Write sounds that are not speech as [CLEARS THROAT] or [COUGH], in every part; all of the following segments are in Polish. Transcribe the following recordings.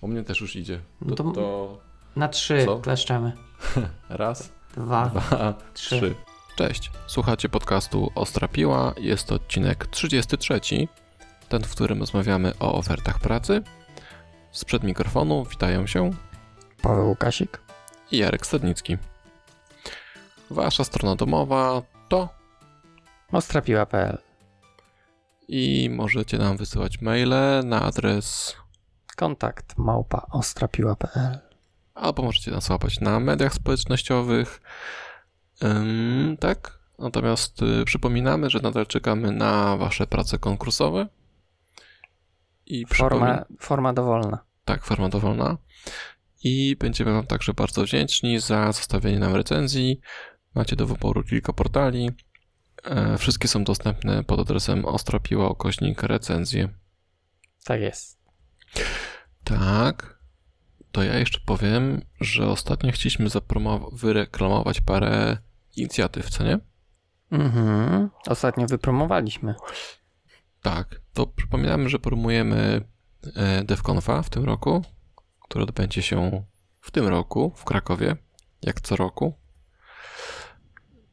U mnie też już idzie. No To, to- to Na trzy Co? kleszczemy. [LAUGHS] raz, Dwa, dwa, trzy. trzy. Cześć, słuchacie podcastu Ostra Piła. Jest to odcinek 33, ten, w którym rozmawiamy o ofertach pracy. Sprzed mikrofonu witają się Paweł Łukasik. i Jarek Stadnicki. Wasza strona domowa to Ostrapiła.pl i możecie nam wysyłać maile na adres Kontakt małpa ostrapiła.pl albo możecie nas łapać na mediach społecznościowych. Ym, tak. Natomiast y, przypominamy, że nadal czekamy na Wasze prace konkursowe. I Forma, forma dowolna. Tak, forma dowolna. I będziemy Wam także bardzo wdzięczni za zostawienie nam recenzji. Macie do wyboru kilka portali. E, wszystkie są dostępne pod adresem ostropiła recenzje. Tak jest. Tak. To ja jeszcze powiem, że ostatnio chcieliśmy wyreklamować parę inicjatyw, co nie? Mhm. Ostatnio wypromowaliśmy. Tak. To przypominamy, że promujemy e, DevConfa w tym roku, który odbędzie się w tym roku w Krakowie, jak co roku.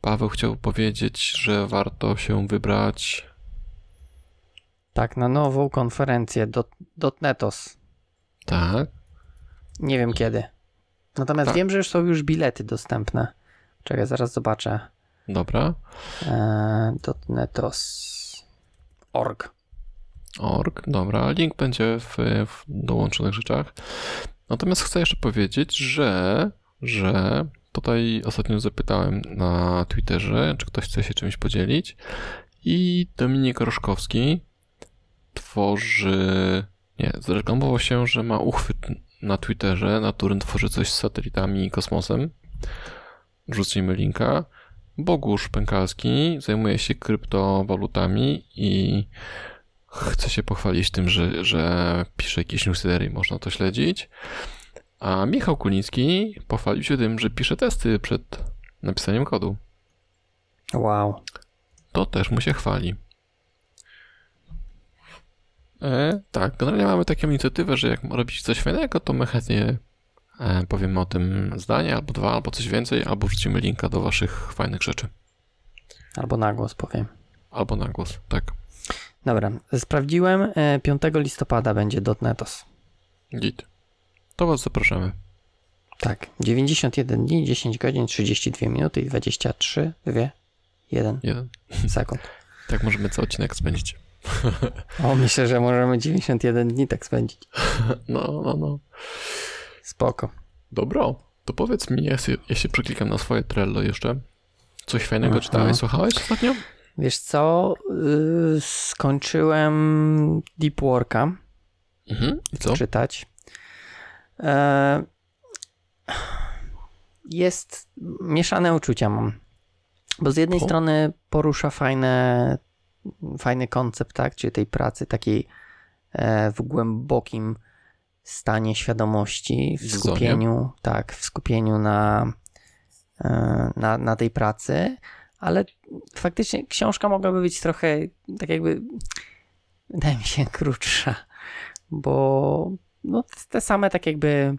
Paweł chciał powiedzieć, że warto się wybrać. Tak, na nową konferencję dot, dotnetos. Tak. Nie wiem kiedy. Natomiast Tak. wiem, że już są już bilety dostępne. Czekaj, zaraz zobaczę. Dobra. Eee, dotnetos.org. org. Dobra, link będzie w, w dołączonych rzeczach. Natomiast chcę jeszcze powiedzieć, że, że tutaj ostatnio zapytałem na Twitterze, czy ktoś chce się czymś podzielić i Dominik Roszkowski tworzy, nie, zreklamował się, że ma uchwyt na Twitterze, na którym tworzy coś z satelitami i kosmosem. Wrzucimy linka. Bogusz Pękalski zajmuje się kryptowalutami i chce się pochwalić tym, że, że pisze jakieś newslettery i można to śledzić. A Michał Kuliński pochwalił się tym, że pisze testy przed napisaniem kodu. Wow. To też mu się chwali. E, tak, generalnie mamy taką inicjatywę, że jak robić coś fajnego, to my chętnie e, powiemy o tym zdanie, albo dwa, albo coś więcej, albo wrzucimy linka do waszych fajnych rzeczy. Albo na głos powiem. Albo na głos, tak. Dobra, sprawdziłem. e, 5 listopada będzie dotnetos. Git. To was zapraszamy. Tak, 91 dni, 10 godzin, 32 minuty i 23, 2, 1 Jeden. sekund. Tak możemy cały odcinek spędzić. O, myślę, że możemy 91 dni tak spędzić. [LAUGHS] No, no, no. Spoko. Dobro, to powiedz mi, ja się przeklikam na swoje Trello jeszcze. Coś fajnego Aha. czytałeś, słuchałeś ostatnio? Wiesz co? Yy, skończyłem Deep Worka Mhm. I co? czytać. E, jest mieszane uczucia mam. Bo z jednej O. strony porusza fajne, fajny koncept, tak? Czyli tej pracy takiej e, w głębokim stanie świadomości, w skupieniu, tak, w skupieniu na, e, na, na tej pracy, ale faktycznie książka mogłaby być trochę tak jakby, wydaje mi się, [LAUGHS] krótsza, bo no, te same tak jakby,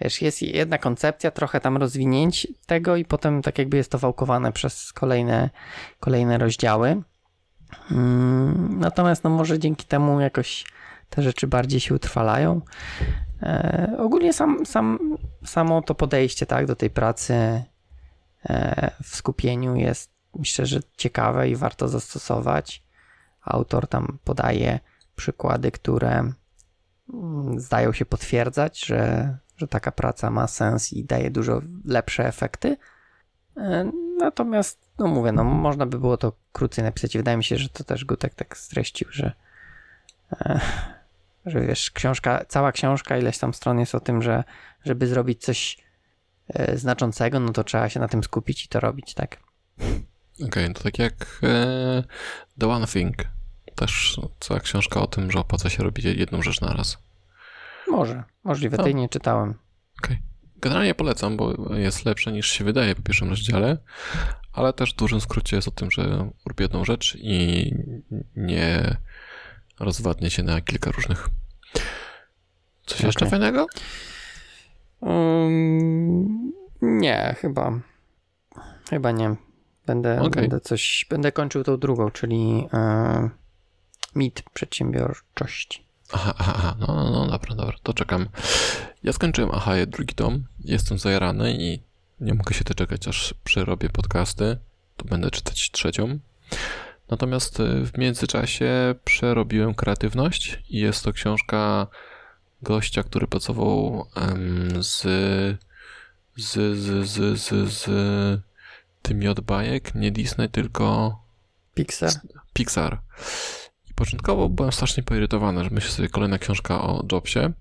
wiesz, jest jedna koncepcja, trochę tam rozwinięć tego i potem tak jakby jest to wałkowane przez kolejne, kolejne rozdziały. Mm, Natomiast no może dzięki temu jakoś te rzeczy bardziej się utrwalają. E, ogólnie sam, sam, samo to podejście tak, do tej pracy e, w skupieniu jest myślę, że ciekawe i warto zastosować. Autor tam podaje przykłady, które mm, zdają się potwierdzać, że, że taka praca ma sens i daje dużo lepsze efekty. E, Natomiast, no mówię, no można by było to krócej napisać wydaje mi się, że to też Gutek tak streścił, że, e, że wiesz, książka, cała książka, ileś tam stron jest o tym, że żeby zrobić coś e, znaczącego, no to trzeba się na tym skupić i to robić, tak? Okej, to tak jak e, The One Thing. Też cała książka o tym, że opłaca się robić jedną rzecz na raz. Może, możliwe, No. tej nie czytałem. Generalnie polecam, bo jest lepsze niż się wydaje po pierwszym rozdziale, ale też w dużym skrócie jest o tym, że rób jedną rzecz i nie rozwadnie się na kilka różnych. Coś jeszcze Okej. fajnego? Um, nie, chyba. Chyba nie. Będę, Okej. będę coś. Będę kończył tą drugą, czyli e, mit przedsiębiorczości. Aha, aha, aha. No, no, no, dobra, dobra, to czekam. Ja skończyłem Ahaję drugi tom, jestem zajarany i nie mogę się doczekać, aż przerobię podcasty, to będę czytać trzecią. Natomiast y, w międzyczasie przerobiłem kreatywność i jest to książka gościa, który pracował z, z, z, z, z, z tymi od bajek, nie Disney, tylko Pixar? Pixar. I początkowo byłem strasznie poirytowany, że myślę sobie kolejna książka o Jobsie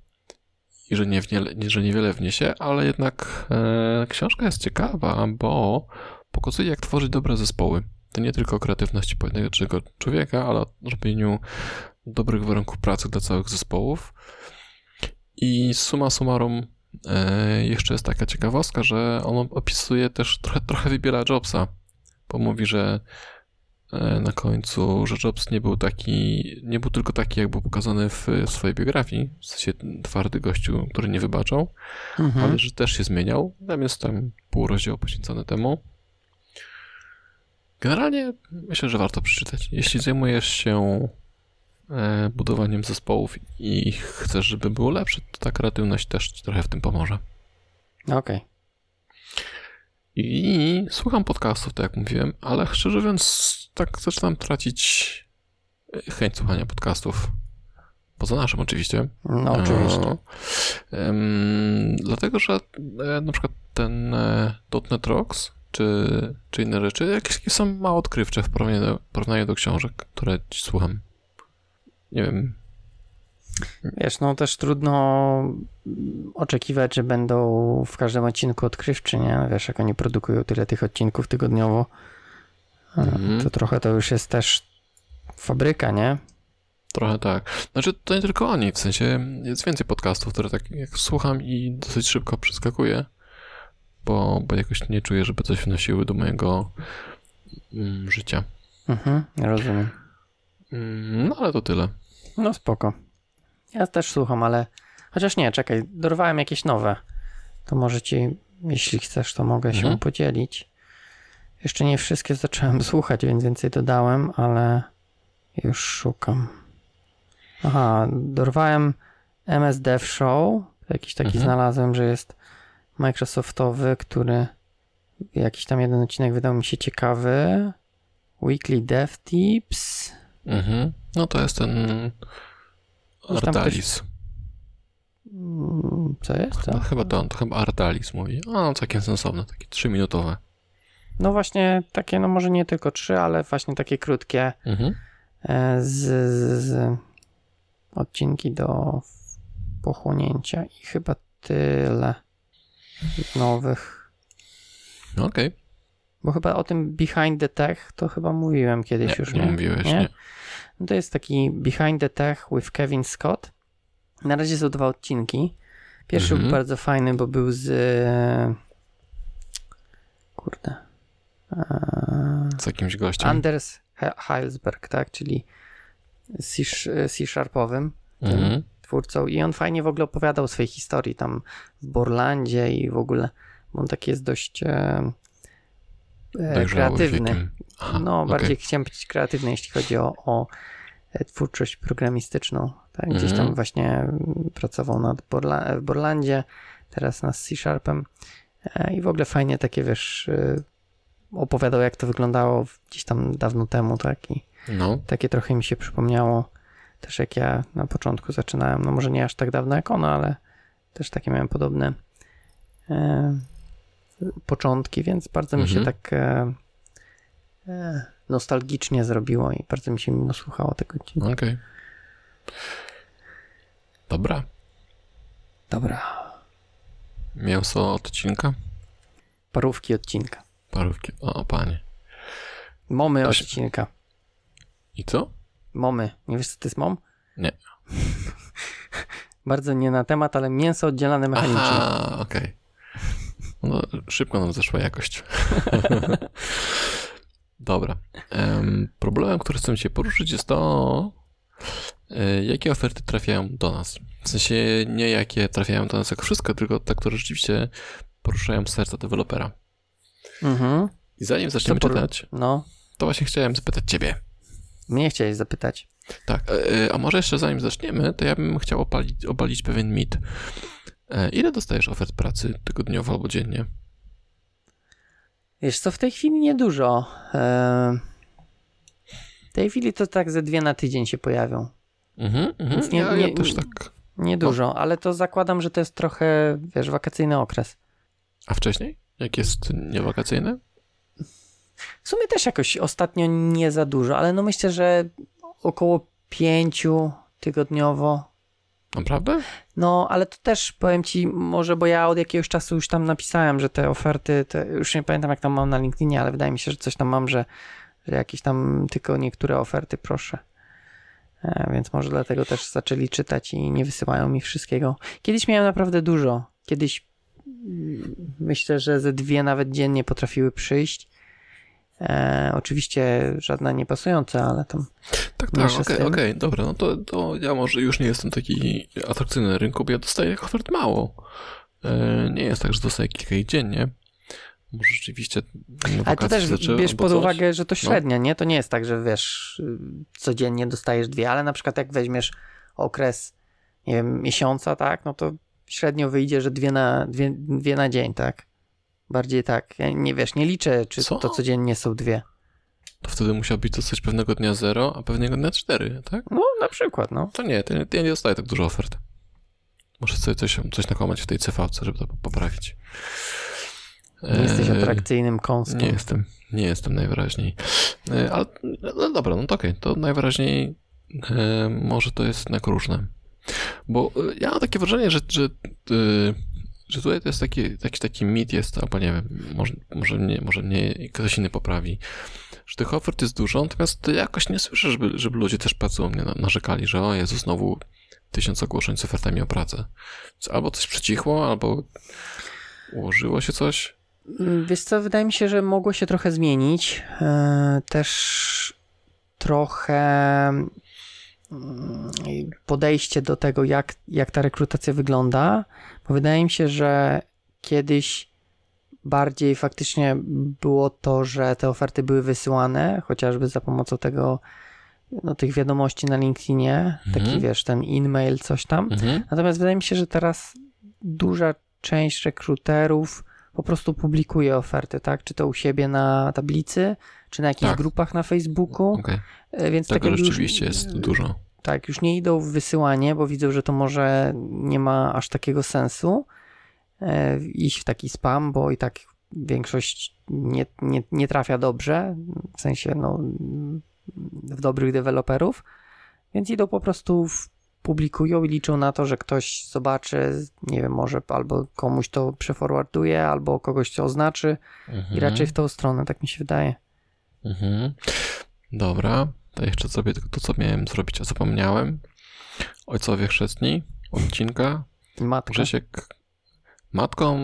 i że, nie, że niewiele wniesie, ale jednak e, książka jest ciekawa, bo pokazuje, jak tworzyć dobre zespoły. To nie tylko o kreatywności pojedynczego człowieka, ale o robieniu dobrych warunków pracy dla całych zespołów. I summa summarum e, jeszcze jest taka ciekawostka, że on opisuje też, trochę, trochę wybiera Jobsa, bo mówi, że na końcu, że Jobs nie był taki, nie był tylko taki, jak był pokazany w swojej biografii, w sensie twardy gościu, który nie wybaczał, Mhm. ale że też się zmieniał. Tam jest tam pół rozdziału poświęcony temu. Generalnie myślę, że warto przeczytać. Jeśli zajmujesz się e, budowaniem zespołów i chcesz, żeby było lepsze, to ta kreatywność też ci trochę w tym pomoże. Okej. I słucham podcastów, tak jak mówiłem, ale szczerze mówiąc, tak zaczynam tracić e, chęć słuchania podcastów. Poza naszym oczywiście. No oczywiście. Em, dlatego, że e, na przykład ten e, .NET Rocks czy, czy inne rzeczy jakieś są mało odkrywcze w porównaniu do, porównaniu do książek, które słucham. Nie wiem. Wiesz, no też trudno oczekiwać, że będą w każdym odcinku odkrywczy, nie? Wiesz, jak oni produkują tyle tych odcinków tygodniowo, e, Mhm. to trochę to już jest też fabryka, nie? Trochę tak. Znaczy, to nie tylko oni, w sensie jest więcej podcastów, które tak jak słucham i dosyć szybko przeskakuję, bo, bo jakoś nie czuję, żeby coś wnosiły do mojego mm, życia. Mhm, rozumiem. Mm, no ale to tyle. No spoko. Ja też słucham, ale chociaż nie, czekaj, dorwałem jakieś nowe. To może ci, jeśli chcesz, to mogę się Mhm. podzielić. Jeszcze nie wszystkie zacząłem [LAUGHS] słuchać, więc więcej dodałem, ale już szukam. Aha, dorwałem MS Dev Show. Jakiś taki Mhm. znalazłem, że jest Microsoftowy, który jakiś tam jeden odcinek wydał mi się ciekawy. Weekly Dev Tips. Mhm. No to jest ten Tam Ardalis. Mm, Co jest to? No, chyba to on, to chyba Ardalis mówi. A, no całkiem sensowne, takie trzyminutowe. No właśnie takie, no może nie tylko trzy, ale właśnie takie krótkie Mhm. e, z, z, z odcinki do pochłonięcia i chyba tyle nowych. No Okej. Bo chyba o tym Behind the Tech to chyba mówiłem kiedyś Nie, już, nie nie? mówiłeś, Nie? nie. No to jest taki Behind the Tech with Kevin Scott. Na razie są dwa odcinki. Pierwszy Mhm. był bardzo fajny, bo był z... Kurde. E, Z jakimś gościem. Anders He- Heilsberg, tak, czyli C-Sharpowym Mhm. twórcą i on fajnie w ogóle opowiadał o swojej historii tam w Borlandzie i w ogóle, bo on taki jest dość e, Dojrzały kreatywny. Aha, no, okej. bardziej chciałem być kreatywny, jeśli chodzi o, o e, twórczość programistyczną. Tak? Gdzieś Mhm. tam właśnie mm, pracował nad Borla- w Borlandzie, teraz nad C-Sharpem e, i w ogóle fajnie takie, wiesz, e, opowiadał jak to wyglądało gdzieś tam dawno temu, tak, i No. takie trochę mi się przypomniało też jak ja na początku zaczynałem, no może nie aż tak dawno jak ona, ale też takie miałem podobne e, początki, więc bardzo mi się Mhm. tak e, e, nostalgicznie zrobiło i bardzo mi się miło słuchało tego odcinka. Okej. Dobra. Dobra, Mięso odcinka? parówki odcinka. Parówki. O, panie. Momy To się- odcinka. I co? Momy. Nie wiesz, co to jest mom? Nie. [LAUGHS] bardzo nie na temat, ale mięso oddzielane mechanicznie. Aha, okej. No, szybko nam zeszła jakość. [LAUGHS] Dobra. Em, problemem, który chcę dzisiaj poruszyć jest to, e, jakie oferty trafiają do nas. W sensie nie jakie trafiają do nas jako wszystko, tylko te, które rzeczywiście poruszają serca dewelopera. Mhm. I zanim zaczniemy Co poru- czytać, No, to właśnie chciałem zapytać ciebie. mnie chciałeś zapytać. Tak, e, a może jeszcze zanim zaczniemy, to ja bym chciał opalić, obalić pewien mit. E, Ile dostajesz ofert pracy tygodniowo albo dziennie? Wiesz co, w tej chwili niedużo. Eee, w tej chwili to tak ze dwie na tydzień się pojawią. Mhm, mhm. Więc nie- ja, ja nie- też tak. Niedużo, ale to zakładam, że to jest trochę, wiesz, wakacyjny okres. A wcześniej? Jak jest niewakacyjne? W sumie też jakoś ostatnio nie za dużo, ale no myślę, że około pięciu tygodniowo. Naprawdę? No, ale to też powiem ci, może, bo ja od jakiegoś czasu już tam napisałem, że te oferty, te, już nie pamiętam jak tam mam na LinkedInie, ale wydaje mi się, że coś tam mam, że, że jakieś tam tylko niektóre oferty proszę. E, więc może dlatego też zaczęli czytać i nie wysyłają mi wszystkiego. Kiedyś miałem naprawdę dużo. Kiedyś mm, myślę, że ze dwie nawet dziennie potrafiły przyjść. E, oczywiście żadna nie pasująca, ale tam Tak, tak, okej, tym. okej, dobra, no to, to ja może już nie jestem taki atrakcyjny na rynku, bo ja dostaję ofert mało. E, nie jest tak, że dostaję kilka ich dziennie. Może rzeczywiście Ale to też bierz pod coś. No. uwagę, że to średnia, nie? To nie jest tak, że wiesz, y, codziennie dostajesz dwie, ale na przykład jak weźmiesz okres, nie wiem, miesiąca, tak, no to średnio wyjdzie, że dwie na, dwie, dwie na dzień, tak? Bardziej tak. Ja nie wiesz, nie liczę, czy Co? to codziennie są dwie. To wtedy musiałbyś dostać pewnego dnia 0, a pewnego dnia 4, tak? No, na przykład, no. To nie, to nie, to ja nie dostaję tak dużo ofert. Muszę sobie coś, coś nakłamać w tej CV-ce, żeby to poprawić. Nie jesteś E, atrakcyjnym kąskiem. Nie jestem, nie jestem najwyraźniej. E, Ale no dobra, no to okej, to najwyraźniej e, może to jest jednak różne. Bo ja mam takie wrażenie, że, że, że tutaj to jest taki, taki, taki mit jest, albo nie wiem, może, może, mnie, może mnie ktoś inny poprawi, że tych ofert jest dużo, natomiast jakoś nie słyszę, żeby, żeby ludzie też na- narzekali, że o Jezu, znowu tysiąc ogłoszeń z ofertami o pracę. Albo coś przycichło, albo ułożyło się coś. Mm, Wiesz co, wydaje mi się, że mogło się trochę zmienić. E, Też trochę mm, podejście do tego, jak, jak ta rekrutacja wygląda, bo wydaje mi się, że kiedyś bardziej faktycznie było to, że te oferty były wysyłane, chociażby za pomocą tego, no, tych wiadomości na LinkedInie, taki Mhm. wiesz, ten e-mail, coś tam. Mhm. Natomiast wydaje mi się, że teraz duża część rekruterów po prostu publikuje oferty, tak? Czy to u siebie na tablicy, czy na jakichś Tak. grupach na Facebooku. Okej, E, Więc tego jakby rzeczywiście już, jest dużo. Tak, już nie idą w wysyłanie, bo widzą, że to może nie ma aż takiego sensu e, iść w taki spam, bo i tak większość nie, nie, nie trafia dobrze, w sensie no, w dobrych deweloperów, więc idą po prostu w, publikują i liczą na to, że ktoś zobaczy, nie wiem, może albo komuś to przeforwarduje, albo kogoś to oznaczy Mhm. i raczej w tą stronę, tak mi się wydaje. Mhm. Dobra, to jeszcze sobie tylko to, co miałem zrobić, a zapomniałem. Ojcowie chrzestni, odcinka. Matka. Grzesiek, matką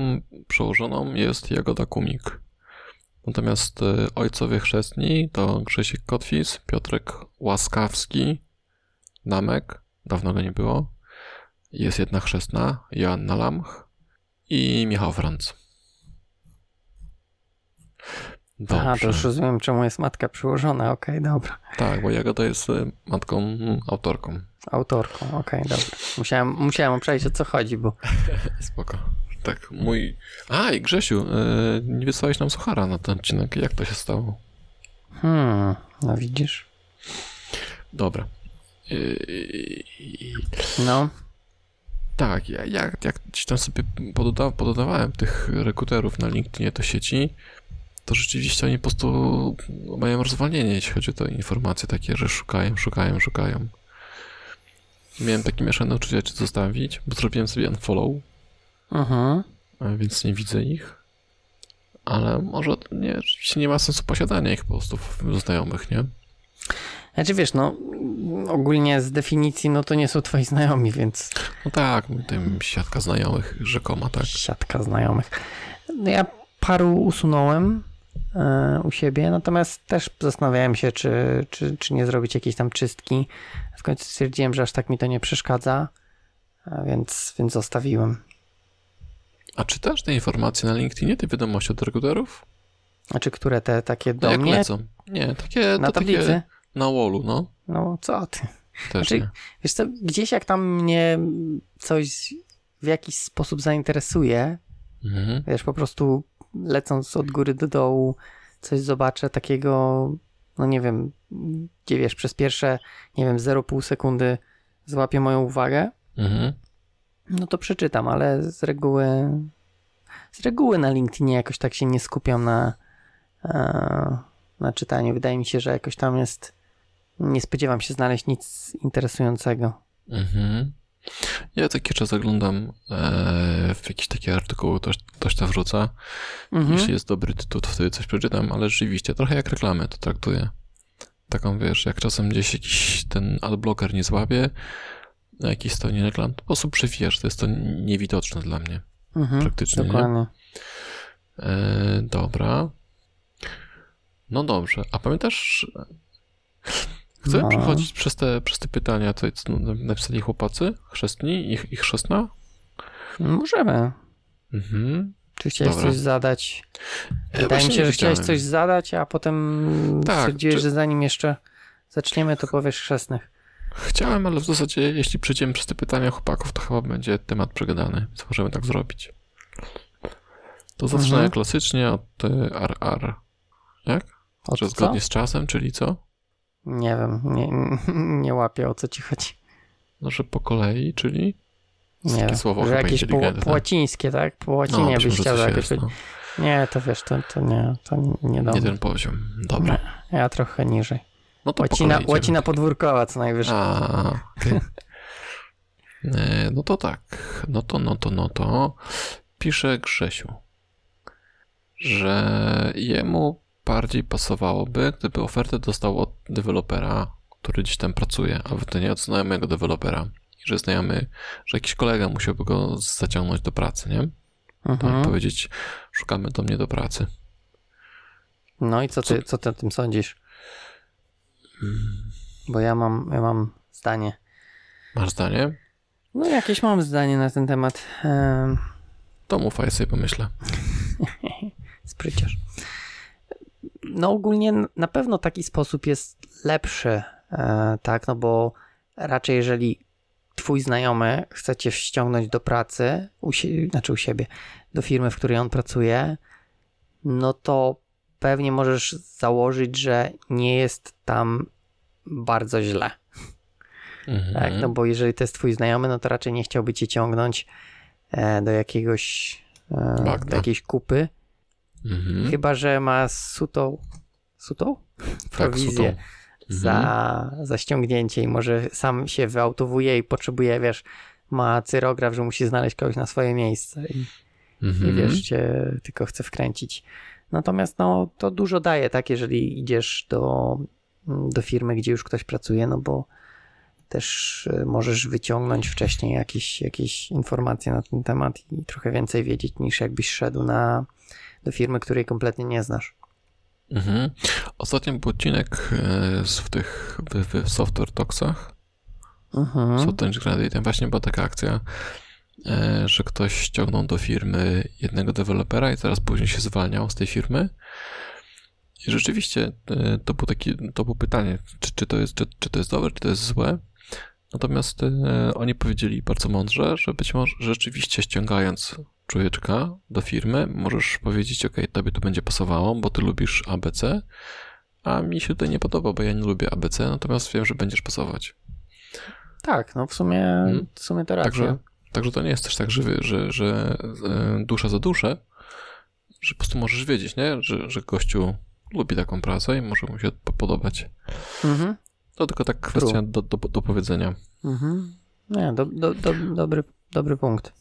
przełożoną jest Jagoda Kumik. Natomiast e, ojcowie chrzestni to Grzesiek Kotwis, Piotrek Łaskawski, Namek, dawno go nie było. Jest jedna chrzestna, Joanna Lamch i Michał Franc. Dobrze. Aha, to już rozumiem, czemu jest matka przyłożona. Okej, dobra. Tak, bo Jagoda jest e, matką, mm, autorką. Autorką, okej, dobra. Musiałem, musiałem przejść o co chodzi, bo [LAUGHS] Spoko. Tak, mój... A, i Grzesiu, e, nie wysłałeś nam suchara na ten odcinek. Jak to się stało? hmm, no widzisz. Dobra. I- No, tak, ja, jak, jak gdzieś tam sobie pododa, pododawałem tych rekruterów na LinkedInie do sieci, to rzeczywiście oni po prostu mają rozwolnienie, jeśli chodzi o te informacje takie, że szukają, szukają, szukają. Miałem takie mieszane uczucia, czy zostawić, bo zrobiłem sobie unfollow, e, więc nie widzę ich. Ale może nie, nie ma sensu posiadania ich po prostu znajomych, nie? Znaczy wiesz, no ogólnie z definicji, no to nie są twoi znajomi, więc No tak, tym siatka znajomych rzekoma, tak. siatka znajomych. No ja paru usunąłem u siebie, natomiast też zastanawiałem się, czy, czy, czy nie zrobić jakiejś tam czystki. W końcu stwierdziłem, że aż tak mi to nie przeszkadza. Więc, więc zostawiłem. A czytasz te informacje na LinkedInie, te wiadomości od rekruterów? Znaczy, które te takie No do jak mnie lecą? Nie, takie, na tablicy? takie na wallu, no. No co ty? Też Znaczy, nie. Wiesz co, gdzieś jak tam mnie coś w jakiś sposób zainteresuje, Mhm. wiesz, po prostu lecąc od góry do dołu, coś zobaczę takiego, no nie wiem, gdzie wiesz, przez pierwsze, nie wiem, 0,5 sekundy złapie moją uwagę, Mhm. no to przeczytam, ale z reguły z reguły na LinkedInie jakoś tak się nie skupiam na, e, na czytaniu. Wydaje mi się, że jakoś tam jest, nie spodziewam się znaleźć nic interesującego. Mhm. Ja jakiś czas zaglądam e, w jakieś takie artykuły, ktoś, ktoś to wrzuca. Mhm. Jeśli jest dobry tytuł, to wtedy coś przeczytam, ale rzeczywiście trochę jak reklamy to traktuję. Taką wiesz, jak czasem gdzieś jakiś ten adblocker nie złapie na jakiejś stronie reklam, to po prostu przewijasz, to jest to niewidoczne dla mnie Mhm. praktycznie. Nie? Dokładnie. E, dobra. No dobrze, a pamiętasz... Chcę No. przechodzić przez te, przez te pytania, co co napisali chłopacy chrzestni, ich, ich chrzestna? Możemy. Mhm. Czy chciałeś Dobra. coś zadać? E, Wydaje mi się, że chciałeś coś zadać, a potem Tak, stwierdziłeś, czy- że zanim jeszcze zaczniemy, to powiesz chrzestnych. Chciałem, ale w zasadzie jeśli przejdziemy przez te pytania chłopaków, to chyba będzie temat przegadany, więc możemy tak zrobić. To zaczynamy Mhm. klasycznie od e, RR. Jak? O Że co? zgodnie z czasem, czyli co? Nie wiem, nie, [LAUGHS] nie łapię o co ci chodzi. No, że po kolei, czyli? Nie słowo że jakieś po, po łacińskie, tak? Po łacinie być byś chciał jakoś no. Nie, to wiesz, to, to nie, to nie do Nie ten poziom. Dobra. Ja trochę niżej. No to po Łacina, idziemy. łacina podwórkowa co najwyżej. A, okej. [LAUGHS] E, No to tak. No to, no to, no to. Pisze Grzesiu, że jemu bardziej pasowałoby, gdyby ofertę dostał od dewelopera, który gdzieś tam pracuje, a to nie od znajomego dewelopera. I że znajomy, że jakiś kolega musiałby go zaciągnąć do pracy, nie? Tak Mhm. powiedzieć, szukamy do mnie do pracy. No i co ty, co ty o tym sądzisz? Bo ja mam, ja mam zdanie. Masz zdanie? No jakieś mam zdanie na ten temat. Ehm, To mów, a ja sobie pomyślę. [LAUGHS] spryciarz. No ogólnie na pewno taki sposób jest lepszy, e, tak, no bo raczej jeżeli twój znajomy chce cię ściągnąć do pracy, u sie- znaczy u siebie, do firmy, w której on pracuje, no to pewnie możesz założyć, że nie jest tam bardzo źle. Mhm. Tak, no bo jeżeli to jest twój znajomy, no to raczej nie chciałby cię ciągnąć e, do jakiegoś, e, do jakiejś kupy, Mhm. chyba, że ma sutą, sutą? Tak, Prowizję sutą. Mhm. za, za ściągnięcie i może sam się wyautowuje i potrzebuje, wiesz, ma cyrograf, że musi znaleźć kogoś na swoje miejsce i, Mhm. i wiesz, cię tylko chce wkręcić. Natomiast no, to dużo daje, tak, jeżeli idziesz do, do firmy, gdzie już ktoś pracuje, no bo też y, możesz wyciągnąć wcześniej jakieś, jakieś informacje na ten temat i trochę więcej wiedzieć niż jakbyś szedł na, do firmy, której kompletnie nie znasz. Mhm. Ostatnio był odcinek e, w tych w, w Software Talksach, Mhm. Software właśnie była taka akcja, e, że ktoś ściągnął do firmy jednego dewelopera i zaraz później się zwalniał z tej firmy. I rzeczywiście e, to było takie, to było pytanie, czy, czy, to jest, czy, czy to jest dobre, czy to jest złe. Natomiast oni powiedzieli bardzo mądrze, że być może rzeczywiście ściągając człowieczka do firmy, możesz powiedzieć, ok, tobie to będzie pasowało, bo ty lubisz ABC, a mi się tutaj nie podoba, bo ja nie lubię ABC, natomiast wiem, że będziesz pasować. Tak, no w sumie, w sumie to racja. Także, także to nie jest też tak, że, wy- że, że e, dusza za duszę, że po prostu możesz wiedzieć, nie? Że, że gościu lubi taką pracę i może mu się po- podobać. Mhm. To tylko tak kwestia do, do, do powiedzenia. Mhm. Nie, do, do, do, dobry, dobry punkt.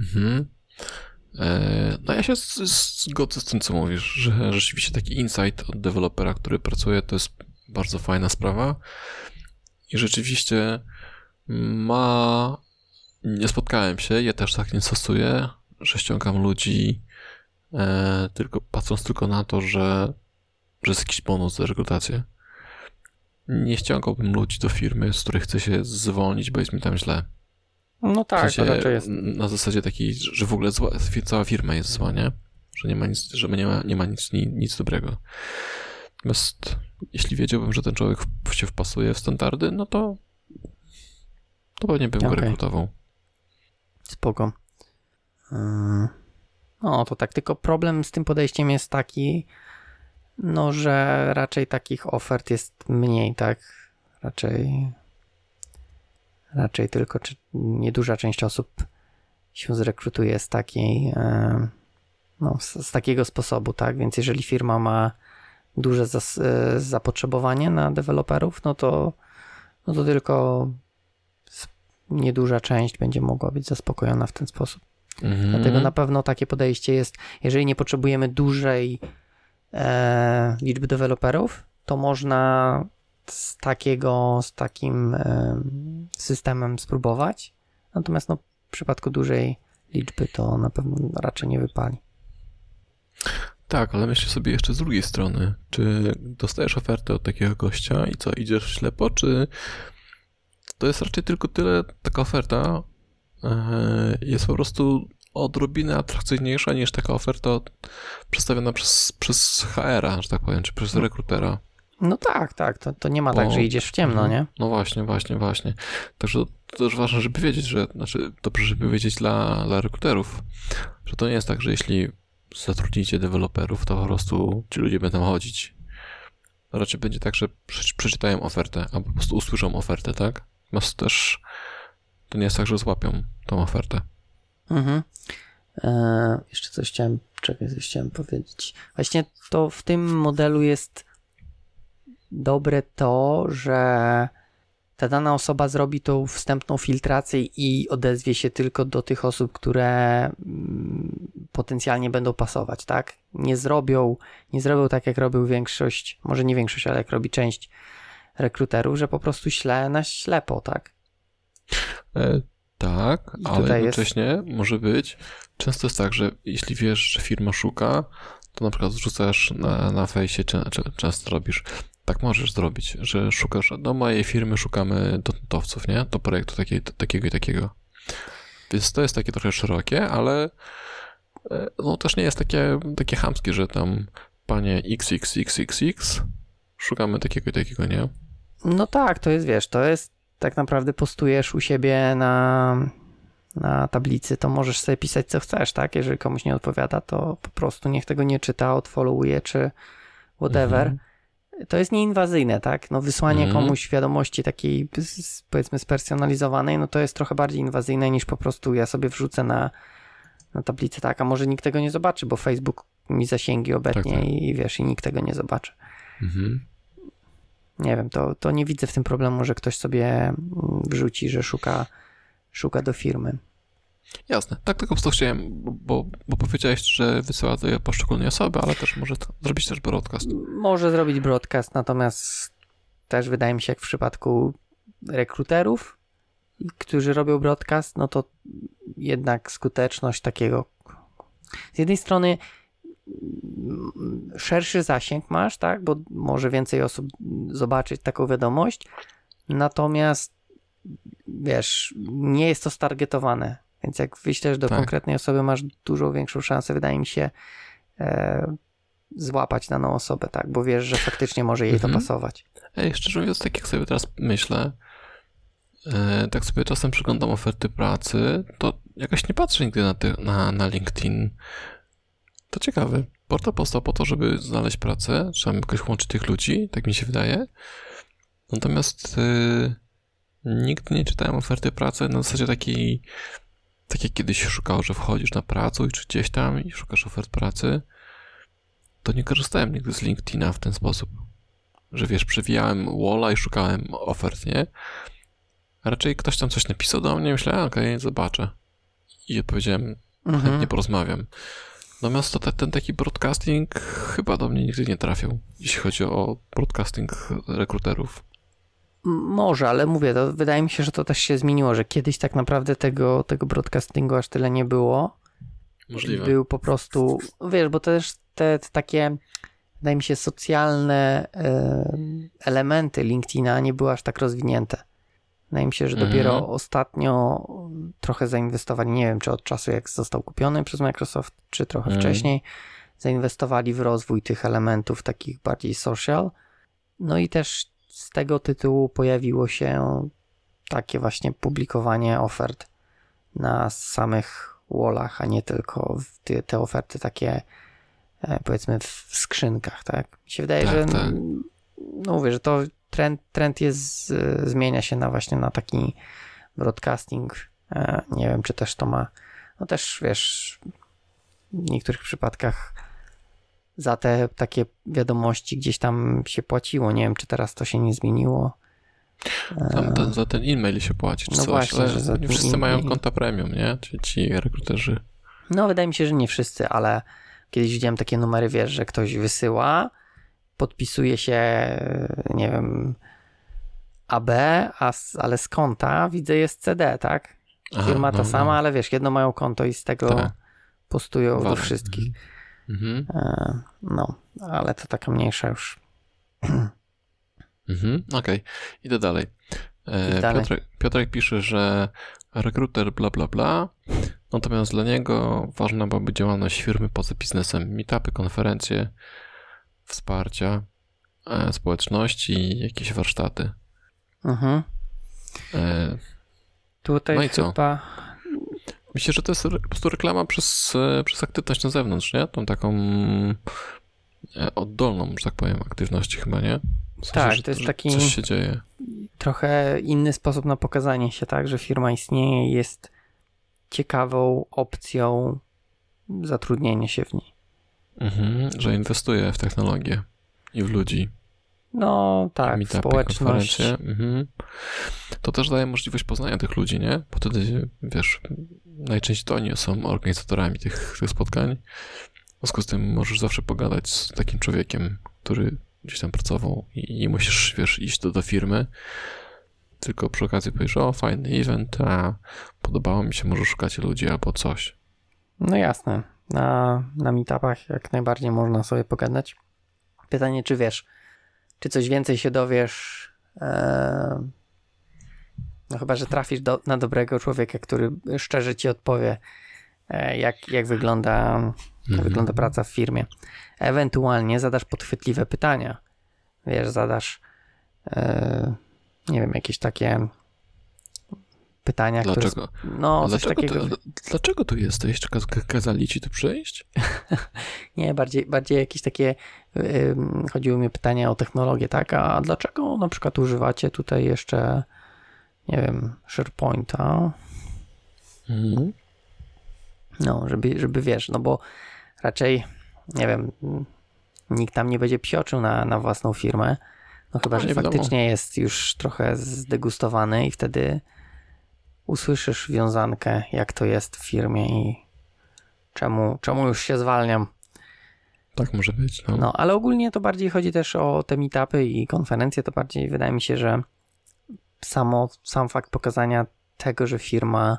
Mhm. E, No ja się zgodzę z tym, co mówisz, że rzeczywiście taki insight od dewelopera, który pracuje, to jest bardzo fajna sprawa i rzeczywiście ma... Nie spotkałem się, ja też tak nie stosuję, że ściągam ludzi e, tylko patrząc tylko na to, że, że jest jakiś bonus za rekrutację. Nie ściągałbym ludzi do firmy, z których chcę się zwolnić, bo jest mi tam źle. No W tak, sensie, to raczej jest. Na zasadzie takiej, że w ogóle zła, cała firma jest zła, nie? Że nie ma nic, że nie ma, nie ma nic, ni- nic dobrego. Natomiast jeśli wiedziałbym, że ten człowiek w- się wpasuje w standardy, no to to pewnie bym go Okej. rekrutował. Spoko. Ym, No to tak, tylko problem z tym podejściem jest taki, no że raczej takich ofert jest mniej, tak? Raczej raczej tylko czy nieduża część osób się zrekrutuje z takiej em, no, z, z takiego sposobu, tak? Więc jeżeli firma ma duże zas, e, zapotrzebowanie na deweloperów, no to no to tylko nieduża część będzie mogła być zaspokojona w ten sposób. Mhm. Dlatego na pewno takie podejście jest, jeżeli nie potrzebujemy dużej e, liczby deweloperów, to można z takiego, z takim systemem spróbować. Natomiast no, w przypadku dużej liczby to na pewno raczej nie wypali. Tak, ale myślę sobie jeszcze z drugiej strony, czy dostajesz ofertę od takiego gościa i co, idziesz ślepo, czy to jest raczej tylko tyle, taka oferta e, jest po prostu odrobinę atrakcyjniejsza niż taka oferta przedstawiona przez, przez HR-a, że tak powiem, czy przez rekrutera. No tak, tak, to, to nie ma tak, Bo- że idziesz w ciemno, Mhm. nie? No właśnie, właśnie, właśnie. Także to też ważne, żeby wiedzieć, że, znaczy dobrze, żeby wiedzieć dla, dla rekruterów, że to nie jest tak, że jeśli zatrudnicie deweloperów, to po prostu ci ludzie będą chodzić. Raczej będzie tak, że prze- przeczytają ofertę, albo po prostu usłyszą ofertę, tak? Natomiast też to nie jest tak, że złapią tą ofertę. Mhm. E, jeszcze coś chciałem, czekaj, coś chciałem powiedzieć. Właśnie to w tym modelu jest dobre to, że ta dana osoba zrobi tą wstępną filtrację i odezwie się tylko do tych osób, które mm, potencjalnie będą pasować, tak? Nie zrobią, nie zrobią tak, jak robił większość, może nie większość, ale jak robi część rekruterów, że po prostu śle na ślepo, tak? E, tak, I ale tutaj jest- jednocześnie może być. Często jest tak, że jeśli wiesz, że firma szuka, to na przykład wrzucasz na, na fejsie, często robisz. Tak możesz zrobić, że szukasz, do mojej firmy szukamy dotowców, nie? Do projektu takiej, takiego i takiego. Więc to jest takie trochę szerokie, ale e, no też nie jest takie, takie chamskie, że tam panie XXXXX szukamy takiego i takiego, nie? No tak, to jest, wiesz, to jest tak naprawdę postujesz u siebie na, na tablicy, to możesz sobie pisać co chcesz, tak? Jeżeli komuś nie odpowiada, to po prostu niech tego nie czyta, odfollowuje czy whatever. Mhm. To jest nieinwazyjne, tak? No wysłanie Mhm. komuś wiadomości takiej powiedzmy spersonalizowanej, no to jest trochę bardziej inwazyjne niż po prostu ja sobie wrzucę na, na tablicę, tak? A może nikt tego nie zobaczy, bo Facebook mi zasięgi obetnie Tak, tak. i wiesz, i nikt tego nie zobaczy Mhm. nie wiem, to, to nie widzę w tym problemu, że ktoś sobie mm, wrzuci, że szuka, szuka do firmy. Jasne, tak tylko po prostu chciałem, bo, bo, powiedziałeś, że wysyła to poszczególne osoby, ale też może to, zrobić też broadcast. Może zrobić broadcast, natomiast też wydaje mi się, jak w przypadku rekruterów, którzy robią broadcast, no to jednak skuteczność takiego. Z jednej strony szerszy zasięg masz, tak, bo może więcej osób zobaczyć taką wiadomość, natomiast wiesz, nie jest to stargetowane, więc jak wyślesz do Tak. konkretnej osoby, masz dużo większą szansę, wydaje mi się, e, złapać daną osobę, tak, bo wiesz, że faktycznie może jej Mhm. to pasować. Ej, szczerze mówiąc, tak jak sobie teraz myślę, e, tak sobie czasem przeglądam oferty pracy, to jakoś nie patrzę nigdy na, ty, na, na LinkedIn. To ciekawe. Portal powstał po to, żeby znaleźć pracę, trzeba jakoś łączyć tych ludzi, tak mi się wydaje. Natomiast e, nigdy nie czytałem oferty pracy na zasadzie takiej, tak jak kiedyś szukało, że wchodzisz na pracę czy gdzieś tam i szukasz ofert pracy, to nie korzystałem nigdy z LinkedIna w ten sposób że wiesz, przewijałem walla i szukałem ofert, nie? A raczej ktoś tam coś napisał do mnie, myślałem, okej, zobaczę. I odpowiedziałem, Mhm. chętnie porozmawiam. Natomiast to, te- ten taki broadcasting chyba do mnie nigdy nie trafił, jeśli chodzi o broadcasting rekruterów. Może, ale mówię, to wydaje mi się, że to też się zmieniło, że kiedyś tak naprawdę tego, tego broadcastingu aż tyle nie było. Możliwe. Był po prostu, wiesz, bo też te, te takie, wydaje mi się, socjalne e, elementy LinkedIna nie były aż tak rozwinięte. Wydaje mi się, że Mhm. dopiero ostatnio trochę zainwestowali, nie wiem czy od czasu jak został kupiony przez Microsoft, czy trochę Mhm. wcześniej, zainwestowali w rozwój tych elementów takich bardziej social. No i też z tego tytułu pojawiło się takie właśnie publikowanie ofert na samych wallach, a nie tylko te, te oferty takie e, powiedzmy w skrzynkach, tak? Mi się wydaje, Tak, że tak. no mówię, że to trend, trend jest, e, zmienia się na właśnie na taki broadcasting. E, Nie wiem, czy też to ma, no też wiesz, w niektórych przypadkach za te takie wiadomości gdzieś tam się płaciło. Nie wiem, czy teraz to się nie zmieniło. Tam, ten, za ten e-mail się płaci, czy No coś, właśnie, ale że za nie wszyscy mają konta premium, nie? Ci, ci rekruterzy. No, wydaje mi się, że nie wszyscy, ale kiedyś widziałem takie numery, wiesz, że ktoś wysyła, podpisuje się, nie wiem, AB, a ale z konta widzę jest CD, tak? Aha, Firma ta no, sama, no. ale wiesz, jedno mają konto i z tego Tak. postują do wszystkich. Mhm. E, No, ale to taka mniejsza już. Mhm. Okej, idę dalej. E, dalej. Piotrek, Piotrek pisze, że rekruter bla bla bla, natomiast dla niego ważna byłaby działalność firmy poza biznesem, meetupy, konferencje, wsparcia e, społeczności jakieś warsztaty. Mhm. E, Tutaj No i co? Myślę, że to jest po prostu reklama przez, e, przez aktywność na zewnątrz, nie? Tą taką e, oddolną, że tak powiem, aktywności chyba, nie? W sensie, Tak, że- to jest taki- Coś się dzieje. trochę inny sposób na pokazanie się, tak, że firma istnieje i jest ciekawą opcją zatrudnienia się w niej. Mhm, że inwestuje w technologię i w ludzi. No tak, meetupy, społeczność. konferencje. Mhm. To też daje możliwość poznania tych ludzi, nie? Bo wtedy, wiesz, najczęściej to oni są organizatorami tych, tych spotkań. W związku z tym możesz zawsze pogadać z takim człowiekiem, który gdzieś tam pracował i nie musisz, wiesz, iść do, do firmy, tylko przy okazji powiesz, o, fajny event, a podobało mi się, może szukacie ludzi albo coś. No jasne, na, na meetupach jak najbardziej można sobie pogadać. Pytanie, czy wiesz, czy coś więcej się dowiesz, e, no chyba, że trafisz do, na dobrego człowieka, który szczerze ci odpowie, e, jak, jak wygląda Mhm. wygląda praca w firmie. Ewentualnie zadasz podchwytliwe pytania. Wiesz, zadasz e, nie wiem, jakieś takie pytania, Dlaczego? które... No, coś dlaczego, takiego. tu, dlaczego tu jesteś? Kazali ci tu przyjść? [LAUGHS] Nie, bardziej, bardziej jakieś takie ym, chodziły mi pytania o technologię, tak? A dlaczego na przykład używacie tutaj jeszcze nie wiem, SharePointa? Mhm. No, żeby, żeby wiesz, no bo raczej, nie wiem, nikt tam nie będzie psioczył na, na własną firmę. No chyba, No, że nie wiadomo. faktycznie jest już trochę zdegustowany i wtedy usłyszysz wiązankę, jak to jest w firmie i czemu, czemu już się zwalniam. Tak może być. No. No, ale ogólnie to bardziej chodzi też o te meetupy i konferencje, to bardziej wydaje mi się, że samo, sam fakt pokazania tego, że firma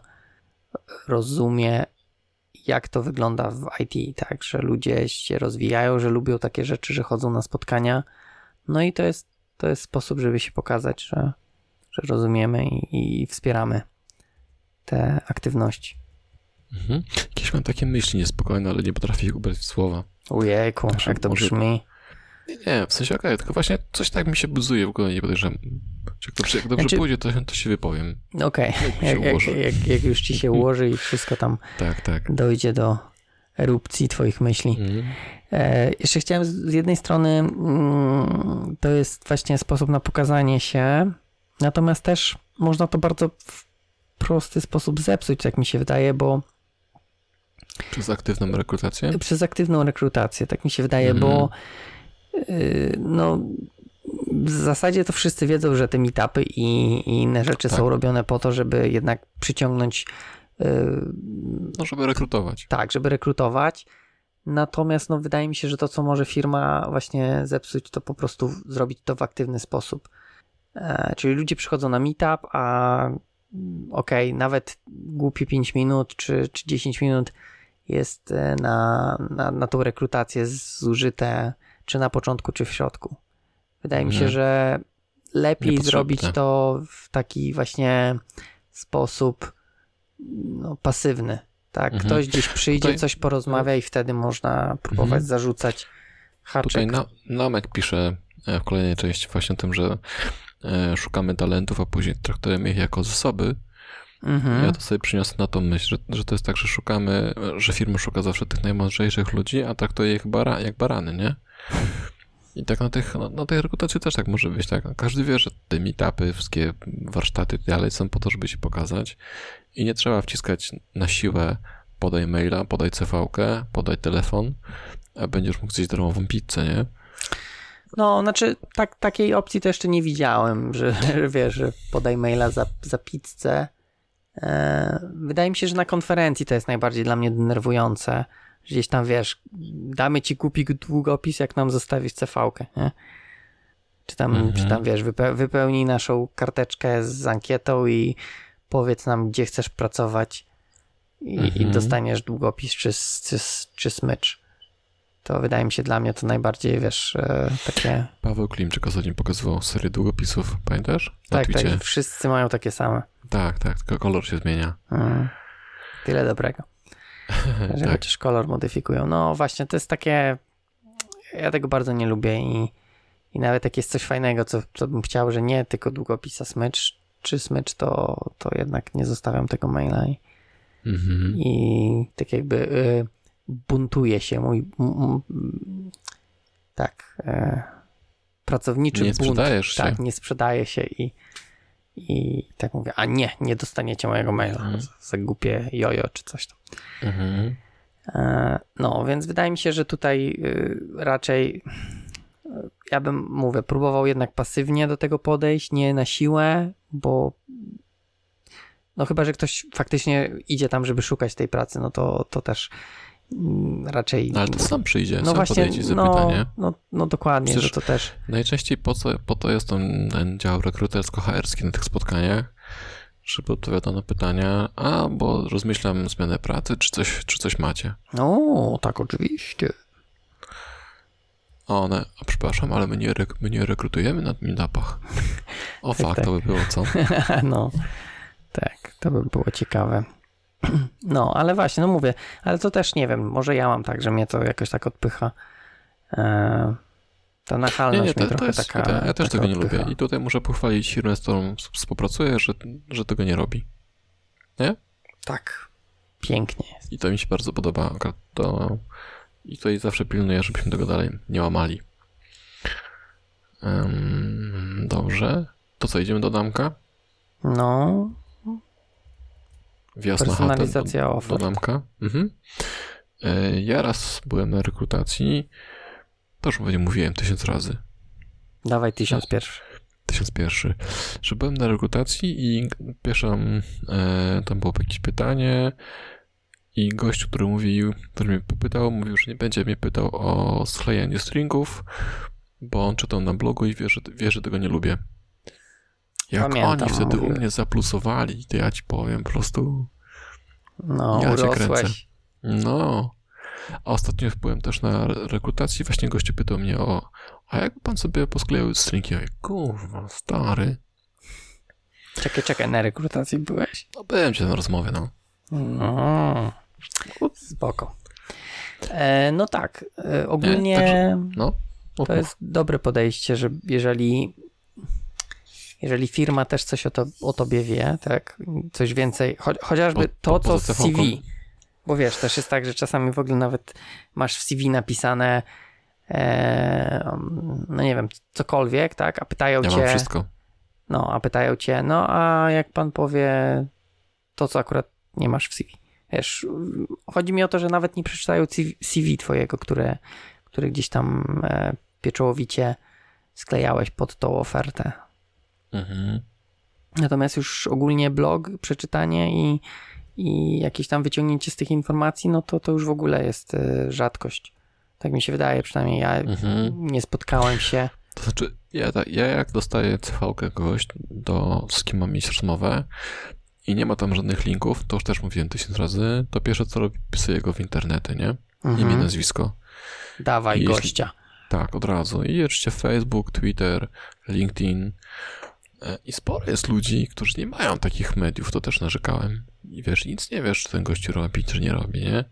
rozumie, jak to wygląda w IT, tak, że ludzie się rozwijają, że lubią takie rzeczy, że chodzą na spotkania. No i to jest, to jest sposób, żeby się pokazać, że, że rozumiemy i, i wspieramy te aktywności. Mhm. Jakieś mam takie myśli niespokojne, ale nie potrafię ich ubrać w słowa. Ojejku, Także jak to może- brzmi. Nie, nie w sensie okej, tylko właśnie coś tak mi się buzuje w ogóle, nie podejrzewam. Jak dobrze, jak dobrze Znaczy- pójdzie, to, to się wypowiem. Okej, się jak, jak, jak, jak już ci się [LAUGHS] ułoży i wszystko tam Tak, tak. dojdzie do erupcji twoich myśli. Mhm. E, jeszcze chciałem z, z jednej strony mm, to jest właśnie sposób na pokazanie się, natomiast też można to bardzo w prosty sposób zepsuć, jak mi się wydaje, bo Przez aktywną rekrutację? przez aktywną rekrutację, tak mi się wydaje, Mhm. bo y, no w zasadzie to wszyscy wiedzą, że te meetupy i, i inne rzeczy Tak. są robione po to, żeby jednak przyciągnąć y, No, żeby rekrutować. Tak, żeby rekrutować. Natomiast no, wydaje mi się, że to, co może firma właśnie zepsuć, to po prostu zrobić to w aktywny sposób. E, czyli ludzie przychodzą na meetup, a okej, nawet głupie 5 minut czy, czy 10 minut jest e, na, na, na tą rekrutację zużyte czy na początku, czy w środku. Wydaje mi się, Mhm. że lepiej zrobić to w taki właśnie sposób no, pasywny. Tak, Mhm. ktoś gdzieś przyjdzie, Tutaj- coś porozmawia i wtedy można próbować Mhm. zarzucać haczyk. Tutaj na, Namek pisze e, w kolejnej części właśnie o tym, że szukamy talentów, a później traktujemy ich jako zasoby. Mhm. Ja to sobie przyniosę na tą myśl, że, że to jest tak, że szukamy, że firma szuka zawsze tych najmądrzejszych ludzi, a traktuje ich bara, jak barany, nie? I tak na, tych, na, na tej rekrutacji też tak może być, tak? Każdy wie, że te meetupy, wszystkie warsztaty i dalej są po to, żeby się pokazać i nie trzeba wciskać na siłę podaj maila, podaj CV-kę, podaj telefon, a będziesz mógł zjeść darmową pizzę, nie? No, znaczy tak, takiej opcji to jeszcze nie widziałem, że, że wiesz, że podaj maila za, za pizzę. E, wydaje mi się, że na konferencji to jest najbardziej dla mnie denerwujące. Gdzieś tam wiesz, damy ci kupi długopis, jak nam zostawisz CV-kę, nie? Czy tam, Mhm. czy tam wiesz, wype- wypełnij naszą karteczkę z ankietą i powiedz nam, gdzie chcesz pracować i, i Mhm. dostaniesz długopis czy, czy, czy smycz. To wydaje mi się dla mnie to najbardziej, wiesz, e, takie... Paweł Klimczyk ostatnio pokazywał serię długopisów, pamiętasz? Na Tak, Twitcie. tak, wszyscy mają takie same. tak, tak, tylko kolor się zmienia. Mm. Tyle dobrego. [LAUGHS] Że tak. chociaż kolor modyfikują. No właśnie, to jest takie... Ja tego bardzo nie lubię i, i nawet jak jest coś fajnego, co, co bym chciał, że nie tylko długopisa smycz, czy smycz, to, to jednak nie zostawiam tego maila i, Mhm. i tak jakby y, buntuje się mój tak y, pracowniczy Nie bunt. się. Tak, nie sprzedaje się i, i tak mówię, a nie, nie dostaniecie mojego maila Mhm. za, głupie jojo czy coś tam. Mhm. E, No, więc wydaje mi się, że tutaj y, raczej y, ja bym, mówię, próbował jednak pasywnie do tego podejść, nie na siłę, bo no chyba, że ktoś faktycznie idzie tam, żeby szukać tej pracy, no to, to też raczej... No, ale to sam przyjdzie, no sam właśnie, podejdzie zapyta, no, nie? no, no dokładnie, Przecież- że to też... Najczęściej po, co, po to jest ten, ten dział rekrutersko-HR-ski na tych spotkaniach, żeby odpowiadał na pytania, a bo rozmyślam zmianę pracy, czy coś, czy coś macie. No, tak oczywiście. A one, a przepraszam, ale my nie, my nie rekrutujemy na meetupach. O [LAUGHS] Tak, fakt, tak. to by było co? [LAUGHS] no, tak, to by było ciekawe. [CLEARS THROAT] No, ale właśnie, no mówię, ale to też nie wiem, może ja mam tak, że mnie to jakoś tak odpycha. Eee, ta Nie, nachalność nie, mnie to, to trochę jest, taka. ja, ja też taka tego nie odpycha. lubię i tutaj muszę pochwalić firmę, z którą współpracuję, że, że tego nie robi. Tak, pięknie jest. I to mi się bardzo podoba. To... I tutaj zawsze pilnuję, żebyśmy tego dalej nie łamali. Em, dobrze. To co, idziemy do damka? No, Wjazd na chatę do, personalizacja do ofert. Mhm. E, Ja raz byłem na rekrutacji. To już pewnie mówiłem tysiąc razy. Dawaj tysiąc pierwszy. Tysiąc pierwszy. Że byłem na rekrutacji i pierwszą, e, tam było jakieś pytanie i gość, który mówił, który mnie popytał, mówił, że nie będzie mnie pytał o sklejanie stringów, bo on czytał na blogu i wie, że, wie, że tego nie lubię. Jak Pamiętam, oni wtedy u mówiłeś. mnie zaplusowali, to ja ci powiem, po prostu No, Ja cię kręcę. urosłeś. no. A ostatnio byłem też na re- rekrutacji, właśnie gościu pytał mnie o a jak pan sobie posklejał stringi? Ja mówię, kurwa, stary. Czekaj, czekaj, na rekrutacji byłeś? No byłem cię na rozmowie, no. No, spoko. E, no tak, e, ogólnie... także- No. To jest dobre podejście, że jeżeli, jeżeli firma też coś o, to, o tobie wie, tak, coś więcej, cho, chociażby Po- to, po- co w? CV, bo wiesz, też jest tak, że czasami w ogóle nawet masz w CV napisane e, no nie wiem, cokolwiek, tak, a pytają Ja cię, mam wszystko. no, a pytają cię, no a jak pan powie to, co akurat nie masz w CV. Wiesz, chodzi mi o to, że nawet nie przeczytają CV CV twojego, które, które gdzieś tam e, pieczołowicie sklejałeś pod tą ofertę. Mhm. Natomiast już ogólnie blog, przeczytanie i, i jakieś tam wyciągnięcie z tych informacji, no to to już w ogóle jest e, rzadkość. Tak mi się wydaje, przynajmniej ja Mhm. nie spotkałem się. To znaczy, ja, ja jak dostaję CV-kę kogoś, do, z kim mam mieć rozmowę i nie ma tam żadnych linków, to już też mówiłem tysiąc razy, to pierwsze co robię, pisuję go w internety, nie? Imię, Mhm. nazwisko. Dawaj Jeśli- gościa. Tak, od razu. I oczywiście Facebook, Twitter, LinkedIn. E, I sporo jest ludzi, którzy nie mają takich mediów, to też narzekałem. I wiesz, nic nie wiesz, czy ten gościu robi, czy nie robi, nie?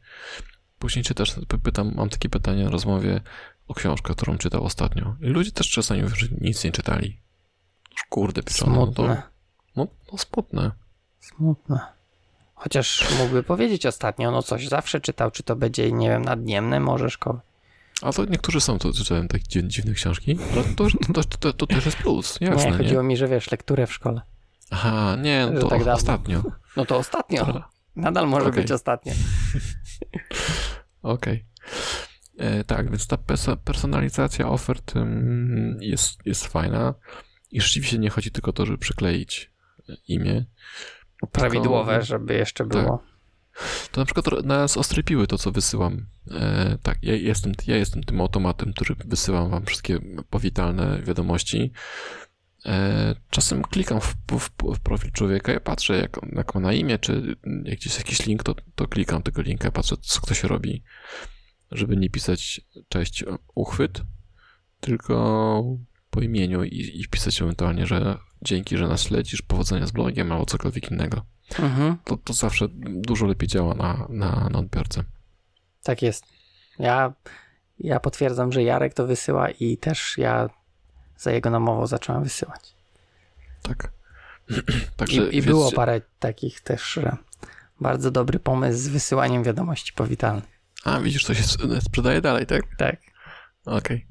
Później czytasz, pytam, mam takie pytania na rozmowie o książkę, którą czytał ostatnio. I ludzie też czasami że nic nie czytali. Kurde, pieczone. No, to, Smutne. no, no smutne. Smutne. Chociaż mógłby powiedzieć ostatnio, no coś zawsze czytał, czy to będzie, nie wiem, nadniemne może szkoły. A to niektórzy są, to czytałem takie dziw- dziwne książki. To, to, to, to, to też jest plus, [LAUGHS] jasne, nie, chodziło mi, że wiesz, lekturę w szkole. Aha, nie, no to tak ostatnio. [LAUGHS] No to ostatnio. Nadal może być ostatnio. [LAUGHS] Okej. E, Tak, więc ta pers- personalizacja ofert mm, jest, jest fajna i rzeczywiście nie chodzi tylko o to, żeby przykleić e, imię. Prawidłowe, żeby jeszcze Tak. było. To na przykład nas ostrypiły to, co wysyłam. E, tak, ja jestem, ja jestem tym automatem, który wysyłam wam wszystkie powitalne wiadomości. E, czasem klikam w, w, w profil człowieka, ja patrzę, jak, jak ma na imię, czy jak gdzieś jakiś link, to, to klikam tego linka, patrzę, co ktoś robi, żeby nie pisać cześć uchwyt, tylko po imieniu i, i wpisać ewentualnie, że dzięki, że nas śledzisz, powodzenia z blogiem albo cokolwiek innego Mhm, to, to zawsze dużo lepiej działa na, na, na odbiorcę. tak jest. Ja, ja potwierdzam, że Jarek to wysyła i też ja za jego namową zacząłem wysyłać. Tak. [CLEARS THROAT] Także I, i było parę takich też, że bardzo dobry pomysł z wysyłaniem wiadomości powitalnych. A, widzisz, to się sprzedaje dalej, tak? Tak, Okej.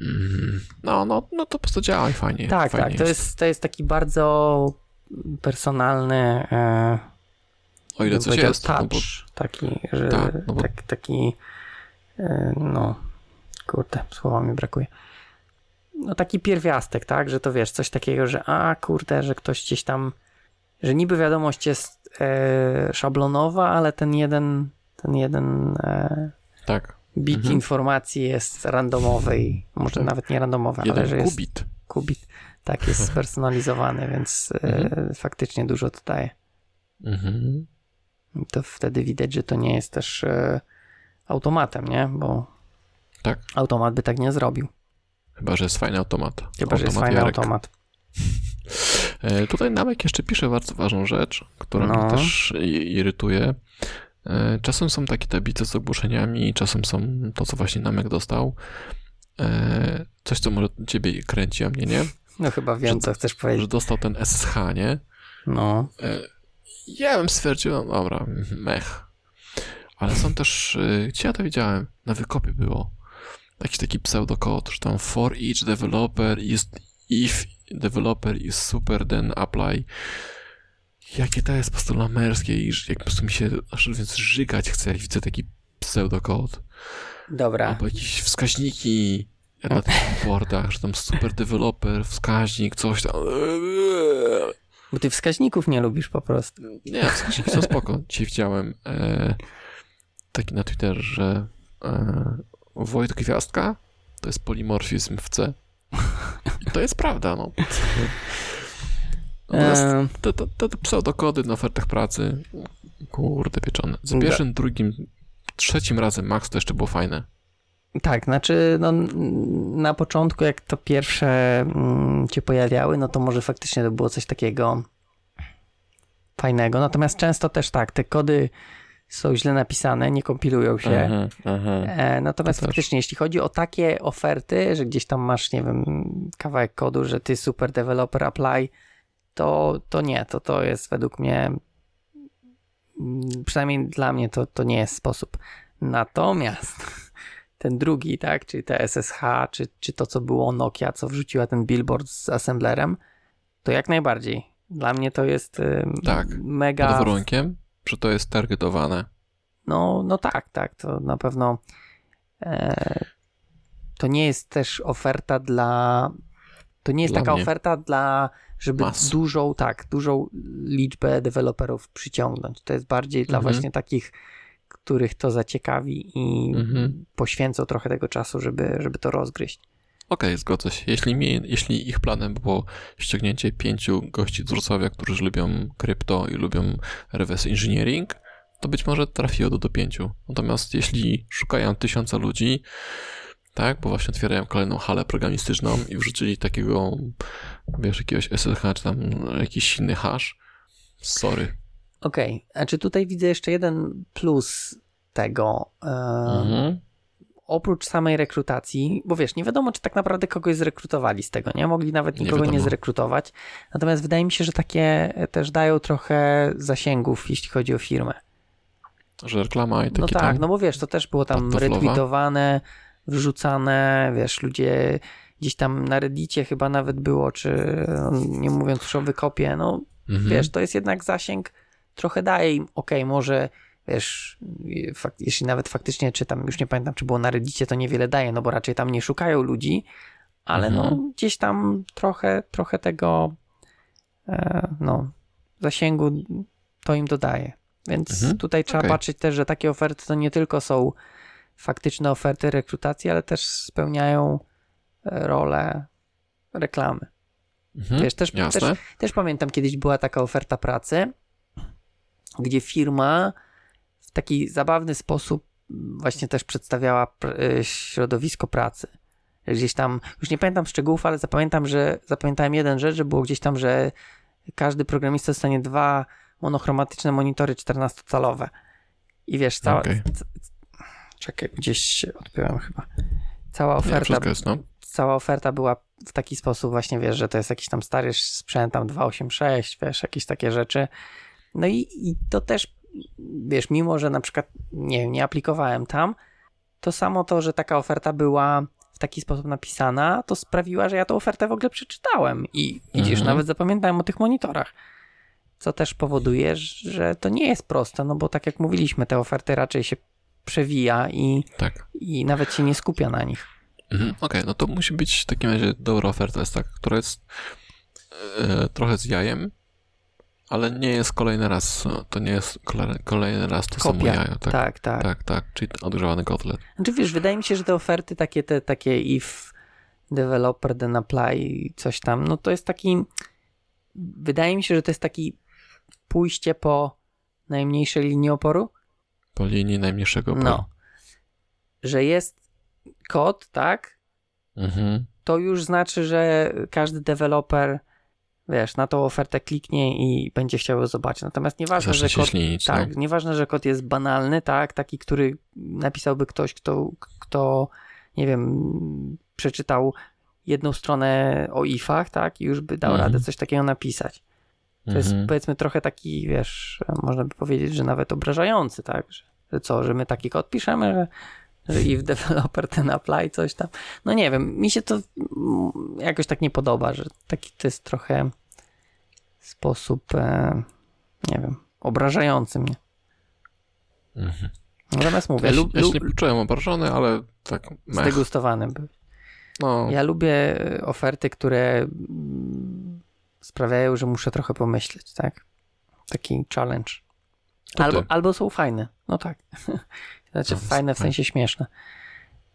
Mm, No, no, no to po prostu działa i fajnie. tak, fajnie tak. To jest, to jest taki bardzo personalny e, O ile coś jest. No bo, touch, taki, że Tak, no bo- tak, taki e, no kurde, słowa mi brakuje. No taki pierwiastek, tak, że to wiesz, coś takiego, że a kurde, że ktoś gdzieś tam, że niby wiadomość jest e, szablonowa, ale ten jeden, ten jeden e, tak. bit Mhm. informacji jest randomowy i może Tak. nawet nie randomowy, ale Jeden że jest kubit. Tak, jest [LAUGHS] spersonalizowany, więc e, Mhm. faktycznie dużo to daje. Mhm. to wtedy widać, że to nie jest też e, automatem, nie? Bo Tak. automat by tak nie zrobił. Chyba, że jest fajny automat. Chyba, że jest fajny Jarek. automat. [LAUGHS] E, Tutaj Namek jeszcze pisze bardzo ważną rzecz, która No. mnie też irytuje. Czasem są takie tablice z ogłoszeniami, czasem są to, co właśnie Namek dostał. Coś, co może ciebie kręci, a mnie nie. No chyba wiem, Że- co chcesz Że powiedzieć. dostał ten SSH, nie? No, E, Ja bym stwierdził, no dobra, mech. Ale są też, e, gdzie ja to widziałem? Na wykopie było. Jakiś taki pseudokod, że tam for each developer is if developer is super, then apply. Jakie to jest po prostu lamerskie i że jak po prostu mi się aż więc żygać chce, jak widzę taki pseudokod. dobra. Albo jakieś wskaźniki na tych portach, że tam super developer, wskaźnik, coś tam. Bo ty wskaźników nie lubisz po prostu. Nie, wskaźniki są spoko. Dzisiaj widziałem e, taki na Twitterze, że e, Wojt Gwiazdka to jest polimorfizm w C. I to jest prawda, no. Natomiast E, te, te, te pseudokody na ofertach pracy, kurde pieczone. Da. pierwszym, drugim, trzecim razem max to jeszcze było fajne. Tak, znaczy no, na początku jak to pierwsze mm, się pojawiały, no to może faktycznie to było coś takiego fajnego. Natomiast często też tak, te kody są źle napisane, nie kompilują się. Mhm, mhm. E, natomiast To też. faktycznie, jeśli chodzi o takie oferty, że gdzieś tam masz, nie wiem, kawałek kodu, że ty super developer apply, to, to nie, to to jest według mnie, mm, przynajmniej dla mnie to, to nie jest sposób. Natomiast ten drugi, tak, czyli te SSH, czy, czy to, co było Nokia, co wrzuciła ten billboard z assemblerem, to jak najbardziej. Dla mnie to jest ym, Tak, mega Pod warunkiem, że to jest targetowane. no, no tak, tak, to na pewno e, to nie jest też oferta dla to nie jest Dla taka mnie. oferta dla żeby Mas. dużą, tak, dużą liczbę deweloperów przyciągnąć. To jest bardziej dla Mhm. właśnie takich, których to zaciekawi i Mhm. poświęcą trochę tego czasu, żeby, żeby to rozgryźć. Okej, zgodzę się. Jeśli, mi, jeśli ich planem było ściągnięcie pięciu gości z Wrocławia, którzy lubią krypto i lubią reverse engineering, to być może trafiło do, do pięciu. Natomiast jeśli szukają tysiąca ludzi, tak? Bo właśnie otwierają kolejną halę programistyczną i wrzucili takiego, wiesz, jakiegoś SSH czy tam jakiś inny hash. Sorry. Okej, okay. a czy tutaj widzę jeszcze jeden plus tego, e, mhm. oprócz samej rekrutacji, bo wiesz, nie wiadomo, czy tak naprawdę kogoś zrekrutowali z tego, nie? Mogli nawet nikogo nie, nie zrekrutować, natomiast wydaje mi się, że takie też dają trochę zasięgów, jeśli chodzi o firmę. Że reklama i takie No tak, no bo wiesz, to też było tam retweetowane, wrzucane, wiesz, ludzie gdzieś tam na reddicie chyba nawet było, czy nie mówiąc już o wykopie, no mhm. wiesz, to jest jednak zasięg, trochę daje im, okej, okay, może wiesz, fakt, jeśli nawet faktycznie czytam, już nie pamiętam, czy było na reddicie, to niewiele daje, no bo raczej tam nie szukają ludzi, ale no, mhm. no gdzieś tam trochę, trochę tego e, no, zasięgu to im dodaje. Więc mhm. tutaj trzeba okay. patrzeć też, że takie oferty to nie tylko są faktyczne oferty rekrutacji, ale też spełniają e, rolę reklamy. Mhm. Wiesz, też, też, też pamiętam, kiedyś była taka oferta pracy, gdzie firma w taki zabawny sposób właśnie też przedstawiała e, środowisko pracy. Gdzieś tam, już nie pamiętam szczegółów, ale zapamiętam, że zapamiętałem jeden rzecz, że było gdzieś tam, że każdy programista dostanie dwa monochromatyczne monitory 14-calowe. I wiesz, cała. Okay. Czekaj, gdzieś się odpiąłem chyba. Cała oferta. Nie, jest, no. Cała oferta była w taki sposób, właśnie wiesz, że to jest jakiś tam stary sprzęt, tam 286, wiesz, jakieś takie rzeczy. No i, i to też, wiesz, mimo że na przykład nie, nie aplikowałem tam, to samo to, że taka oferta była w taki sposób napisana, to sprawiła, że ja tę ofertę w ogóle przeczytałem i widzisz, mhm. nawet zapamiętałem o tych monitorach co też powoduje, że to nie jest proste, no bo tak jak mówiliśmy, te oferty raczej się przewija i, tak. i nawet się nie skupia na nich. Mhm, Okej, okay, no to musi być w takim razie dobra oferta, jest taka, która jest e, trochę z jajem, ale nie jest kolejny raz, to nie jest kolejny raz to Kopia. samo jajo. Tak, tak, tak. Tak, tak, czyli odgrzewany kotlet. Znaczy wiesz, wydaje mi się, że te oferty takie, te, takie if developer then apply coś tam, no to jest taki, wydaje mi się, że to jest taki pójście po najmniejszej linii oporu? Po linii najmniejszego oporu. No. Że jest kod, tak? Mhm. To już znaczy, że każdy deweloper wiesz, na tą ofertę kliknie i będzie chciał zobaczyć. Natomiast nieważne, że kod, ślinić, tak, no. nieważne, że kod jest banalny, tak, taki, który napisałby ktoś, kto, kto nie wiem, przeczytał jedną stronę o ifach, tak, i już by dał mhm. radę coś takiego napisać. To mhm. jest powiedzmy trochę taki, wiesz, można by powiedzieć, że nawet obrażający, tak? Że, że co, że my taki kod piszemy, że, że if developer [LAUGHS] ten apply coś tam. No nie wiem, mi się to mm, jakoś tak nie podoba, że taki to jest trochę sposób, e, nie wiem, obrażający mnie. Mhm. Natomiast mówię, ja, lub, ja się nie czułem obrażony, ale tak. Mech. Zdegustowany był. No. Ja lubię oferty, które sprawiają, że muszę trochę pomyśleć, tak? Taki challenge. Albo, albo są fajne, no tak. [LAUGHS] znaczy no, fajne w sensie śmieszne.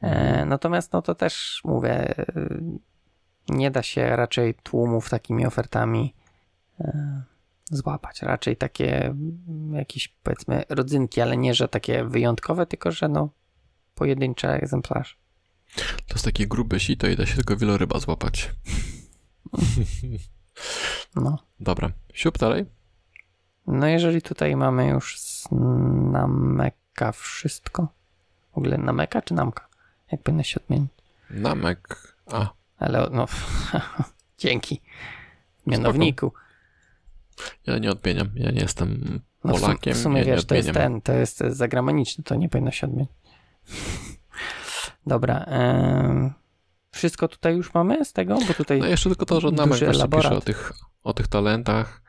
E, natomiast no to też mówię, e, nie da się raczej tłumów takimi ofertami e, złapać. Raczej takie mm, jakieś powiedzmy rodzynki, ale nie, że takie wyjątkowe, tylko że no pojedyncze egzemplarze. To jest takie grube sito i da się tylko wieloryba złapać. [LAUGHS] No. Dobra, siup dalej. No jeżeli tutaj mamy już na Meka wszystko. W ogóle na Meka czy Namka? Jak powinno się odmienić? Namek. A. Ale no, [LAUGHS] dzięki mianowniku. Ja nie odmieniam, ja nie jestem Polakiem. No w sumie ja wiesz, to jest ten, to jest zagraniczny, to nie powinno się odmienić. [LAUGHS] Dobra. Wszystko tutaj już mamy z tego? Bo tutaj no jeszcze tylko to, że Namek właśnie pisze o tych, o tych talentach,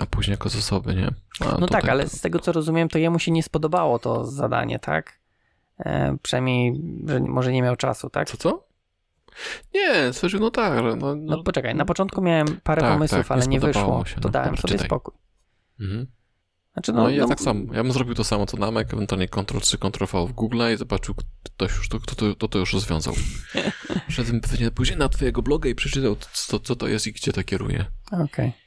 a później jako zasoby, nie? A no tak, ale z tego co rozumiem, to jemu się nie spodobało to zadanie, tak? E, przynajmniej, że może nie miał czasu, tak? Co, co? Nie, coś, no tak. No, no, no poczekaj, na początku miałem parę tak, pomysłów, tak, ale nie, wyszło. Się, to no, dałem sobie spokój. Mhm. Znaczy, no, no, ja no, tak samo. Ja bym zrobił to samo co Namek, ewentualnie Ctrl-C, Ctrl-V w Google i zobaczył ktoś już to, kto to, to, to już rozwiązał. [LAUGHS] Szedłem pewnie później na twojego bloga i przeczytał, co, co to jest i gdzie to kieruje. Okej. Okay.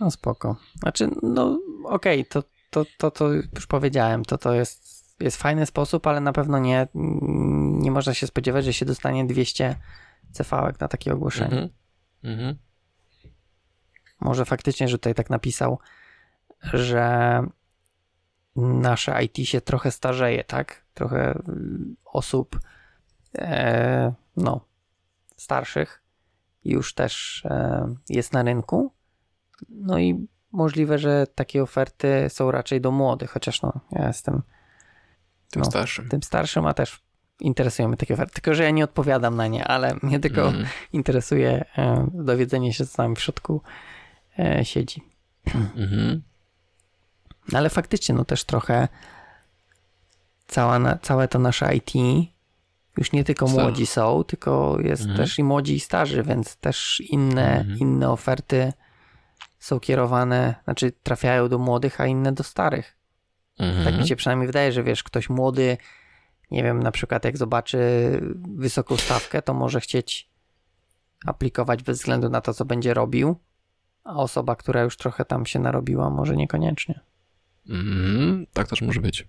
No spoko. Znaczy, no okej, okay, to, to, to, to już powiedziałem, to to jest, jest fajny sposób, ale na pewno nie, nie można się spodziewać, że się dostanie 200 cv na takie ogłoszenie. Mhm. Mhm. Może faktycznie, że tutaj tak napisał, że nasze IT się trochę starzeje, tak? Trochę y, osób, e, no, starszych już też e, jest na rynku. No i możliwe, że takie oferty są raczej do młodych, chociaż no, ja jestem Tym No. starszym. tym starszym, a też interesują mnie takie oferty. Tylko, że ja nie odpowiadam na nie, ale mnie tylko Mhm. interesuje e, dowiedzenie się, co tam w środku e, siedzi. Mhm. No ale faktycznie, no też trochę cała na, całe to nasze IT już nie tylko młodzi są, tylko jest Mhm. też i młodzi i starzy, więc też inne, Mhm. inne oferty są kierowane, znaczy trafiają do młodych, a inne do starych. Mhm. Tak mi się przynajmniej wydaje, że wiesz, ktoś młody, nie wiem, na przykład jak zobaczy wysoką stawkę, to może chcieć aplikować bez względu na to, co będzie robił, a osoba, która już trochę tam się narobiła, może niekoniecznie. Mhm, tak też może być.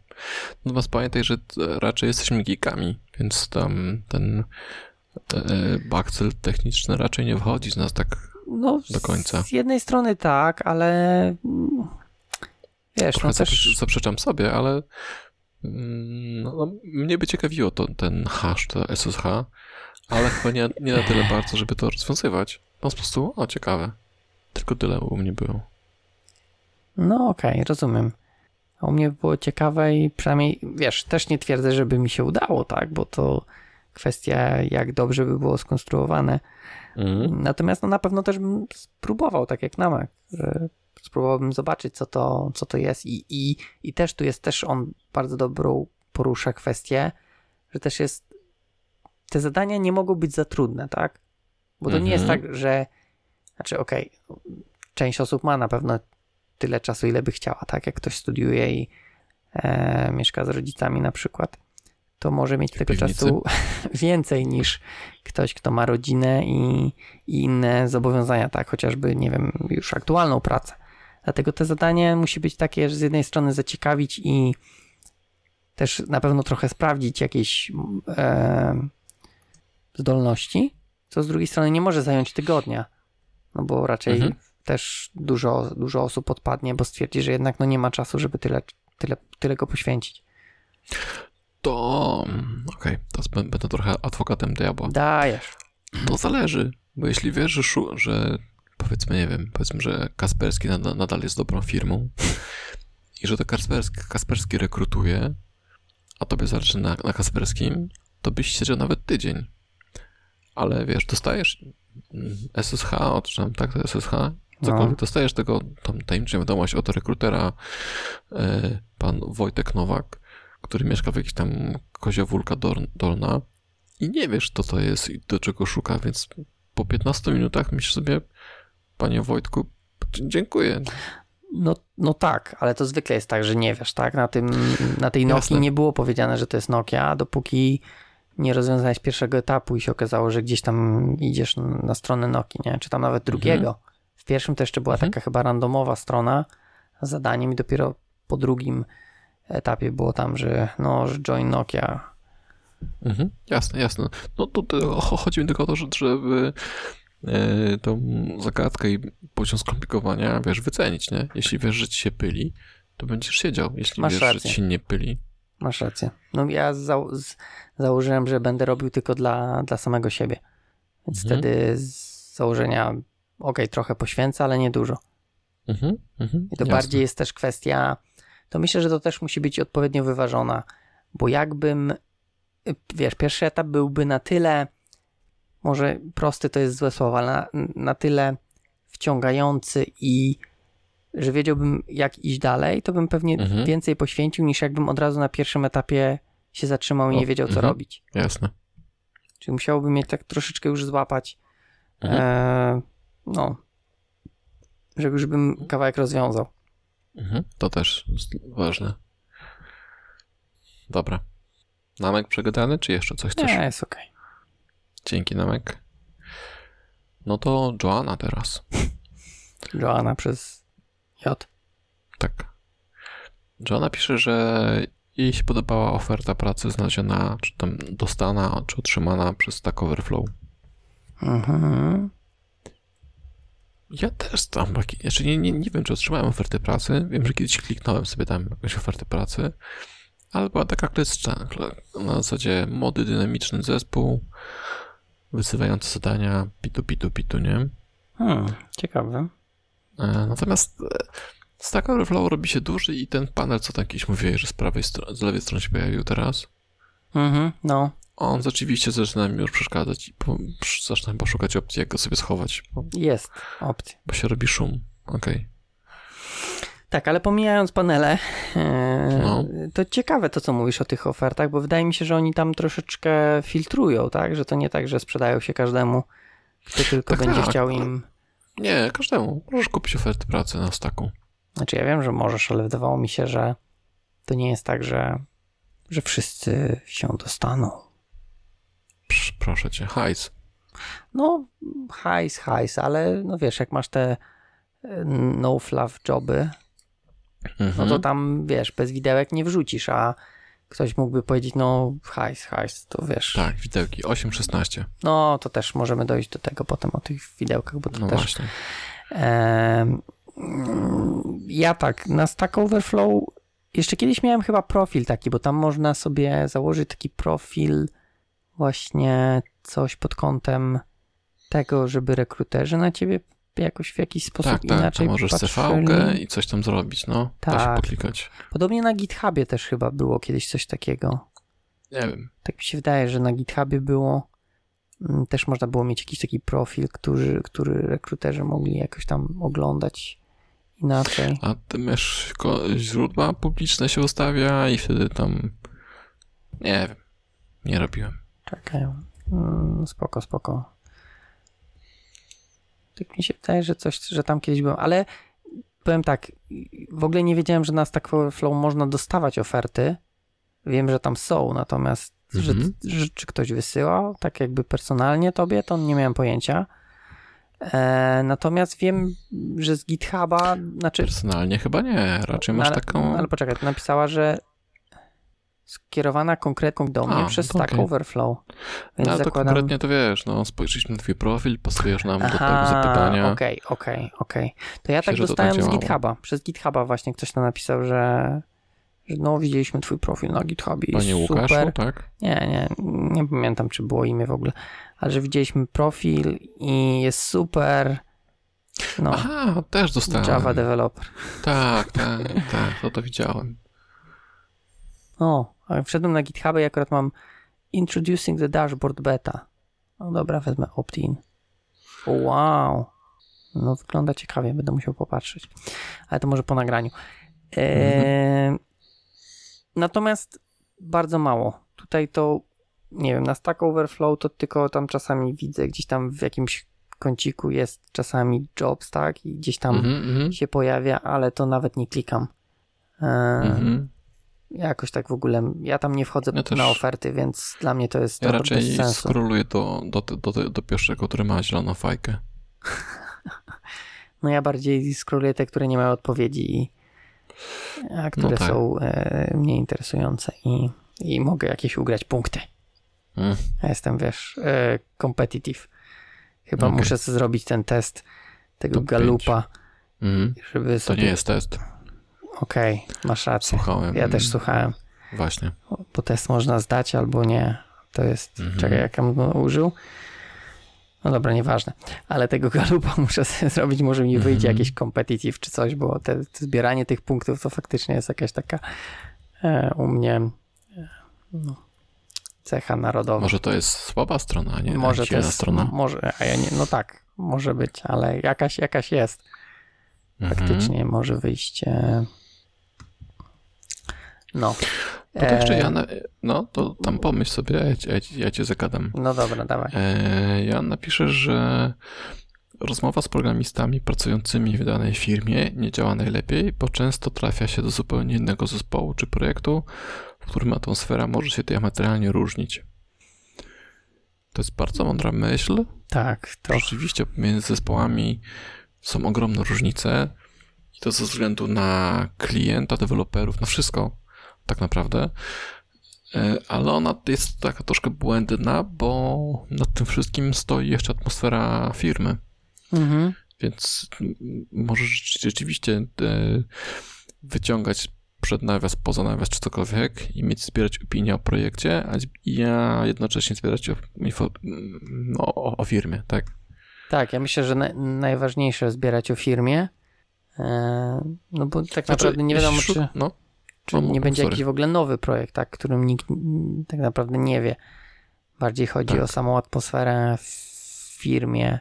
Natomiast pamiętaj, że raczej jesteśmy geekami, więc tam ten e, bakcyl techniczny raczej nie wchodzi z nas tak. No, Do końca. Z jednej strony tak, ale mm, wiesz, Trochę no też zaprzeczam sobie, ale mm, no, no, mnie by ciekawiło to, ten hash, to SSH, ale chyba nie, nie na tyle bardzo, żeby to rozwiązywać. No po prostu, o ciekawe. Tylko tyle u mnie było. no okej, rozumiem. A u mnie było ciekawe i przynajmniej, wiesz, też nie twierdzę, żeby mi się udało, tak, bo to kwestia, jak dobrze by było skonstruowane. Mhm. Natomiast no, na pewno też bym spróbował, tak jak Namek, że spróbowałbym zobaczyć, co to, co to jest i, i, i też tu jest też on bardzo dobrą porusza kwestię, że też jest te zadania nie mogą być za trudne, tak? Bo to nie jest Mhm. tak, że znaczy okej, część osób ma na pewno tyle czasu, ile by chciała, tak? Jak ktoś studiuje i e, mieszka z rodzicami na przykład, to może mieć tego piwnicy. czasu [LAUGHS] więcej niż ktoś, kto ma rodzinę i, i inne zobowiązania, tak? Chociażby, nie wiem, już aktualną pracę. Dlatego to zadanie musi być takie, że z jednej strony zaciekawić i też na pewno trochę sprawdzić jakieś e, zdolności, co z drugiej strony nie może zająć tygodnia, no bo raczej Mhm. też dużo, dużo osób odpadnie, bo stwierdzi, że jednak no nie ma czasu, żeby tyle, tyle, tyle go poświęcić. To okej, teraz bę- będę trochę adwokatem diabła. Dajesz. To zależy, bo jeśli wiesz, że, że powiedzmy, nie wiem, powiedzmy, że Kasperski nadal, nadal jest dobrą firmą i że to Kasperski, Kasperski rekrutuje, a tobie zależy na, na Kasperskim, to byś siedział nawet tydzień. Ale wiesz, dostajesz SSH, od czy tam tak, to SSH, cokolwiek, No. dostajesz tego, tam tajemniczą wiadomość od rekrutera, e, pan Wojtek Nowak, który mieszka w jakiejś tam Koziowólka Dor- Dolna i nie wiesz, co to jest i do czego szuka, więc po 15 minutach myślisz sobie, panie Wojtku, dziękuję. No, no tak, ale to zwykle jest tak, że nie wiesz, tak? Na, tym, na tej Nokii Jasne. nie było powiedziane, że to jest Nokia, dopóki nie rozwiązałeś pierwszego etapu i się okazało, że gdzieś tam idziesz na, stronę Nokii, nie? Czy tam nawet drugiego. W pierwszym to jeszcze była Mhm. taka chyba randomowa strona z zadaniem i dopiero po drugim etapie było tam, że no, że join Nokia. Mhm, jasne, jasne. No cho- chodzi mi tylko o to, że- żeby e, tą zagadkę i poziom skomplikowania, wiesz, wycenić, nie? Jeśli wiesz, że ci się pyli, to będziesz siedział. Jeśli Masz wiesz, że rację. ci się nie pyli, Masz rację. No ja zał- z, założyłem, że będę robił tylko dla, dla samego siebie. Więc Mhm. wtedy z założenia, okej, trochę poświęcę, ale nie dużo. mhm, mhm, I to jasne. bardziej jest też kwestia, to myślę, że to też musi być odpowiednio wyważona, bo jakbym, wiesz, pierwszy etap byłby na tyle, może prosty to jest złe słowo, ale na, na tyle wciągający i że wiedziałbym jak iść dalej, to bym pewnie Mhm. więcej poświęcił niż jakbym od razu na pierwszym etapie się zatrzymał i nie wiedział co mhm. robić. Jasne. Czyli musiałbym mieć tak troszeczkę już złapać, Mhm. e, no, żeby już bym kawałek rozwiązał. Mhm, to też jest ważne. Dobra. Namek przegadany, czy jeszcze coś chcesz? Nie, jest okej. Dzięki, Namek. No to Joanna teraz. Joanna przez J. Tak. Joanna pisze, że jej się podobała oferta pracy znaleziona, czy tam dostana, czy otrzymana przez Stack Overflow. Mhm. Ja też tam, znaczy nie, nie, nie wiem, czy otrzymałem ofertę pracy. Wiem, że kiedyś kliknąłem sobie tam jakąś ofertę pracy, ale była taka klyczka, na zasadzie mody dynamiczny zespół, wyzywające zadania, pitu, pitu, pitu, nie? Hmm, ciekawe. E, natomiast e, Stack Overflow robi się duży i ten panel, co tam kiedyś mówiłeś, że z prawej strony, z lewej strony się pojawił teraz, Mhm, no, on rzeczywiście zaczyna mi już przeszkadzać i po, zacznę chyba szukać opcji, jak go sobie schować, bo, jest opcja. bo się robi szum. Okej. Tak, ale pomijając panele, e, No. to ciekawe to, co mówisz o tych ofertach, bo wydaje mi się, że oni tam troszeczkę filtrują, tak? Że to nie tak, że sprzedają się każdemu, kto tylko Tak, będzie tak. chciał im... Nie, każdemu. Możesz kupić ofertę pracy na staku. Znaczy ja wiem, że możesz, ale wydawało mi się, że to nie jest tak, że, że wszyscy się dostaną. Psz, proszę cię, hajs. No, hajs, hajs, ale no wiesz, jak masz te e, no fluff joby, no Mhm. to tam, wiesz, bez widełek nie wrzucisz, a ktoś mógłby powiedzieć, no hajs, hajs, to wiesz. Tak, widełki 8-16. No, to też możemy dojść do tego potem o tych widełkach, bo to No też... właśnie. Mm, ja tak, na Stack Overflow jeszcze kiedyś miałem chyba profil taki, bo tam można sobie założyć taki profil właśnie coś pod kątem tego, żeby rekruterzy na ciebie jakoś w jakiś sposób Tak, tak, inaczej możesz patrzyli. CV i coś tam zrobić, no. Da się Tak. poklikać. Podobnie na GitHubie też chyba było kiedyś coś takiego. Nie wiem. Tak mi się wydaje, że na GitHubie było mm, też można było mieć jakiś taki profil, który, który rekruterzy mogli jakoś tam oglądać inaczej. A ty masz źródła publiczne się ustawia i wtedy tam... Nie wiem. Nie robiłem. Czekaj. Mm, spoko, spoko. Tak mi się wydaje, że coś, że tam kiedyś byłem, ale powiem tak, w ogóle nie wiedziałem, że na Stack Overflow można dostawać oferty. Wiem, że tam są, natomiast że, Mhm. że, czy ktoś wysyłał, tak jakby personalnie tobie, to nie miałem pojęcia. E, natomiast wiem, że z GitHuba, znaczy Personalnie chyba nie. Raczej masz ale, taką... Ale poczekaj, napisała, że skierowana konkretnie do mnie A, przez to Stack. Overflow. Więc No to zakładam... konkretnie to wiesz, no spojrzeliśmy na twój profil, pasujesz nam do tego Aha, zapytania. Okej, okej, okej. To ja Myślę, tak to dostałem tak z. GitHuba. Przez GitHuba właśnie ktoś tam napisał, że, że no widzieliśmy twój profil na GitHubie. i Panie super. Łukaszu, tak? Nie, nie, nie pamiętam, czy było imię w ogóle, ale że widzieliśmy profil i jest super. No, Aha, też dostałem. Java developer. Tak, tak, tak, to to widziałem. O, wszedłem na GitHubie i akurat mam Introducing the Dashboard Beta. No dobra, wezmę opt-in. Wow. No wygląda ciekawie, będę musiał popatrzeć. Ale to może po nagraniu. Eee, Natomiast bardzo mało. Tutaj to, nie wiem, na Stack Overflow to tylko tam czasami widzę, gdzieś tam w jakimś kąciku jest czasami jobs, tak? I gdzieś tam Mhm, mhm, się pojawia, ale to nawet nie klikam. Eee, mhm. Jakoś tak w ogóle, ja tam nie wchodzę Ja na oferty, więc dla mnie to jest Ja bez raczej sensu. skroluję do, do, do, do, do pierwszego, który ma zieloną fajkę. [LAUGHS] No ja bardziej scrolluję te, które nie mają odpowiedzi i a które tak. są e, mniej interesujące i, i mogę jakieś ugrać punkty. Mm. Ja jestem, wiesz, e, competitive. Chyba Okej. muszę zrobić ten test tego Top galupa, Mhm. żeby To sobie... nie jest test. Okej, masz rację. Słuchałem. Ja też słuchałem, Właśnie. bo test można zdać albo nie. To jest, Mhm. czekaj, jak on użył? No dobra, nieważne. Ale tego [LAUGHS] galupa muszę sobie zrobić, może mi wyjdzie Mhm. jakieś competitive czy coś, bo te, te zbieranie tych punktów to faktycznie jest jakaś taka e, u mnie e, no, cecha narodowa. Może to jest słaba strona, a nie może to jest, strona. może, a ja nie, no tak, może być, ale jakaś, jakaś jest. Mhm. Faktycznie może wyjść. E, no. Bo to jeszcze E, ja, na, no to tam pomyśl sobie, ja, ja, ja cię zagadam. No dobra, dawaj. E, ja napiszę, że rozmowa z programistami pracującymi w danej firmie nie działa najlepiej, bo często trafia się do zupełnie innego zespołu czy projektu, w którym atmosfera może się diametralnie różnić. To jest bardzo mądra myśl. Tak, to Rzeczywiście między zespołami są ogromne różnice i to ze względu na klienta, deweloperów, na wszystko. Tak naprawdę. E, ale ona jest taka troszkę błędna, bo nad tym wszystkim stoi jeszcze atmosfera firmy. Mhm. Więc możesz rzeczywiście e, wyciągać przed nawias, poza nawias czy cokolwiek i mieć zbierać opinię o projekcie, a ja jednocześnie zbierać o, info, no, o, o firmie, tak? Tak, ja myślę, że na, najważniejsze zbierać o firmie, e, no bo tak znaczy, naprawdę nie wiadomo, czy, no, czy no, nie będzie sorry. jakiś w ogóle nowy projekt, tak, którym nikt tak naprawdę nie wie. Bardziej chodzi tak. o samą atmosferę w firmie.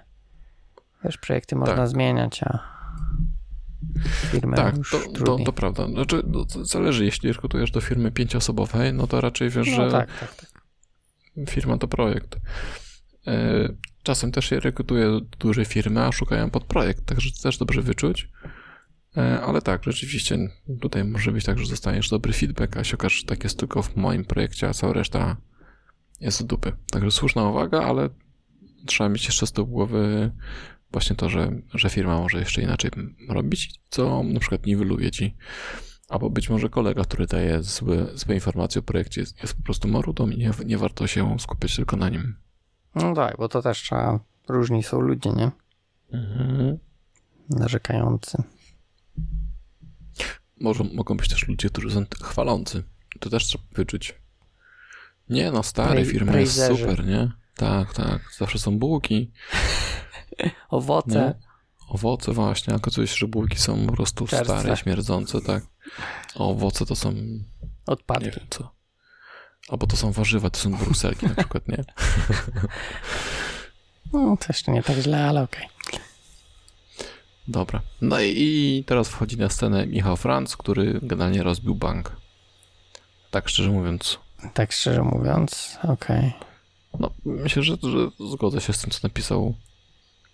Wiesz, projekty można tak. zmieniać, a firmę tak, to, to, to, prawda. Znaczy, to zależy, jeśli rekrutujesz do firmy pięcioosobowej, no to raczej wiesz, no, że tak, tak, tak. firma to projekt. E, czasem też się rekrutuje do dużej firmy, a szukają pod projekt, także to też dobrze wyczuć. E, ale tak, rzeczywiście tutaj może być tak, że dostaniesz dobry feedback, a się okaże, że tak jest tylko w moim projekcie, a cała reszta jest z dupy. Także słuszna uwaga, ale trzeba mieć jeszcze z tyłu głowy właśnie to, że, że firma może jeszcze inaczej robić, co na przykład niweluje ci. Albo być może kolega, który daje złe, złe informacje o projekcie, jest, jest po prostu marutą i nie, nie warto się skupiać tylko na nim. No tak, bo to też trzeba. Różni są ludzie, nie? Mhm. Narzekający. Może mogą być też ludzie, którzy są chwalący. To też trzeba wyczuć. Nie no, stare firmy jest super, nie? Tak, tak. Zawsze są bułki. [LAUGHS] Owoce. Nie? Owoce właśnie, a okazuje się, że bułki są po prostu Czerstwe. stare, śmierdzące, tak. A owoce to są... Odpadki. Nie wiem co. Albo to są warzywa, to są brukselki na przykład, nie? [LAUGHS] [LAUGHS] No, jeszcze nie tak źle, ale okej. Okay. Dobra. No i teraz wchodzi na scenę Michał Franz, który generalnie rozbił bank. Tak szczerze mówiąc. Tak szczerze mówiąc, okej. Okay. No, myślę, że, że zgodzę się z tym, co napisał.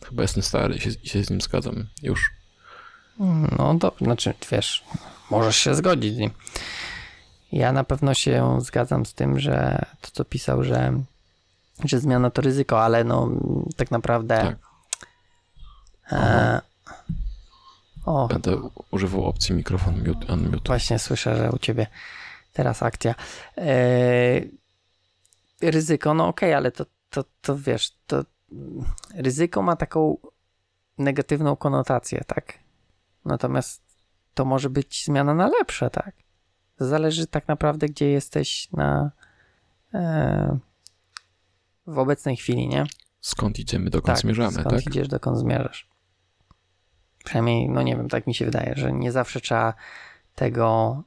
Chyba jestem stary i się, się z nim zgadzam. Już. No to znaczy, wiesz, możesz się zgodzić z nim. Ja na pewno się zgadzam z tym, że to, co pisał, że, że zmiana to ryzyko, ale no tak naprawdę. Tak. E, o. Będę używał opcji mikrofon mute, unmute. Właśnie słyszę, że u ciebie teraz akcja. E, ryzyko, no okej, okay, ale to, to, to wiesz, to ryzyko ma taką negatywną konotację, tak? Natomiast to może być zmiana na lepsze, tak? Zależy tak naprawdę, gdzie jesteś na e, w obecnej chwili, nie? Skąd idziemy, dokąd tak, zmierzamy, skąd tak? idziesz, dokąd zmierzasz. Przynajmniej, no nie wiem, tak mi się wydaje, że nie zawsze trzeba tego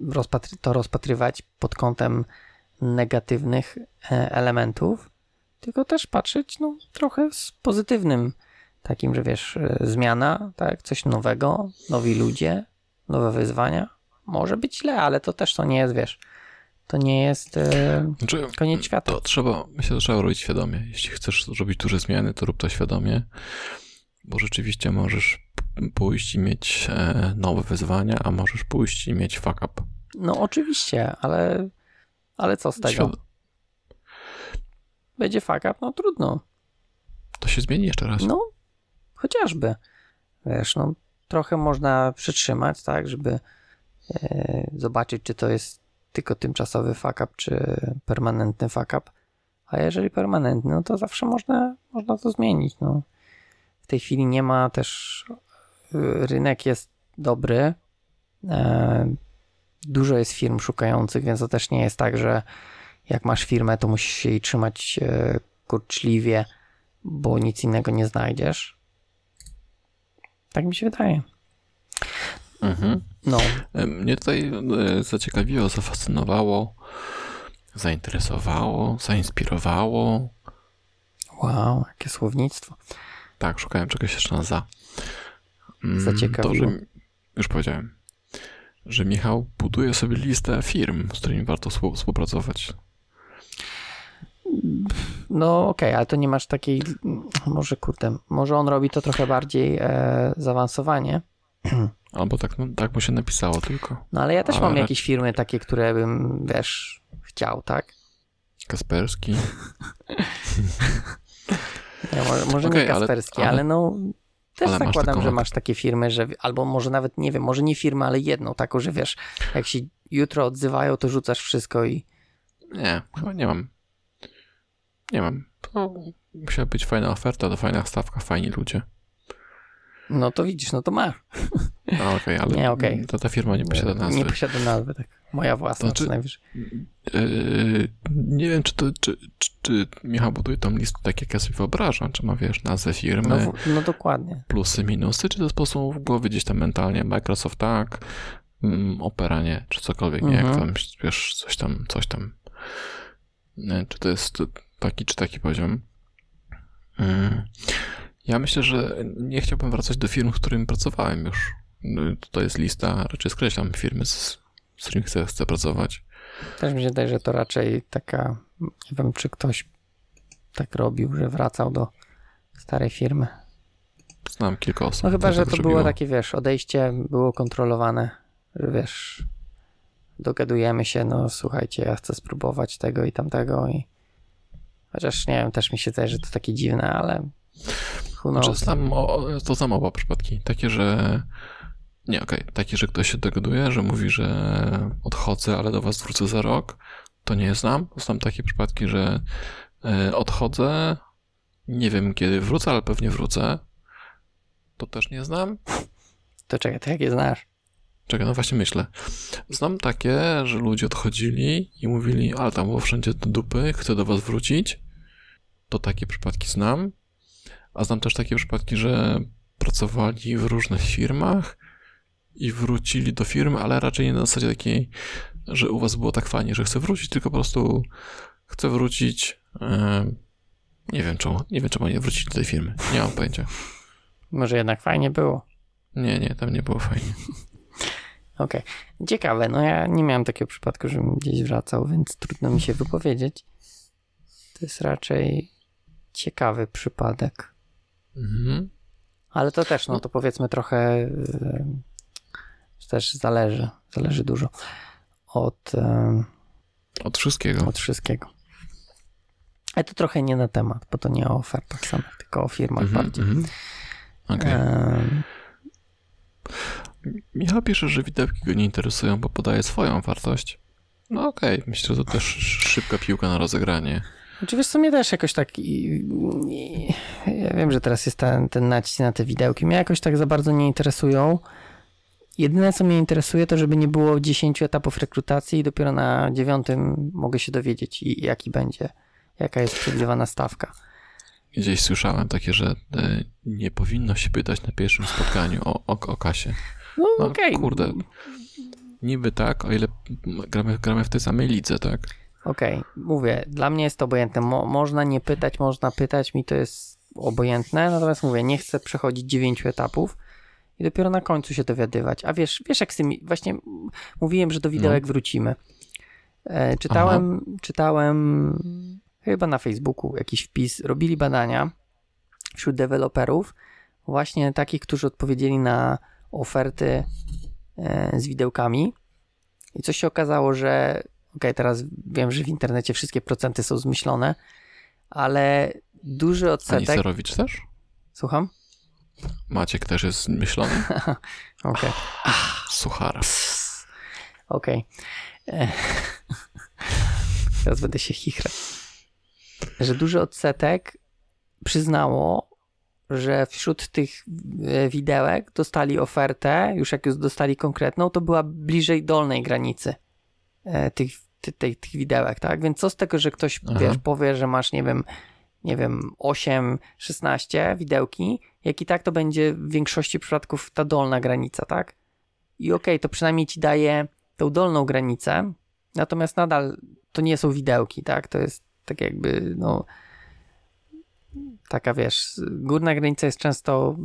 rozpatry to rozpatrywać pod kątem negatywnych e, elementów, tylko też patrzeć no, trochę z pozytywnym takim, że wiesz, e, zmiana, tak, coś nowego, nowi ludzie, nowe wyzwania. Może być źle, ale to też to nie jest, wiesz, to nie jest e, znaczy, koniec świata. To trzeba, myślę, że trzeba robić świadomie. Jeśli chcesz robić duże zmiany, to rób to świadomie, bo rzeczywiście możesz pójść i mieć e, nowe wyzwania, a możesz pójść i mieć fuck up. No oczywiście, ale, ale co z tego? Świat... Będzie fuck up, no trudno. To się zmieni jeszcze raz. No, chociażby. Wiesz, no trochę można przytrzymać, tak, żeby e, zobaczyć, czy to jest tylko tymczasowy fuck up, czy permanentny fuck up. A jeżeli permanentny, no to zawsze można, można to zmienić. No. W tej chwili nie ma też rynek jest dobry. E, dużo jest firm szukających, więc to też nie jest tak, że jak masz firmę, to musisz się jej trzymać e, kurczliwie, bo nic innego nie znajdziesz. Tak mi się wydaje. Mhm. No. Mnie tutaj e, zaciekawiło, zafascynowało, zainteresowało, zainspirowało. Wow, jakie słownictwo. Tak, szukałem czegoś jeszcze na za. Mm, zaciekawiło. To, że, już powiedziałem, że Michał buduje sobie listę firm, z którymi warto współpracować. No okej, okay, ale to nie masz takiej, może kurde, może on robi to trochę bardziej e, zaawansowanie. Albo tak, no, tak mu się napisało tylko. No ale ja też ale... mam jakieś firmy takie, które bym, wiesz, chciał, tak? Kasperski. [LAUGHS] może, może okay, nie Kasperski, ale, ale... ale no też Ale zakładam, taką- że masz takie firmy, że albo może nawet, nie wiem, może nie firmę, ale jedną taką, że wiesz, jak się jutro odzywają, to rzucasz wszystko i Nie, chyba nie mam. Nie mam. To musiała być fajna oferta, to fajna stawka, fajni ludzie. No to widzisz, no to. No okej, ale Nie, okej. to ta firma nie posiada nazwy. Nie posiada nazwy, tak. Moja własna, To czy- czy najwyżej. Yy, nie wiem, czy to, czy, czy, czy Michał buduje tą listę tak, jak ja sobie wyobrażam, czy ma, wiesz, nazwę firmy, No, no dokładnie. plusy, minusy, czy to prostu w głowie gdzieś tam mentalnie, Microsoft tak, mm, Opera nie, czy cokolwiek, nie, jak Mhm. tam, wiesz, coś tam, coś tam. Nie, czy to jest taki, czy taki poziom. Mm. Ja myślę, że nie chciałbym wracać do firm, z którymi pracowałem już. To jest lista, raczej skreślam firmy, z, z którymi chcę, chcę pracować. Też mi się wydaje, że to raczej taka, nie wiem, czy ktoś tak robił, że wracał do starej firmy. Znam kilka osób. No chyba, że tak to było takie, wiesz, odejście było kontrolowane, że wiesz, dogadujemy się, no słuchajcie, ja chcę spróbować tego i tamtego i chociaż nie wiem, też mi się wydaje, że to takie dziwne, ale Znaczy, o, to znam oba przypadki. Takie, że. Nie, okej. Takie, że ktoś się dogaduje, że mówi, że odchodzę, ale do was wrócę za rok. To nie znam. Znam takie przypadki, że e, odchodzę. Nie wiem kiedy wrócę, ale pewnie wrócę. To też nie znam. To czekaj, to jakie znasz? Czekaj, no właśnie myślę. Znam takie, że ludzie odchodzili i mówili, ale tam było wszędzie do dupy, chcę do was wrócić. To takie przypadki znam. A znam też takie przypadki, że pracowali w różnych firmach i wrócili do firmy, ale raczej nie na zasadzie takiej, że u was było tak fajnie, że chcę wrócić, tylko po prostu chcę wrócić. nie wiem czemu, nie wiem czemu nie wrócili do tej firmy. Nie mam pojęcia. Może jednak fajnie było. Nie, nie, tam nie było fajnie. Okej. Ciekawe, no ja nie miałem takiego przypadku, żebym gdzieś wracał, więc trudno mi się wypowiedzieć. To jest raczej ciekawy przypadek. Mhm. Ale to też, no to powiedzmy trochę yy, też zależy, zależy dużo od, yy, Od wszystkiego. od wszystkiego. Ale to trochę nie na temat, bo to nie o ofertach samych, tylko o firmach Mhm, bardziej. Yy, Michał pisze, że widełki go nie interesują, bo podaje swoją wartość. No okej, myślę, że to też szybka piłka na rozegranie. Znaczy wiesz co, mnie też jakoś tak ja wiem, że teraz jest ten, ten nacisk na te widełki, mnie jakoś tak za bardzo nie interesują. Jedyne co mnie interesuje to, żeby nie było 10 etapów rekrutacji i dopiero na dziewiątym mogę się dowiedzieć jaki będzie, jaka jest przewidywana stawka. Gdzieś słyszałem takie, że e, nie powinno się pytać na pierwszym spotkaniu o, o, o kasie. No, No, okej. kurde. Niby tak, o ile gramy, gramy w tej samej lidze, tak? Okej, mówię, dla mnie jest to obojętne. Mo, można nie pytać, można pytać, mi to jest obojętne, natomiast mówię, nie chcę przechodzić dziewięciu etapów i dopiero na końcu się dowiadywać. A wiesz, wiesz jak z tymi, właśnie mówiłem, że do widełek wrócimy. E, czytałem, czytałem chyba na Facebooku jakiś wpis, robili badania wśród deweloperów, właśnie takich, którzy odpowiedzieli na oferty e, z widełkami i coś się okazało, że Okej, teraz wiem, że w internecie wszystkie procenty są zmyślone, ale duży odsetek. Serowicz też? Słucham? Maciek też jest myślony. [LAUGHS] Okej. Suchara. Okej. E, [LAUGHS] Teraz będę się chichrać. Że duży odsetek przyznało, że wśród tych e, widełek dostali ofertę, już jak już dostali konkretną, to była bliżej dolnej granicy e, tych, ty, tych, tych widełek, tak? Więc co z tego, że ktoś wiesz, powie, że masz, nie wiem, nie wiem, 8, 16 widełki, jak i tak to będzie w większości przypadków ta dolna granica, tak? I okej, to przynajmniej ci daje tą dolną granicę, natomiast nadal to nie są widełki, tak? To jest tak jakby, no, taka wiesz, górna granica jest często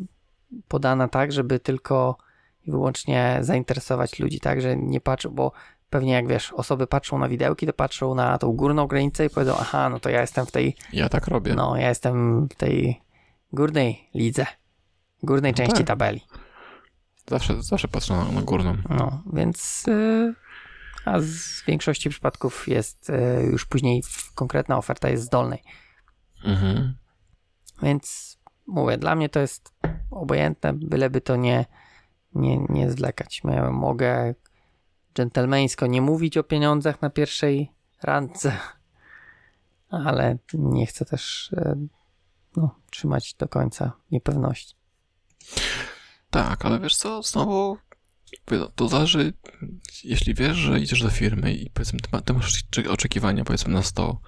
podana tak, żeby tylko i wyłącznie zainteresować ludzi, tak, że nie patrzą, bo pewnie jak wiesz, osoby patrzą na widełki, to patrzą na tą górną granicę i powiedzą, aha, no to ja jestem w tej, Ja tak robię. no, ja jestem w tej górnej lidze, górnej No części tak. tabeli. Zawsze, zawsze patrzę na, na górną. No, więc y, a z większości przypadków jest y, już później konkretna oferta jest z dolnej. Mhm. Więc mówię, dla mnie to jest obojętne, byleby to nie, nie, nie zwlekać. Ja mogę dżentelmeńsko nie mówić o pieniądzach na pierwszej randce, ale nie chcę też e, no, trzymać do końca niepewności. Tak, ale wiesz co, znowu to zależy, jeśli wiesz, że idziesz do firmy i powiedzmy, ty, ty masz oczekiwania powiedzmy na 100,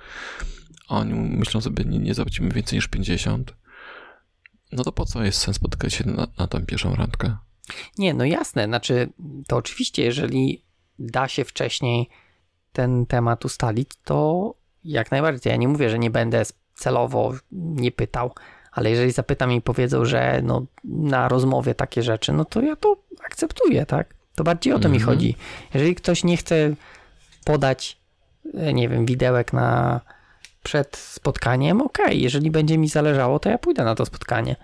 a oni myślą sobie, nie, nie zapłacimy więcej niż 50, no to po co jest sens spotykać się na, na tą pierwszą randkę? Nie, no jasne, znaczy to oczywiście, jeżeli da się wcześniej ten temat ustalić, to jak najbardziej. Ja nie mówię, że nie będę celowo nie pytał, ale jeżeli zapytam i powiedzą, że no, na rozmowie takie rzeczy, no to ja to akceptuję, tak? To bardziej o to mi mhm. chodzi. Jeżeli ktoś nie chce podać, e, nie wiem, widełek na przed spotkaniem, okej, okay. jeżeli będzie mi zależało, to ja pójdę na to spotkanie.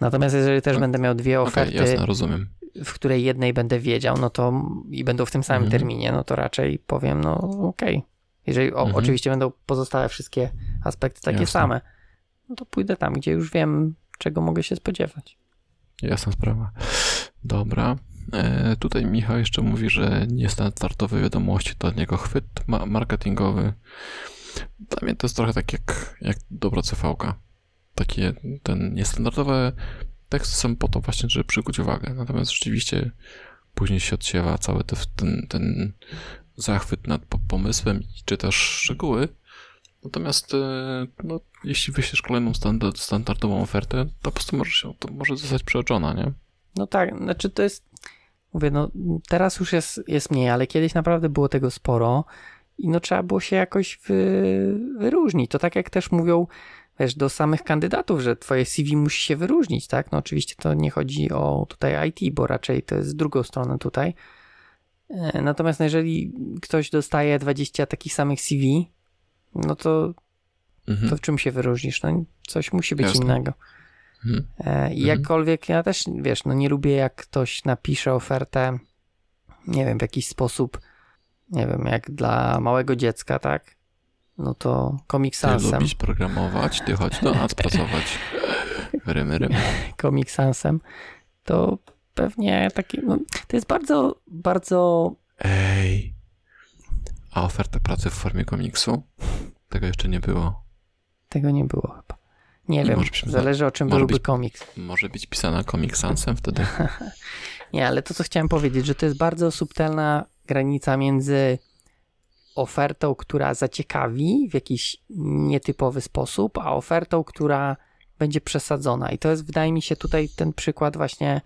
Natomiast jeżeli też no, będę miał dwie oferty, okay, jasne, rozumiem. W której jednej będę wiedział, no to i będą w tym samym mhm. terminie, no to raczej powiem, no okej. Okay. Jeżeli o, mhm. oczywiście będą pozostałe wszystkie aspekty takie jasne. same, no to pójdę tam, gdzie już wiem, czego mogę się spodziewać. Jasna sprawa. Dobra. E, tutaj Michał jeszcze mówi, że niestandardowe wiadomości to od niego chwyt ma marketingowy. Dla mnie to jest trochę tak jak, jak dobra cv -ka. Takie ten niestandardowe teksty są po to właśnie, żeby przykuć uwagę. Natomiast rzeczywiście później się odsiewa cały ten, ten zachwyt nad pomysłem i czytasz szczegóły. Natomiast e, no, jeśli wyślesz kolejną standard, standardową ofertę, to po prostu może, się, to może zostać przeoczona, nie? No tak, znaczy to jest, mówię, no teraz już jest, jest mniej, ale kiedyś naprawdę było tego sporo i no trzeba było się jakoś wy, wyróżnić. To tak jak też mówią, wiesz, do samych kandydatów, że twoje CV musi się wyróżnić, tak? No oczywiście to nie chodzi o tutaj IT, bo raczej to jest z drugą stronę tutaj. E, natomiast jeżeli ktoś dostaje 20 takich samych CV, no to, mhm. to w czym się wyróżnisz? No coś musi być Jasne. innego. Mhm. E, mhm. jakkolwiek ja też, wiesz, no nie lubię jak ktoś napisze ofertę, nie wiem, w jakiś sposób, nie wiem, jak dla małego dziecka, tak? No to Comic Sansem. Ty lubisz programować, ty chodź do nas pracować. Rymy, rymy. [LAUGHS] Comic Sansem. To pewnie taki, no, to jest bardzo, bardzo... Ej, a oferta pracy w formie komiksu? Tego jeszcze nie było. Tego nie było chyba. Nie I wiem, zależy o czym byłby być, komiks. Może być pisana Comic Sansem wtedy. [LAUGHS] nie, ale to co chciałem powiedzieć, że to jest bardzo subtelna granica między ofertą, która zaciekawi w jakiś nietypowy sposób, a ofertą, która będzie przesadzona. I to jest, wydaje mi się, tutaj ten przykład właśnie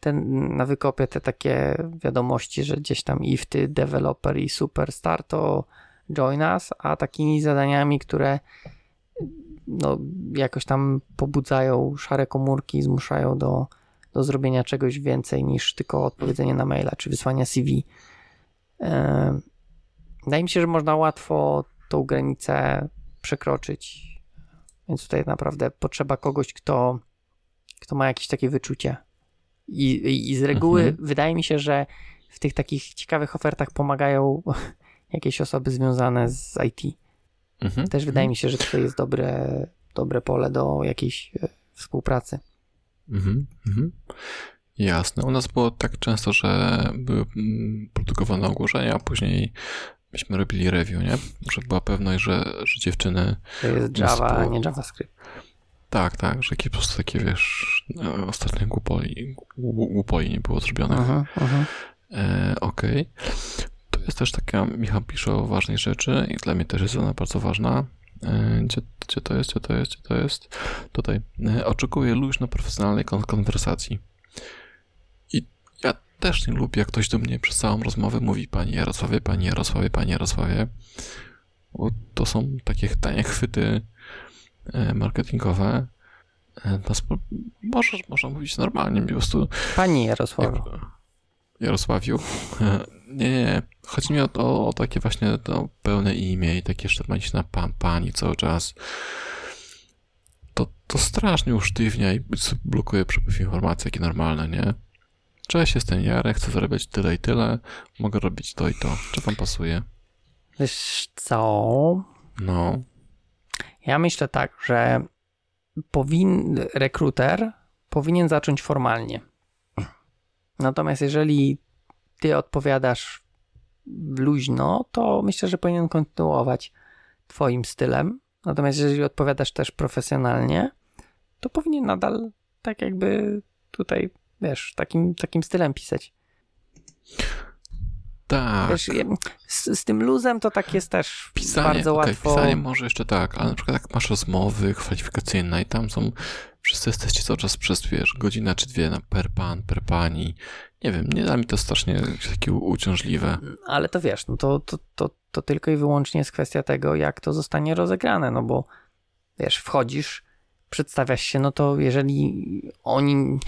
ten, na wykopie te takie wiadomości, że gdzieś tam if ty, developer i superstar to join us, a takimi zadaniami, które no, jakoś tam pobudzają szare komórki, zmuszają do, do zrobienia czegoś więcej niż tylko odpowiedzenie na maila czy wysłania CV. Wydaje mi się, że można łatwo tą granicę przekroczyć. Więc tutaj naprawdę potrzeba kogoś, kto, kto ma jakieś takie wyczucie. I, i z reguły mhm. wydaje mi się, że w tych takich ciekawych ofertach pomagają [LAUGHS] jakieś osoby związane z IT. Mhm. Też wydaje mi się, że to jest dobre, dobre pole do jakiejś e, współpracy. Mhm. Mhm. Jasne. U nas było tak często, że były mm, produkowane ogłoszenia, a później myśmy robili review, nie? Że była pewność, że, że dziewczyny... To jest Java, a nie JavaScript. Tak, tak, że jakieś po prostu takie, wiesz, e, ostatnie głupoli, głupoli nie było zrobione. Aha, aha. E, Okej. Okay. To jest też taka, Michał pisze o ważnej rzeczy i dla mnie też jest ona bardzo ważna. E, gdzie, gdzie to jest, gdzie to jest, gdzie to jest? Tutaj. E, oczekuję luźno profesjonalnej konwersacji. Też nie lubię, jak ktoś do mnie przez całą rozmowę mówi Panie Jarosławie, Panie Jarosławie, Panie Jarosławie. Bo to są takie tanie chwyty e, marketingowe. Możesz, można mówić normalnie, po prostu. Panie Jarosławiu. Jarosławiu. Nie, nie. Chodzi mi o, o, o takie właśnie to pełne imię i takie szturmaniczne pan, pani cały czas. To, to strasznie usztywnia i blokuje przepływ informacji, jakie normalne, nie? Cześć, jestem Jarek, chcę zarabiać tyle i tyle, mogę robić to i to. Czy wam pasuje? Wiesz co? No. Ja myślę tak, że powin, rekruter powinien zacząć formalnie. Natomiast jeżeli ty odpowiadasz luźno, to myślę, że powinien kontynuować twoim stylem. Natomiast jeżeli odpowiadasz też profesjonalnie, to powinien nadal tak jakby tutaj, wiesz, takim, takim stylem pisać. Tak. Wiesz, z, z, tym luzem to tak jest też pisanie, bardzo okay, łatwo. Pisanie może jeszcze tak, ale na przykład jak masz rozmowy kwalifikacyjne i tam są, wszyscy jesteście cały czas przez, wiesz, godzinę czy dwie na per pan, per pani. Nie wiem, nie da mi to strasznie takie uciążliwe. Ale to wiesz, no to, to, to, to tylko i wyłącznie jest kwestia tego, jak to zostanie rozegrane, no bo wiesz, wchodzisz, przedstawiasz się, no to jeżeli oni,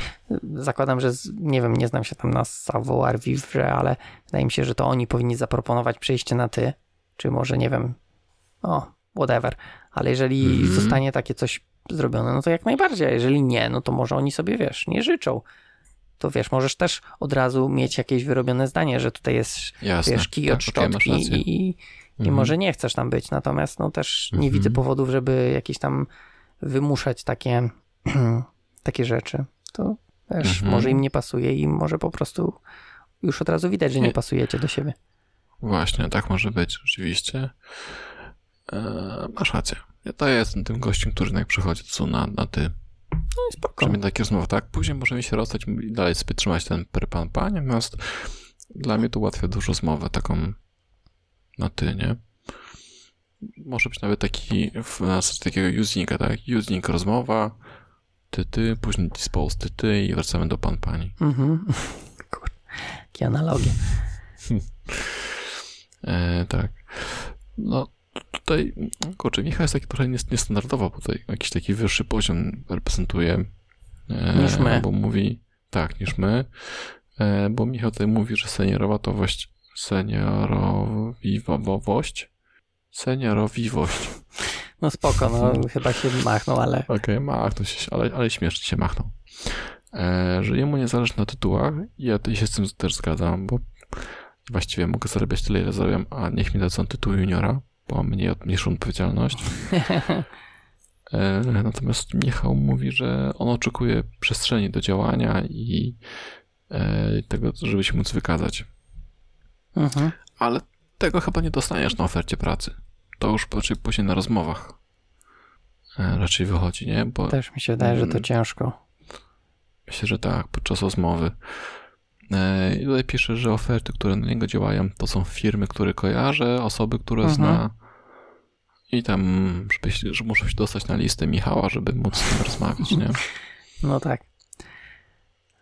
zakładam, że z, nie wiem, nie znam się tam na savoir vivre, ale wydaje mi się, że to oni powinni zaproponować przejście na ty, czy może, nie wiem, o, whatever, ale jeżeli mm -hmm. zostanie takie coś zrobione, no to jak najbardziej, a jeżeli nie, no to może oni sobie, wiesz, nie życzą. To wiesz, możesz też od razu mieć jakieś wyrobione zdanie, że tutaj jest, Jasne. wiesz, kij od tak, szczotki i, i mhm. może nie chcesz tam być, natomiast no też nie mhm. widzę powodów, żeby jakieś tam wymuszać takie, [CLEARS THROAT] takie rzeczy. To wiesz, mhm. może im nie pasuje i może po prostu już od razu widać, że nie pasujecie do siebie. Właśnie, tak może być, rzeczywiście. Eee, masz rację. Ja to jestem tym gościem, który jak przychodzi, to na, na ty. No i spoko. Przynajmniej takie rozmowy, tak? Później możemy się rozstać i dalej sobie trzymać ten pan panie, natomiast dla mnie to ułatwia dużo rozmowę taką na ty, nie? Może być nawet taki w zasadzie takiego usinga, tak? Using, rozmowa, ty, ty, później dispose, ty, ty i wracamy do pan, pani. Mhm. [LAUGHS] Kurde, jakie analogie. [LAUGHS] e, tak. No, tutaj, kurczę, Michał jest taki trochę niestandardowo, bo tutaj jakiś taki wyższy poziom reprezentuje. E, niż my. Bo mówi, tak, niż my. E, bo Michał tutaj mówi, że seniorowatość, seniorowość Seniorowiwość. No spoko, no chyba się machnął, ale... Okej, okay, machnął się, ale, ale śmiesznie się machnął. E, że jemu nie zależy na tytułach i ja się z tym też zgadzam, bo właściwie mogę zarabiać tyle, ile zarabiam, a niech mi dadzą tytuł juniora, bo mam mniej, mniejszą odpowiedzialność. [LAUGHS] E, natomiast Michał mówi, że on oczekuje przestrzeni do działania i e, tego, żeby się móc wykazać. Mhm. Ale tego chyba nie dostaniesz na ofercie pracy. To już raczej później na rozmowach e, raczej wychodzi, nie? Bo, Też mi się wydaje, że to mm. ciężko. Myślę, że tak, podczas rozmowy. E, I tutaj pisze, że oferty, które na niego działają, to są firmy, które kojarzę, osoby, które mhm. zna. I tam, żeby, że muszę się dostać na listę Michała, żeby móc z tym rozmawiać, nie? [LAUGHS] No tak.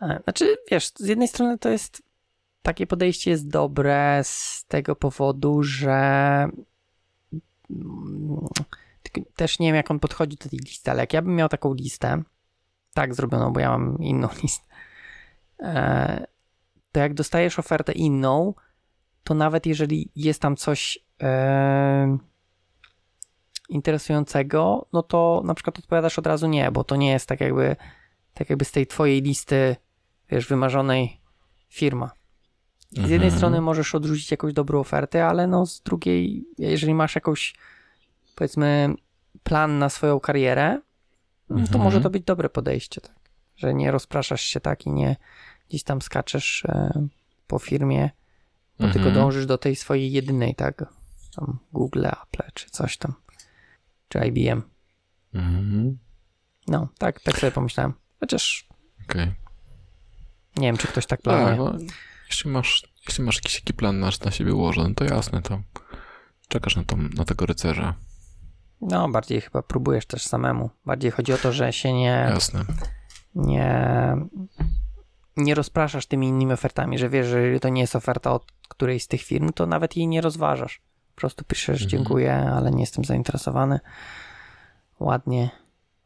E, znaczy, wiesz, z jednej strony to jest takie podejście jest dobre z tego powodu, że mm, też nie wiem, jak on podchodzi do tej listy, ale jak ja bym miał taką listę, tak zrobioną, bo ja mam inną [LAUGHS] listę, e, to jak dostajesz ofertę inną, to nawet jeżeli jest tam coś e, interesującego, no to na przykład odpowiadasz od razu nie, bo to nie jest tak jakby, tak jakby z tej twojej listy, wiesz, wymarzonej firma. Z jednej mhm. strony możesz odrzucić jakąś dobrą ofertę, ale no z drugiej, jeżeli masz jakąś powiedzmy plan na swoją karierę, no to mhm. może to być dobre podejście, tak? Że nie rozpraszasz się tak i nie gdzieś tam skaczesz e, po firmie, bo tylko mhm. dążysz do tej swojej jedynej, tak? Tam Google, Apple czy coś tam, czy IBM. No, tak, tak sobie pomyślałem. Chociaż okay. nie wiem, czy ktoś tak planuje. no jeśli masz, jeśli masz jakiś taki plan na, na siebie ułożony, to jasne, to czekasz na, to, na tego rycerza. No, bardziej chyba próbujesz też samemu. Bardziej chodzi o to, że się nie. Jasne. Nie. Nie rozpraszasz tymi innymi ofertami, że wiesz, że to nie jest oferta od którejś z tych firm, to nawet jej nie rozważasz. Po prostu piszesz, mhm. dziękuję, ale nie jestem zainteresowany. Ładnie.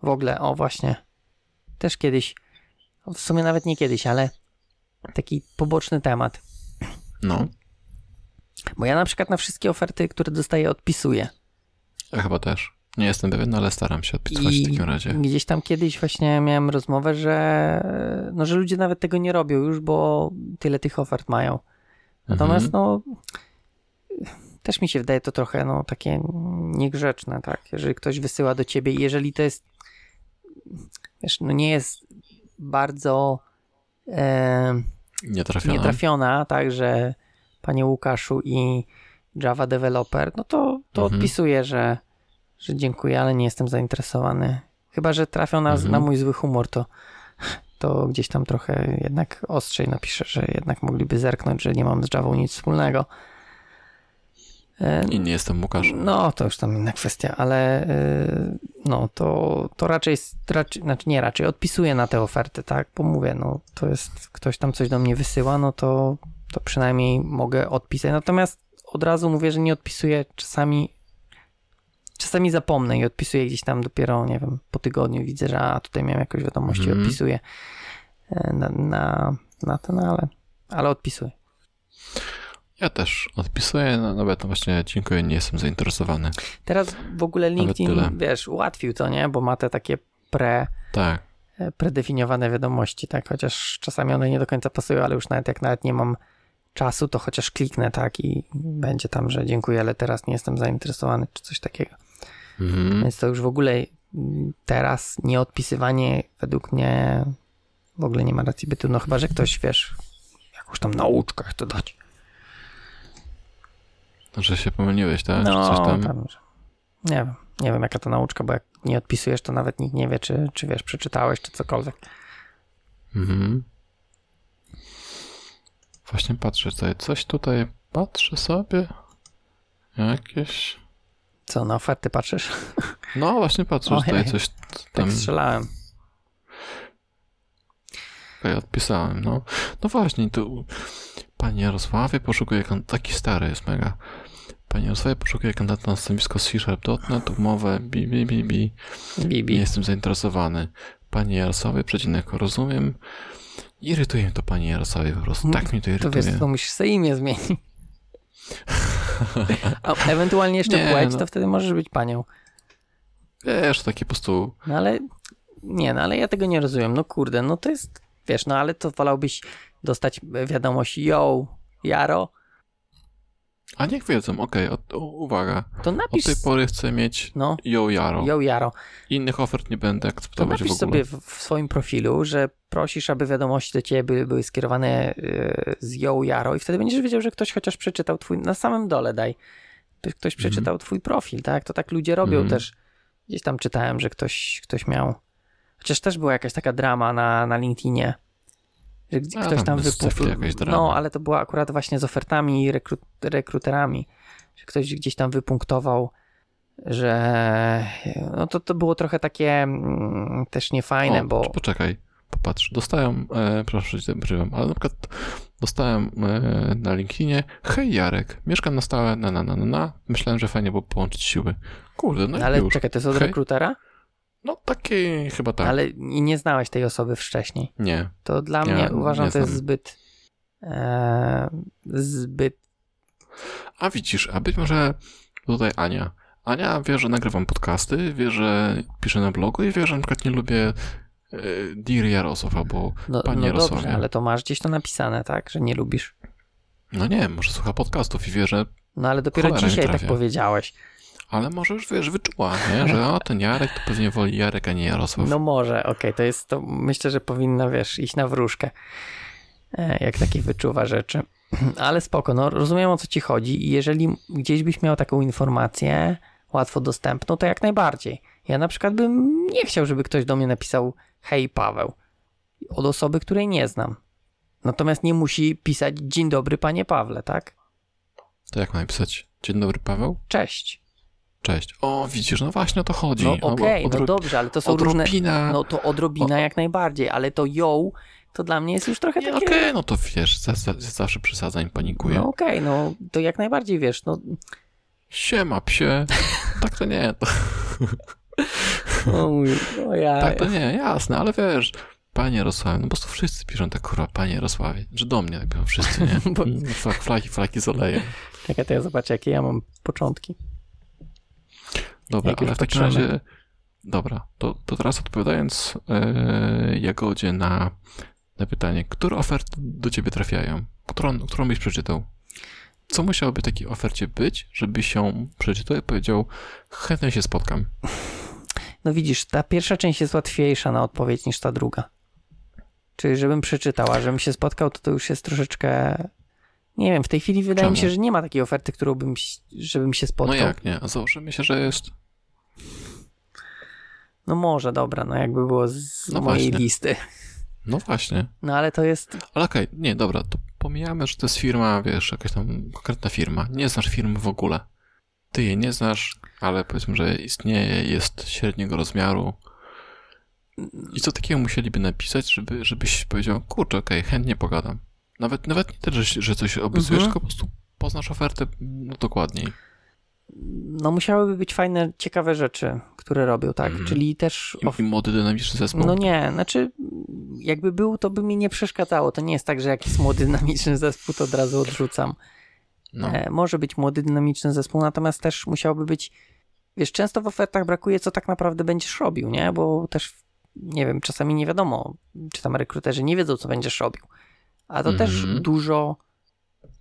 W ogóle, o właśnie. Też kiedyś, w sumie nawet nie kiedyś, ale taki poboczny temat. No. Bo ja na przykład na wszystkie oferty, które dostaję, odpisuję. Ja chyba też. Nie jestem pewien, ale staram się odpisywać I w takim razie. Gdzieś tam kiedyś właśnie miałem rozmowę, że, no, że ludzie nawet tego nie robią już, bo tyle tych ofert mają. Natomiast mhm. no też mi się wydaje to trochę no takie niegrzeczne, tak? Jeżeli ktoś wysyła do ciebie i jeżeli to jest wiesz, no nie jest bardzo e, Nietrafiona. nietrafiona, tak, że panie Łukaszu i Java developer, no to, to Mhm. odpisuję, że, że dziękuję, ale nie jestem zainteresowany. Chyba, że trafią na, Mhm. na mój zły humor, to, to gdzieś tam trochę jednak ostrzej napiszę, że jednak mogliby zerknąć, że nie mam z Java nic wspólnego. E, I nie jestem Łukasz. no, to już tam inna kwestia, ale y, no, to, to raczej, raczej, znaczy nie raczej, odpisuję na te oferty, tak, bo mówię, no, to jest, ktoś tam coś do mnie wysyła, no to, to przynajmniej mogę odpisać, natomiast od razu mówię, że nie odpisuję, czasami czasami zapomnę i odpisuję gdzieś tam dopiero, nie wiem, po tygodniu widzę, że a, tutaj miałem jakąś wiadomość i Mhm. odpisuję e, na, na, na ten, ale, ale odpisuję. Ja też odpisuję, no, nawet no właśnie dziękuję, nie jestem zainteresowany. Teraz w ogóle. LinkedIn, wiesz, ułatwił to, nie, bo ma te takie pre Tak. e, predefiniowane wiadomości, tak, chociaż czasami one nie do końca pasują, ale już nawet jak nawet nie mam czasu, to chociaż kliknę, tak, i będzie tam, że dziękuję, ale teraz nie jestem zainteresowany, czy coś takiego. Mhm. Więc to już w ogóle mm, teraz nieodpisywanie według mnie w ogóle nie ma racji bytu, no chyba, że ktoś, wiesz, jakąś tam nauczkę chce dać. Że się pomyliłeś, tak? No, Czy coś tam? nie wiem, nie wiem jaka to nauczka, bo jak nie odpisujesz, to nawet nikt nie wie, czy, czy wiesz, przeczytałeś, czy cokolwiek. Mhm. Właśnie patrzę tutaj, coś tutaj patrzę sobie. Jakieś. Co, na oferty patrzysz? No właśnie patrzę, że tutaj Ojej. coś Tak tam strzelałem. tutaj odpisałem. No, no właśnie, tu Panie Jarosławie poszukuje taki stary jest mega. Panie Jarosławie poszukuje kandydata na stanowisko C-Sharp.net, umowę bi, bi, bi, bi. Nie jestem zainteresowany. Panie Jarosławie, przecinek rozumiem. Irytuje mnie to, panie Jarosławie, po prostu. Tak mnie to To irytuje. wiesz, to musisz sobie imię zmienić. A ewentualnie jeszcze [LAUGHS] Nie, płeć, no. to wtedy możesz być panią. Wiesz, takie po prostu... No ale, nie, no ale ja tego nie rozumiem. No kurde, no to jest, wiesz, no ale to wolałbyś dostać wiadomość, yo, Jaro, A niech wiedzą, okej, o- o- uwaga. to Od napisz, tej pory chcę mieć no, yo Jaro. yo, Jaro, Innych ofert nie będę to akceptować w napisz ogóle. sobie w, w swoim profilu, że prosisz, aby wiadomości do ciebie były, były skierowane y, z yo, Jaro i wtedy będziesz wiedział, że ktoś chociaż przeczytał twój, na samym dole daj, ktoś, ktoś Mhm. przeczytał twój profil, tak? To tak ludzie robią Mhm. też. Gdzieś tam czytałem, że ktoś, ktoś miał, chociaż też była jakaś taka drama na, na LinkedInie, że gdzie- A, ktoś tam wypuścił. No, ale to była akurat właśnie z ofertami i rekru, rekruterami, że ktoś gdzieś tam wypunktował, że no to, to było trochę takie mm, też niefajne, o, bo Poczekaj, popatrz. Dostałem, e, przepraszam, że przerywam, ale na przykład dostałem e, na LinkedInie hej Jarek, mieszkam na stałe, na na na na na. Myślałem, że fajnie było połączyć siły. Kurde, no i ale już. czekaj, to jest od Hej. rekrutera? No takie chyba tak. Ale nie znałeś tej osoby wcześniej. Nie. To dla Nie, mnie uważam, to jest zbyt e, zbyt A widzisz, a być może tutaj Ania. Ania wie, że nagrywam podcasty, wie, że piszę na blogu i wie, że na przykład nie lubię e, Dear Jarosław albo no, Panie no Jarosławie. dobrze, ale to masz gdzieś to napisane, tak, że nie lubisz. no nie, może słucha podcastów i wie, że No ale dopiero dzisiaj tak powiedziałeś. Ale może już wiesz, wyczuła, nie? że o, ten Jarek to pewnie woli Jarek, a nie Jarosław. No może, okej, to jest to, myślę, że powinno, wiesz, iść na wróżkę, e, jak taki wyczuwa rzeczy. [CLEARS THROAT] Ale spoko, no rozumiem o co ci chodzi i jeżeli gdzieś byś miał taką informację łatwo dostępną, to jak najbardziej. Ja na przykład bym nie chciał, żeby ktoś do mnie napisał hej Paweł, od osoby, której nie znam. Natomiast nie musi pisać dzień dobry panie Pawle, tak? To jak mam napisać? Dzień dobry, Paweł? Cześć. Cześć. O, widzisz, no właśnie o to chodzi. No okej, no odro- dobrze, ale to są różne... odrobina... No to odrobina jak najbardziej, ale to yo, to dla mnie jest już trochę takie... Okej, no to wiesz, za, za, zawsze przesadzam i panikuję. No okej, no to jak najbardziej wiesz, no, Siema, psie. [LAUGHS] Tak to nie, to, o, mój, o ja, tak to nie, jasne, ale wiesz, panie Jarosławie, no po prostu wszyscy piszą tak, kurwa, panie Jarosławie, że do mnie tak piszą wszyscy, nie? [LAUGHS] Bo- Flaki, flaki, flaki z olejem. Czekaj, to ja zobaczę, jakie ja mam początki. Dobra, ale w takim razie, dobra, to, to teraz odpowiadając e, Jagodzie na, na pytanie, które oferty do ciebie trafiają? Którą, którą byś przeczytał? Co musiałoby w takiej ofercie być, żebyś ją przeczytał i powiedział, chętnie się spotkam? No widzisz, ta pierwsza część jest łatwiejsza na odpowiedź niż ta druga. Czyli żebym przeczytał, a żebym się spotkał, to to już jest troszeczkę... Nie wiem, w tej chwili wydaje mi Czemu? się, że nie ma takiej oferty, którą bym, żebym się No spotkał. jak nie? A założymy się, że jest. No może, dobra, no jakby było z No mojej właśnie. listy. No właśnie. No ale to jest... Ale okej, nie, dobra, to pomijamy, że to jest firma, wiesz, jakaś tam konkretna firma. Nie znasz firmy w ogóle. Ty jej nie znasz, ale powiedzmy, że istnieje, jest średniego rozmiaru. I co takiego musieliby napisać, żeby, żebyś powiedział, kurczę, okej, chętnie pogadam. Nawet, nawet nie tyle, że, że coś obiecujesz, Mhm. tylko po prostu poznasz ofertę no, dokładniej. No musiałyby być fajne, ciekawe rzeczy, które robią, tak? Mhm. Czyli też... I, I młody, dynamiczny zespół. No nie, znaczy jakby był, to by mi nie przeszkadzało. To nie jest tak, że jak jest młody, [LAUGHS] dynamiczny zespół, to od razu odrzucam. No. E, może być młody, dynamiczny zespół, natomiast też musiałby być, wiesz, często w ofertach brakuje, co tak naprawdę będziesz robił, nie? Bo też, nie wiem, czasami nie wiadomo, czy tam rekruterzy nie wiedzą, co będziesz robił. A to też Mhm. dużo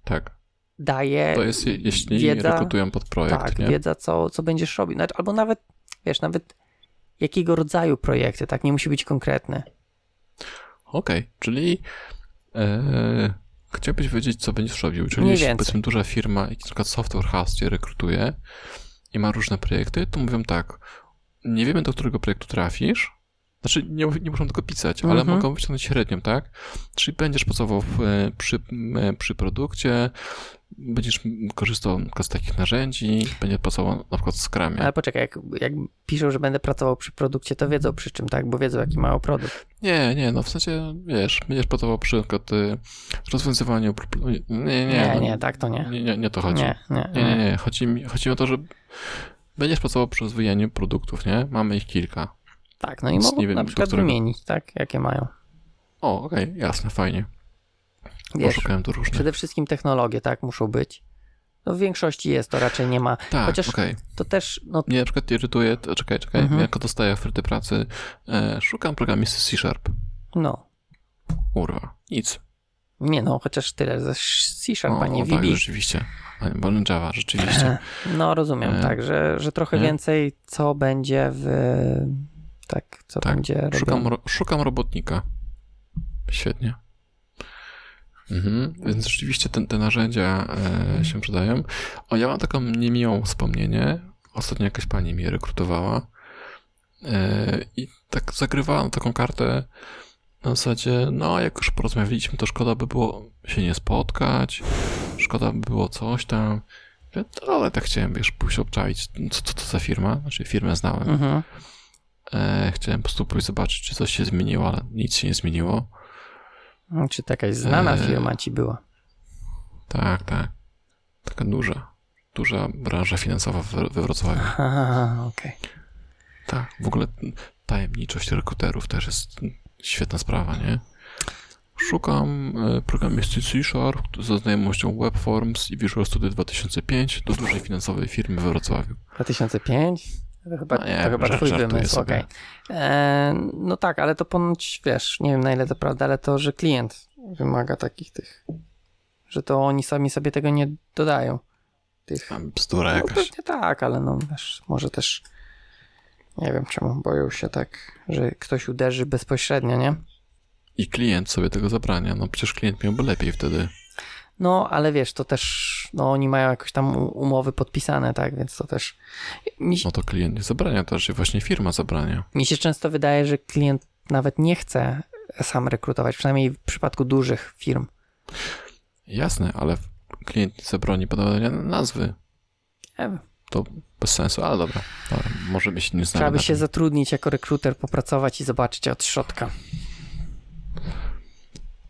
Tak. daje, To jest, je- jeśli wiedza- rekrutują pod projekt, tak, nie? wiedza, co, co będziesz robił. Albo nawet, wiesz, nawet jakiego rodzaju projekty, tak? Nie musi być konkretny. Okej, czyli e, chciałbyś wiedzieć, co będziesz robił. Czyli Mniej jeśli więcej. powiedzmy duża firma, na przykład Software House cię rekrutuje i ma różne projekty, to mówią tak, nie wiemy, do którego projektu trafisz, znaczy nie, nie muszą tego pisać, ale Mhm. mogą wyciągnąć średnią, tak? Czyli będziesz pracował e, przy, e, przy produkcie, będziesz korzystał z takich narzędzi, będziesz pracował na przykład w Scrumie. Ale poczekaj, jak, jak piszą, że będę pracował przy produkcie, to wiedzą przy czym, tak? Bo wiedzą, jaki mają produkt. Nie, nie, no w sensie, wiesz, będziesz pracował przy przykład y, rozwiązywaniu problemów. Nie, nie, Nie, no, nie, tak to nie. Nie, nie, nie to chodzi. Nie, nie, Nie, nie, nie. Chodzi mi, chodzi mi o to, że będziesz pracował przy rozwijaniu produktów, nie? Mamy ich kilka. Tak, no i mogą nie wiem, na przykład którego- wymienić, tak? Jakie mają. O, okej, jasne, fajnie. Wiesz, Poszukałem tu różnych. przede wszystkim technologie, tak? Muszą być. No w większości jest, to raczej nie ma. Tak, chociaż- okej. To też, no Mnie na przykład irytuje, czekaj, czekaj, Mhm. jako dostaję oferty pracy, e, szukam programisty C-Sharp. no. Kurwa, nic. Nie no, chociaż tyle ze C-Sharp, a nie o, tak, VB. rzeczywiście. Bo Java, rzeczywiście. No rozumiem, E, tak, że, że trochę nie? więcej co będzie w... Tak, co Tak, będzie Szukam, ro, szukam robotnika. Świetnie. Mhm, więc rzeczywiście te, te narzędzia e, się przydają. O, ja mam taką niemiłą wspomnienie. Ostatnio jakaś pani mnie rekrutowała e, i tak zagrywała na taką kartę na zasadzie, no jak już porozmawialiśmy, to szkoda by było się nie spotkać, szkoda by było coś tam. No, ale tak chciałem, wiesz, pójść obczaić, co, co to za firma, znaczy firmę znałem. Mhm. E, chciałem po prostu pójść zobaczyć, czy coś się zmieniło, ale nic się nie zmieniło. Czy to jakaś znana E, firma ci była? Tak, tak. Taka duża, duża branża finansowa we, Wrocławiu. [LAUGHS] Aha, okej. Tak, w ogóle tajemniczość rekruterów też jest świetna sprawa, nie? Szukam e, programisty C-Sharp ze znajomością Webforms i Visual Studio 2005 do dużej finansowej firmy we Wrocławiu. 2005? To chyba, No nie, to chyba twój wymysł, okej. E, No tak, ale to ponoć, wiesz, nie wiem na ile to prawda, ale to, że klient wymaga takich tych, że to oni sami sobie tego nie dodają. Tych, bzdura no jakaś. pewnie tak, ale no wiesz, może też nie wiem czemu, boją się tak, że ktoś uderzy bezpośrednio, nie? I klient sobie tego zabrania. No przecież klient miałby lepiej wtedy. No, ale wiesz, to też, no oni mają jakoś tam umowy podpisane, tak, więc to też, się- No to klient nie zabrania, to raczej właśnie firma zabrania. mi się często wydaje, że klient nawet nie chce sam rekrutować, przynajmniej w przypadku dużych firm. Jasne, ale klient nie zabroni podawania nazwy. Nie wiem. To bez sensu, ale dobra. dobra może by się nie Trzeba by się zatrudnić jako rekruter, popracować i zobaczyć od środka.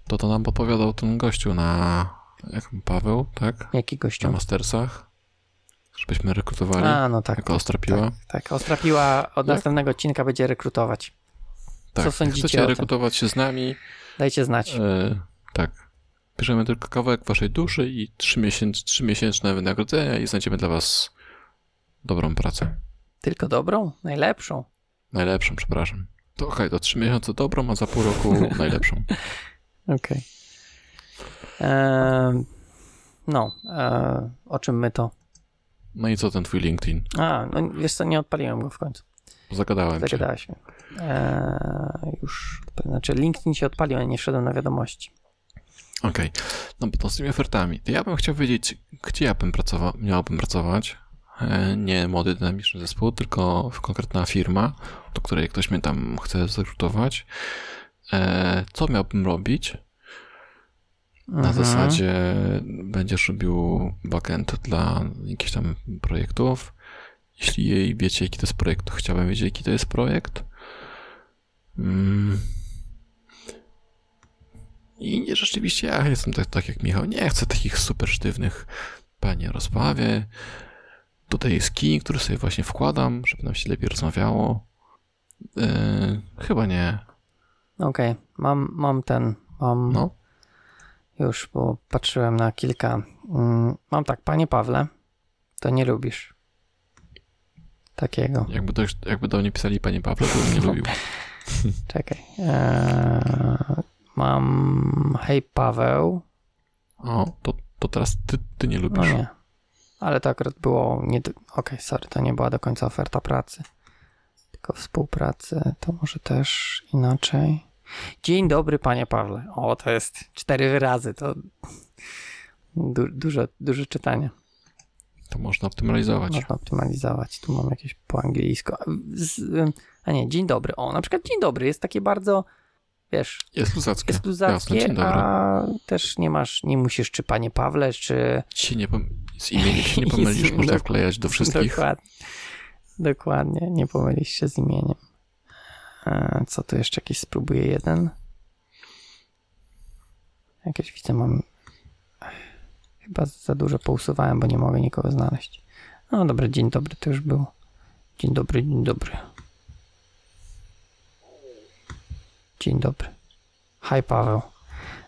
To to nam podpowiadał ten gościu na... Jak Paweł, tak? Jaki Na gościu? Mastersach. Żebyśmy rekrutowali. A, no tak. jako Ostrapiła. Tak, tak. Ostrapiła od Jak? następnego odcinka będzie rekrutować. Tak. Co sądzicie Chcecie rekrutować się z nami? Dajcie znać. E, tak. Bierzemy tylko kawałek waszej duszy i trzy, miesięc, trzy miesięczne wynagrodzenia i znajdziemy dla was dobrą pracę. Tylko dobrą? Najlepszą? Najlepszą, przepraszam. To okej, to trzy miesiące dobrą, a za pół roku [LAUGHS] najlepszą. Okej. Ehm, No, e, o czym my to? No i co ten twój LinkedIn? A, no wiesz co, nie odpaliłem go w końcu. zagadałem cię. Zagadałeś mnie. Eee, już, znaczy LinkedIn się odpalił, ale nie szedłem na wiadomości. Okej, no bo to z tymi ofertami. To ja bym chciał wiedzieć, gdzie ja bym pracował, miałbym pracować. E, Nie młody dynamiczny zespół, tylko konkretna firma, do której ktoś mnie tam chce zrekrutować. E, Co miałbym robić? Na Mhm. zasadzie będziesz robił backend dla jakichś tam projektów. Jeśli jej wiecie, jaki to jest projekt, to chciałbym wiedzieć, jaki to jest projekt. Mm. I nie, rzeczywiście ja jestem tak, tak jak Michał. Nie chcę takich super sztywnych panie rozprawie. Tutaj jest key, który sobie właśnie wkładam, żeby nam się lepiej rozmawiało. Yy, chyba nie. Okej, mam, mam ten, mam No. Już, bo patrzyłem na kilka. Mm, Mam tak, panie Pawle, to nie lubisz takiego. Jakby, dość, jakby do mnie pisali panie Pawle, to bym nie lubił. [LAUGHS] Czekaj. Eee, mam hej Paweł. O, to, to teraz ty, ty nie No lubisz. nie. Ale to akurat było nie. Okej, sorry, to nie była do końca oferta pracy. Tylko współpracy. To może też inaczej. Dzień dobry, panie Pawle. O, to jest cztery wyrazy. To du dużo, dużo czytania. To można optymalizować. Można optymalizować. Tu mam jakieś po angielsku. A nie, dzień dobry. O, na przykład dzień dobry jest takie bardzo, wiesz, Jest luzackie. jest Jasne, luzackie, dzień dobry. a też nie masz, nie musisz czy panie Pawle, czy Się nie z imieniem się nie [LAUGHS] pomylisz, można wklejać do wszystkich. Dokładnie. Dokładnie, nie pomylisz się z imieniem. E, Co tu jeszcze jakiś spróbuję jeden? Jakieś widzę mam. Chyba za dużo pousuwałem, bo nie mogę nikogo znaleźć. No dobra, dzień dobry to już było. Dzień dobry, dzień dobry. Dzień dobry. Hi Paweł.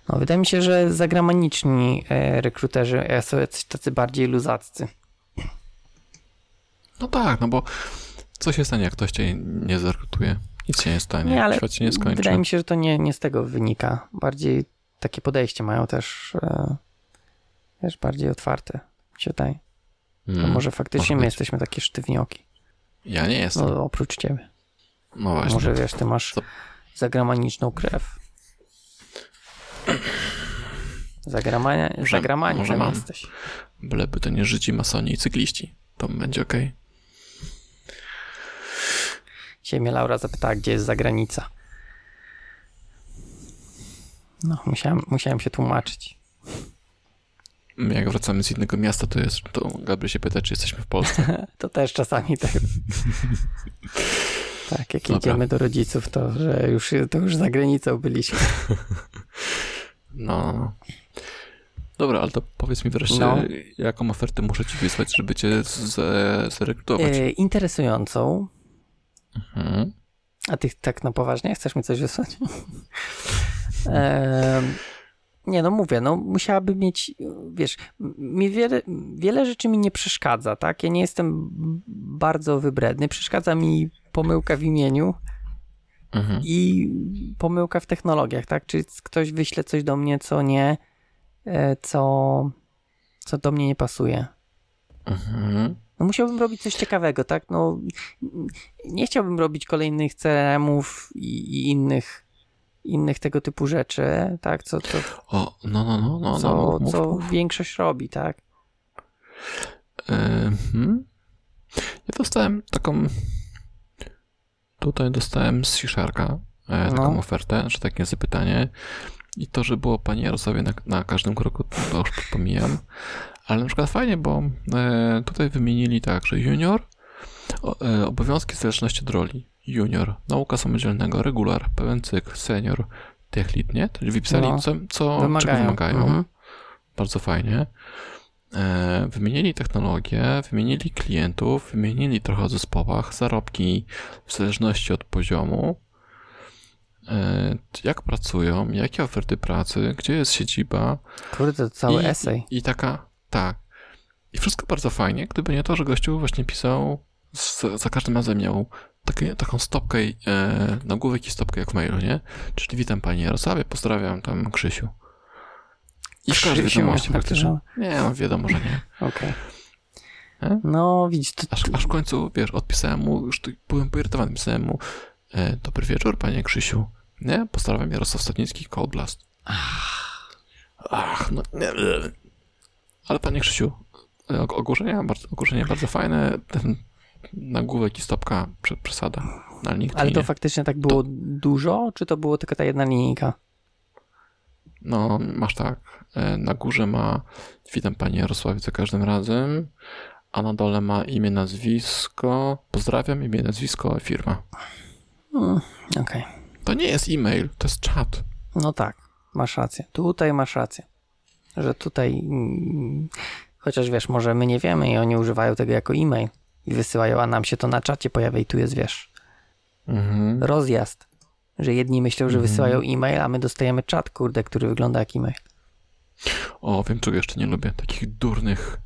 No, wydaje mi się, że zagraniczni e, rekruterzy e, są jacyś tacy bardziej luzaccy. No tak, no bo co się stanie, jak ktoś cię nie zrekrutuje? Nic się nie stanie. Nie, ale Świat się nie skończy. Wydaje mi się, że to nie, nie z tego wynika. Bardziej takie podejście mają też, e, wiesz, bardziej otwarte. Się Mm, może faktycznie może my jesteśmy takie sztywnioki. Ja nie jestem. No, No, oprócz ciebie. właśnie. Może wiesz, ty masz Co? zagraniczną krew. Zagramania, Może- zagramańcem może jesteś. Byleby to nie Żydzi, masoni i cykliści. To będzie okej. Dzisiaj mnie Laura zapytała, gdzie jest zagranica. No, musiałem, musiałem się tłumaczyć. Jak wracamy z innego miasta, to jest, to Gabriel się pyta, czy jesteśmy w Polsce. [LAUGHS] To też czasami tak. [LAUGHS] tak, jak Dobra. idziemy do rodziców, to że już, to już za granicą byliśmy. [LAUGHS] No. Dobra, ale to powiedz mi wreszcie, No. jaką ofertę muszę ci wysłać, żeby cię z- zarekrutować. E, interesującą. Mhm. A ty tak na poważnie chcesz mi coś wysłać? [LAUGHS] e, nie, no mówię, no musiałaby mieć, wiesz, mi wiele, wiele rzeczy mi nie przeszkadza, tak? Ja nie jestem bardzo wybredny. Przeszkadza mi pomyłka w imieniu Mhm. i pomyłka w technologiach, tak? Czy ktoś wyśle coś do mnie, co nie, e, co, co do mnie nie pasuje. Mhm. No musiałbym robić coś ciekawego, tak? No nie chciałbym robić kolejnych CRM-ów i, i innych, innych tego typu rzeczy, tak? Co, co, O, no, no, no, no, co, no mów, co mów. większość robi, tak? Mhm. Ja dostałem taką. Tutaj dostałem z C-Sharka e, taką No. ofertę, że takie zapytanie. I to, że było pani Jarosławie na, na każdym kroku, to już pomijam. Ale na przykład fajnie, bo e, tutaj wymienili tak, że junior, e, obowiązki w zależności od roli. Junior, nauka samodzielnego, regular, pełen cykl, senior, tech lead, nie? To wypisali, No. co, co Wymagają. czego wymagają Mhm. bardzo fajnie. E, Wymienili technologię, wymienili klientów, wymienili trochę o zespołach, zarobki w zależności od poziomu, jak pracują, jakie oferty pracy, gdzie jest siedziba. Kurde, to cały I, esej. I taka, tak. I wszystko bardzo fajnie, gdyby nie to, że gościu właśnie pisał, z, za każdym razem miał takie, taką stopkę e, nagłówek i stopkę jak w mailu, nie? Czyli witam Pani Jarosławie, pozdrawiam tam Krzysiu. I w każdej wiadomości praktycznie. Nie, no wiadomo, że nie. Okej. Nie? No, widzisz, to, Aż, aż w końcu, wiesz, odpisałem mu, już byłem poirytowany, pisałem mu, e, dobry wieczór, panie Krzysiu. Nie? Pozdrawiam Jarosław Stadnicki, Cold Blast. Ach, no nie, nie. Ale panie Krzysiu, e, og- ogłoszenia bardzo, ogłoszenia bardzo fajne, ten nagłówek i stopka prze- przesada. LinkedInie. ale to faktycznie tak było dużo, czy to było tylko ta jedna linijka? No, masz tak, e, na górze ma witam panie Jarosławie za każdym razem, a na dole ma imię, nazwisko, pozdrawiam, imię, nazwisko, firma. Mm, Okej. To nie jest e-mail, to jest czat. No tak, masz rację. Tutaj masz rację. Że tutaj. mm, Chociaż wiesz, może my nie wiemy i oni używają tego jako e-mail i wysyłają, a nam się to na czacie pojawia i tu jest, wiesz, Mhm. rozjazd. Że jedni myślą, że Mhm. wysyłają e-mail, a my dostajemy czat, kurde, który wygląda jak e-mail. O, wiem czego jeszcze nie lubię. Takich durnych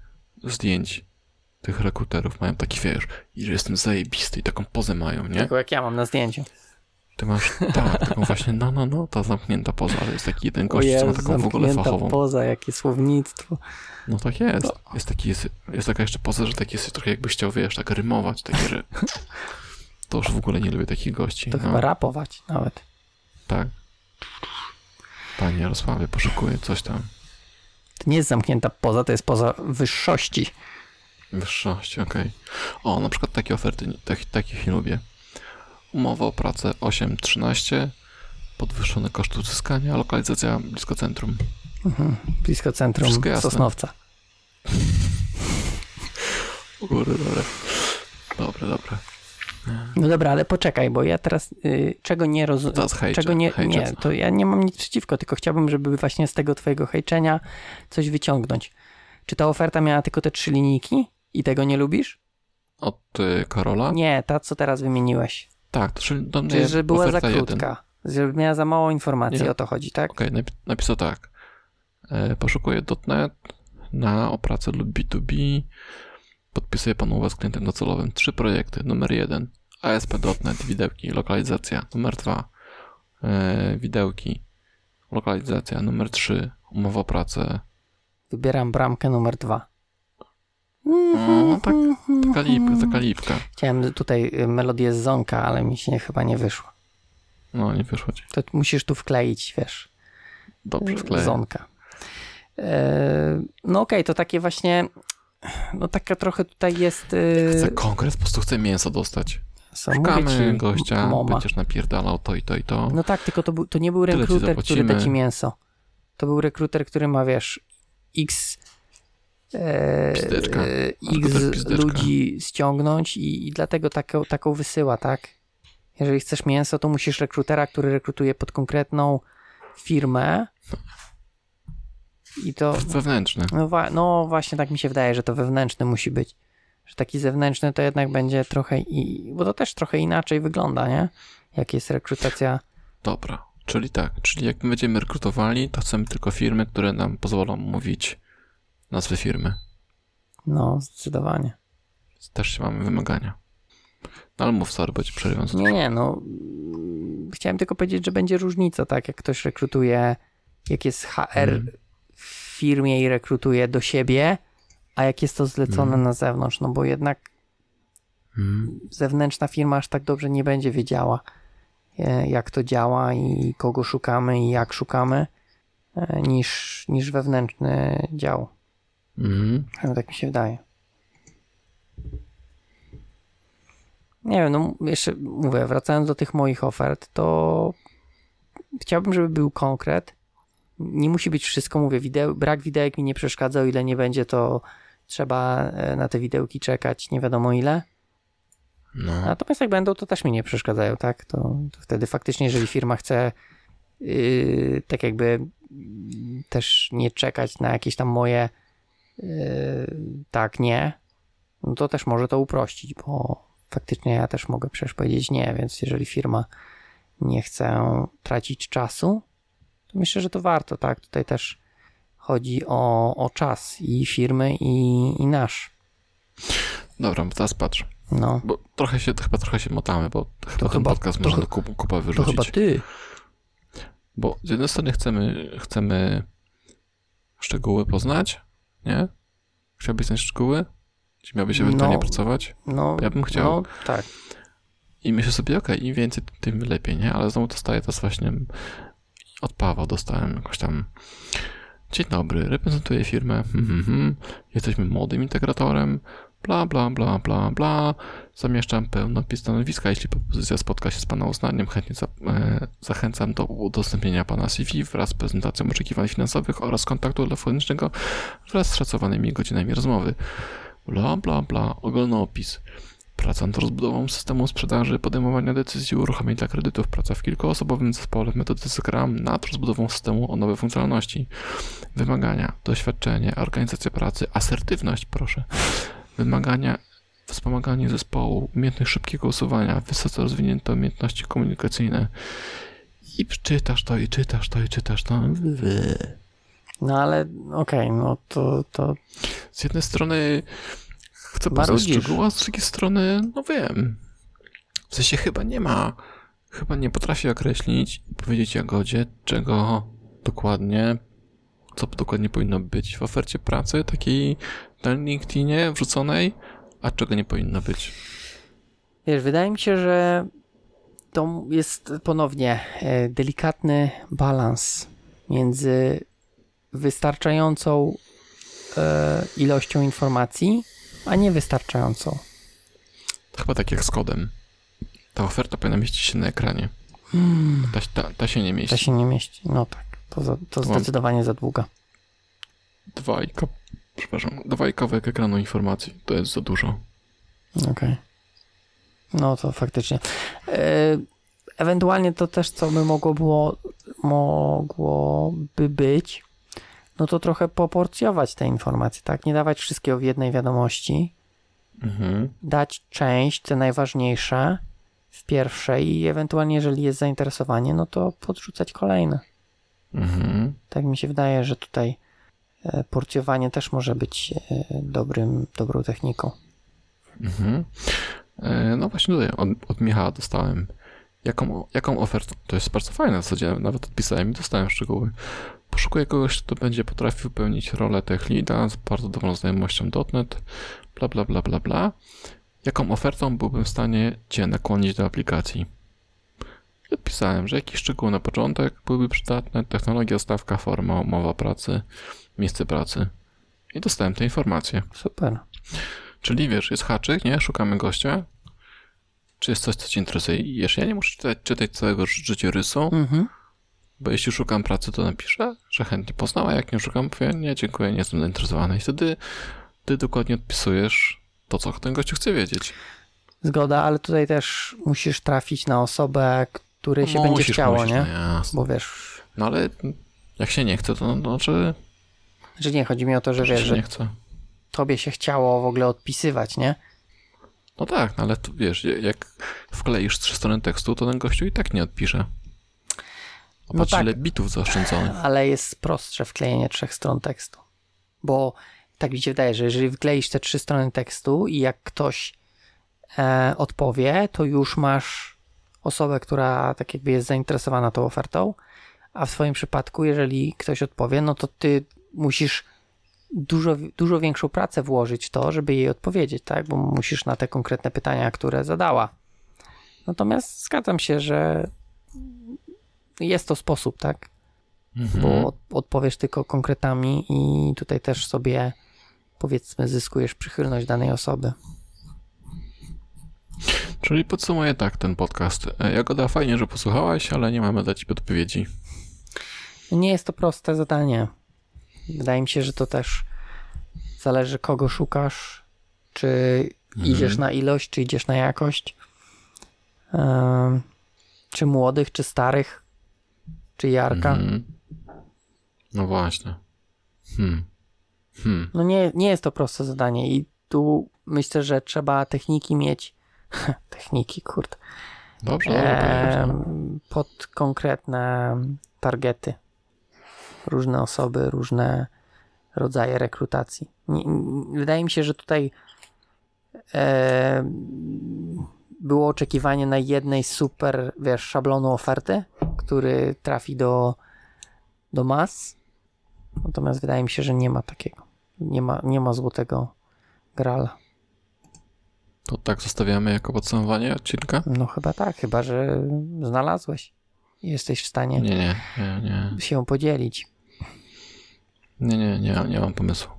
zdjęć tych rekruterów. Mają taki, wiesz, i że jestem zajebisty i taką pozę mają, nie? Tylko jak ja mam na zdjęciu. Ty masz, tak, taką właśnie, no, no, no, ta zamknięta poza, ale jest taki jeden gość, co ma Jezu, taką w ogóle fachową. poza, jakie słownictwo. No tak jest. Jest taki, jest, jest taka jeszcze poza, że taki jest trochę jakbyś chciał, wiesz, tak rymować, takie, że [LAUGHS] to już w ogóle nie lubię takich gości. To no, chyba rapować nawet. Tak. Panie Jarosławie, poszukuję coś tam. To nie jest zamknięta poza, to jest poza wyższości. Wyższości, okej. O, na przykład takie oferty, tak, takich nie lubię. Umowa o pracę 8-13, podwyższone koszty uzyskania, lokalizacja blisko centrum. Mhm. Blisko centrum. Sosnowca. O kurde, dobre. Dobre, dobre. No dobra, ale poczekaj, bo ja teraz y, czego nie rozumiem. Czego nie, nie, to ja nie mam nic przeciwko, tylko chciałbym, żeby właśnie z tego twojego hejczenia coś wyciągnąć. Czy ta oferta miała tylko te trzy linijki i tego nie lubisz? Od y, Karola? Nie, ta co teraz wymieniłeś. Tak, to czyli do mnie Czyli, że była za krótka. Że miała za mało informacji, Nie. o to chodzi, tak? Okej, napi- napisał tak. E, poszukuję .NET na opracę lub B2B. Podpisuję pan umowę z klientem docelowym. Trzy projekty. Numer jeden. ASP.NET, widełki, lokalizacja. Numer dwa. E, widełki, lokalizacja. Numer trzy. Umowa o pracę. Wybieram bramkę numer dwa. No, tak, taka lipka, taka lipka. Chciałem tutaj y, melodię z Zonka, ale mi się chyba nie wyszło. No, nie wyszło ci. To musisz tu wkleić, wiesz. Dobrze wkleję. Zonka. E, No okej, to takie właśnie, no taka trochę tutaj jest... Chcę konkret, po prostu chcę mięso dostać. co, Szukamy ci, gościa, moma. będziesz napierdalał to i to i to. No tak, tylko to, był, to nie był rekruter, który da ci mięso. To był rekruter, który ma, wiesz, x... E, Pizdeczka. e, x pizdeczka. ludzi ściągnąć i, i dlatego taką, taką wysyła, tak? Jeżeli chcesz mięso, to musisz rekrutera, który rekrutuje pod konkretną firmę i to... Wewnętrzny. No, no właśnie tak mi się wydaje, że to wewnętrzny musi być. Że taki zewnętrzny to jednak będzie trochę i... Bo to też trochę inaczej wygląda, nie? Jak jest rekrutacja. Dobra, czyli tak, czyli jak my będziemy rekrutowali, to chcemy tylko firmy, które nam pozwolą mówić nazwy firmy. No, zdecydowanie. Też się mamy wymagania. No ale mów, sorry, bo ci przerywam. Nie, nie, no. mm, Chciałem tylko powiedzieć, że będzie różnica, tak? Jak ktoś rekrutuje, jak jest HR Mhm. w firmie i rekrutuje do siebie, a jak jest to zlecone Mhm. na zewnątrz, no bo jednak Mm. zewnętrzna firma aż tak dobrze nie będzie wiedziała, e, jak to działa i kogo szukamy i jak szukamy, e, niż, niż wewnętrzny dział. Mhm. Tak mi się wydaje. Nie wiem, no jeszcze mówię, wracając do tych moich ofert, to chciałbym, żeby był konkret. Nie musi być wszystko, mówię, wideo, brak widełek mi nie przeszkadza, o ile nie będzie, to trzeba e, na te widełki czekać nie wiadomo ile. No, Natomiast jak będą, to też mi nie przeszkadzają, tak? To, to wtedy faktycznie, jeżeli firma chce yy, tak jakby mm, też nie czekać na jakieś tam moje tak, nie, no to też może to uprościć, bo faktycznie ja też mogę przecież powiedzieć nie, więc jeżeli firma nie chce tracić czasu, to myślę, że to warto, tak? Tutaj też chodzi o, o czas i firmy, i, i nasz. dobra, teraz patrz. No, Bo trochę się, chyba trochę się motamy, bo chyba ten podcast to można chy- kup, kupę to wyrzucić. chyba ty. Bo z jednej strony chcemy, chcemy szczegóły poznać, nie? Chciałbyś znać szczegóły? gdzie miałbyś ewentualnie No. pracować. No, Ja bym chciał. no tak. I myślę sobie, okej, im więcej, tym lepiej, nie? Ale znowu dostaję teraz właśnie od Pawła dostałem jakoś tam Dzień dobry, reprezentuję firmę, hmm, hmm. jesteśmy młodym integratorem, bla, bla, bla, bla, bla. Zamieszczam pełnopis stanowiska. Jeśli propozycja spotka się z Pana uznaniem, chętnie za, e, zachęcam do udostępnienia Pana CV wraz z prezentacją oczekiwań finansowych oraz kontaktu telefonicznego wraz z szacowanymi godzinami rozmowy. Bla, bla, bla, ogólny opis. Praca nad rozbudową systemu sprzedaży, podejmowania decyzji, uruchomień dla kredytów, praca w kilkuosobowym zespole w metodyce Scrum nad rozbudową systemu o nowe funkcjonalności. Wymagania, doświadczenie, organizacja pracy, asertywność, proszę. Wymagania, wspomaganie zespołu, umiejętność szybkiego usuwania, wysoce rozwinięte umiejętności komunikacyjne. I czytasz to, i czytasz to, i czytasz to. No ale okej, no to, to Z jednej strony chcę poznać szczegóły, a z drugiej strony, no wiem. W sensie chyba nie ma, chyba nie potrafię określić i powiedzieć Jagodzie, czego dokładnie, co dokładnie powinno być w ofercie pracy takiej na LinkedInie wrzuconej, a czego nie powinno być. Wiesz, wydaje mi się, że to jest ponownie e, delikatny balans między wystarczającą e, ilością informacji, a niewystarczającą. To chyba tak jak z kodem. Ta oferta powinna mieścić się na ekranie. Ta, ta, ta się nie mieści. To się nie mieści. No tak, to, za, to zdecydowanie za długa. Dwa i ka- przepraszam, dwa i kawałek ekranu informacji. To jest za dużo. Okej. No to faktycznie. E, ewentualnie to też, co by mogło było, mogłoby być, no to trochę poporcjować te informacje, tak? Nie dawać wszystkiego w jednej wiadomości, Mhm. dać część, te najważniejsze w pierwszej i ewentualnie, jeżeli jest zainteresowanie, no to podrzucać kolejne. Mhm. Tak mi się wydaje, że tutaj porcjowanie też może być e, dobrym, dobrą techniką. Mhm. E, No właśnie tutaj od, od Michała dostałem. Jaką, jaką ofertę? To jest bardzo fajne w zasadzie, nawet odpisałem i dostałem szczegóły. Poszukuję kogoś, kto będzie potrafił pełnić rolę tech leada z bardzo dobrą znajomością .NET, bla bla bla bla bla. Jaką ofertą byłbym w stanie Cię nakłonić do aplikacji? I odpisałem, że jakiś szczegół na początek byłyby przydatne, technologia, stawka, forma, umowa pracy, miejsce pracy. I dostałem te informacje. Super. Czyli wiesz, jest haczyk, nie? Szukamy gościa. Czy jest coś, co cię interesuje? I wiesz, ja nie muszę czytać, czytać całego ży- życiorysu, Mhm. bo jeśli szukam pracy, to napiszę, że chętnie poznała. Jak nie szukam, powiem, nie, dziękuję, nie jestem zainteresowany. I wtedy ty dokładnie odpisujesz to, co ten gościu chce wiedzieć. Zgoda, ale tutaj też musisz trafić na osobę, której się będzie Musisz, chciało, musisz, nie? No jasne. Bo wiesz, No ale jak się nie chce, to no, znaczy, że nie chodzi mi o to, że wiesz, że chce. tobie się chciało w ogóle odpisywać, nie? No tak, no ale tu, wiesz, jak wkleisz trzy strony tekstu, to ten gościu i tak nie odpisze. No tak. ile bitów zaoszczędzonych. Ale jest prostsze wklejenie trzech stron tekstu. Bo tak mi się wydaje, że jeżeli wkleisz te trzy strony tekstu i jak ktoś e, odpowie, to już masz osobę, która tak jakby jest zainteresowana tą ofertą, a w swoim przypadku, jeżeli ktoś odpowie, no to ty musisz dużo, dużo większą pracę włożyć w to, żeby jej odpowiedzieć, tak? Bo musisz na te konkretne pytania, które zadała. Natomiast zgadzam się, że jest to sposób, tak? Mhm. bo od, odpowiesz tylko konkretami i tutaj też sobie powiedzmy zyskujesz przychylność danej osoby. Czyli podsumuję tak ten podcast. Jagoda, fajnie, że posłuchałaś, ale nie mamy dla ciebie odpowiedzi. Nie jest to proste zadanie. Wydaje mi się, że to też zależy kogo szukasz, czy Mhm. idziesz na ilość, czy idziesz na jakość. Em, czy młodych, czy starych, czy Jarka. Mhm. No właśnie. Hmm. Hmm. No nie, nie jest to proste zadanie i tu myślę, że trzeba techniki mieć. [LAUGHS] techniki, kurde. Dobrze, dobrze, dobrze. pod konkretne targety. Różne osoby, różne rodzaje rekrutacji. Nie, nie- wydaje mi się, że tutaj em, było oczekiwanie na jednej super, wiesz, szablonu oferty, który trafi do, do mas. Natomiast wydaje mi się, że nie ma takiego. Nie ma, nie ma złotego grala. To tak zostawiamy jako podsumowanie odcinka? No chyba tak, chyba że znalazłeś. Jesteś w stanie Nie, nie, nie, nie. się podzielić. Nie, nie, nie, nie mam pomysłu.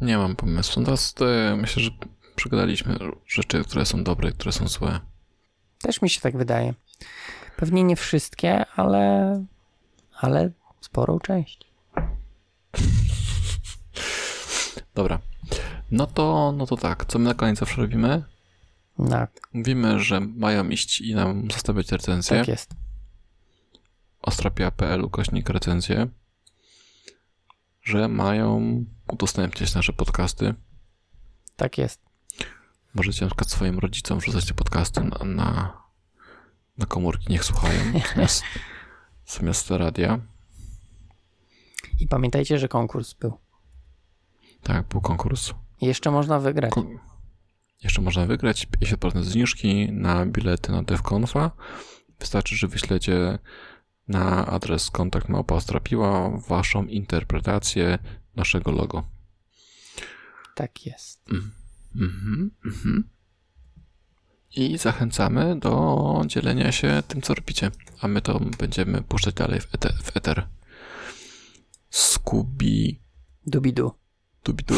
Nie mam pomysłu. Teraz e, myślę, że przegadaliśmy rzeczy, które są dobre, które są złe. Też mi się tak wydaje. Pewnie nie wszystkie, ale, ale sporą część. [LAUGHS] Dobra. No to, no to tak. Co my na koniec zawsze robimy? Tak, Mówimy, że mają iść i nam zostawiać recenzję. tak jest. ostrapia.pl ukośnik recenzję, że mają udostępniać nasze podcasty. Tak jest. Możecie na przykład swoim rodzicom wrzucać te podcasty na, na, na komórki, niech słuchają [LAUGHS] zamiast, zamiast radia. I pamiętajcie, że konkurs był. Tak, był konkurs. Jeszcze można wygrać. Ko- Jeszcze można wygrać 50% zniżki na bilety na DevConfa. Wystarczy, że wyślecie na adres kontakt małpa Ostrapiła waszą interpretację naszego logo. Tak jest. Mhm, mhm. I zachęcamy do dzielenia się tym, co robicie. A my to będziemy puszczać dalej w eter. W eter. Scooby Dubidu. Dubidu.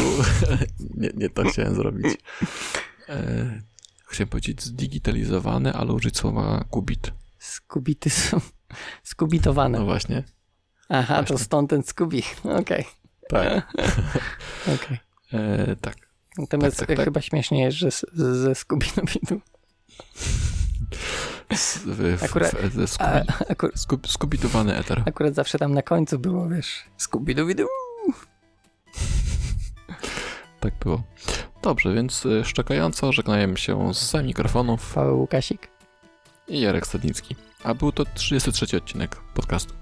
[LAUGHS] nie, nie to chciałem zrobić. E, chciałem powiedzieć zdigitalizowany, ale użyć słowa kubit. Skubity są skubitowane. No właśnie. Aha, to właśnie. stąd ten skubi. [LAUGHS] Okej, Tak. [LAUGHS] okej. E, tak. Natomiast Tak, tak, tak. chyba śmiesznie jest, że ze skubidobidu. S- w, w, Akurat- skubi, eter. akurat zawsze tam na końcu było, wiesz, skubidobidu. Tak było. Dobrze, więc e, szczekająco żegnajemy się z mikrofonów Paweł Łukasik. i Jarek Stadnicki. A był to 33 odcinek podcastu.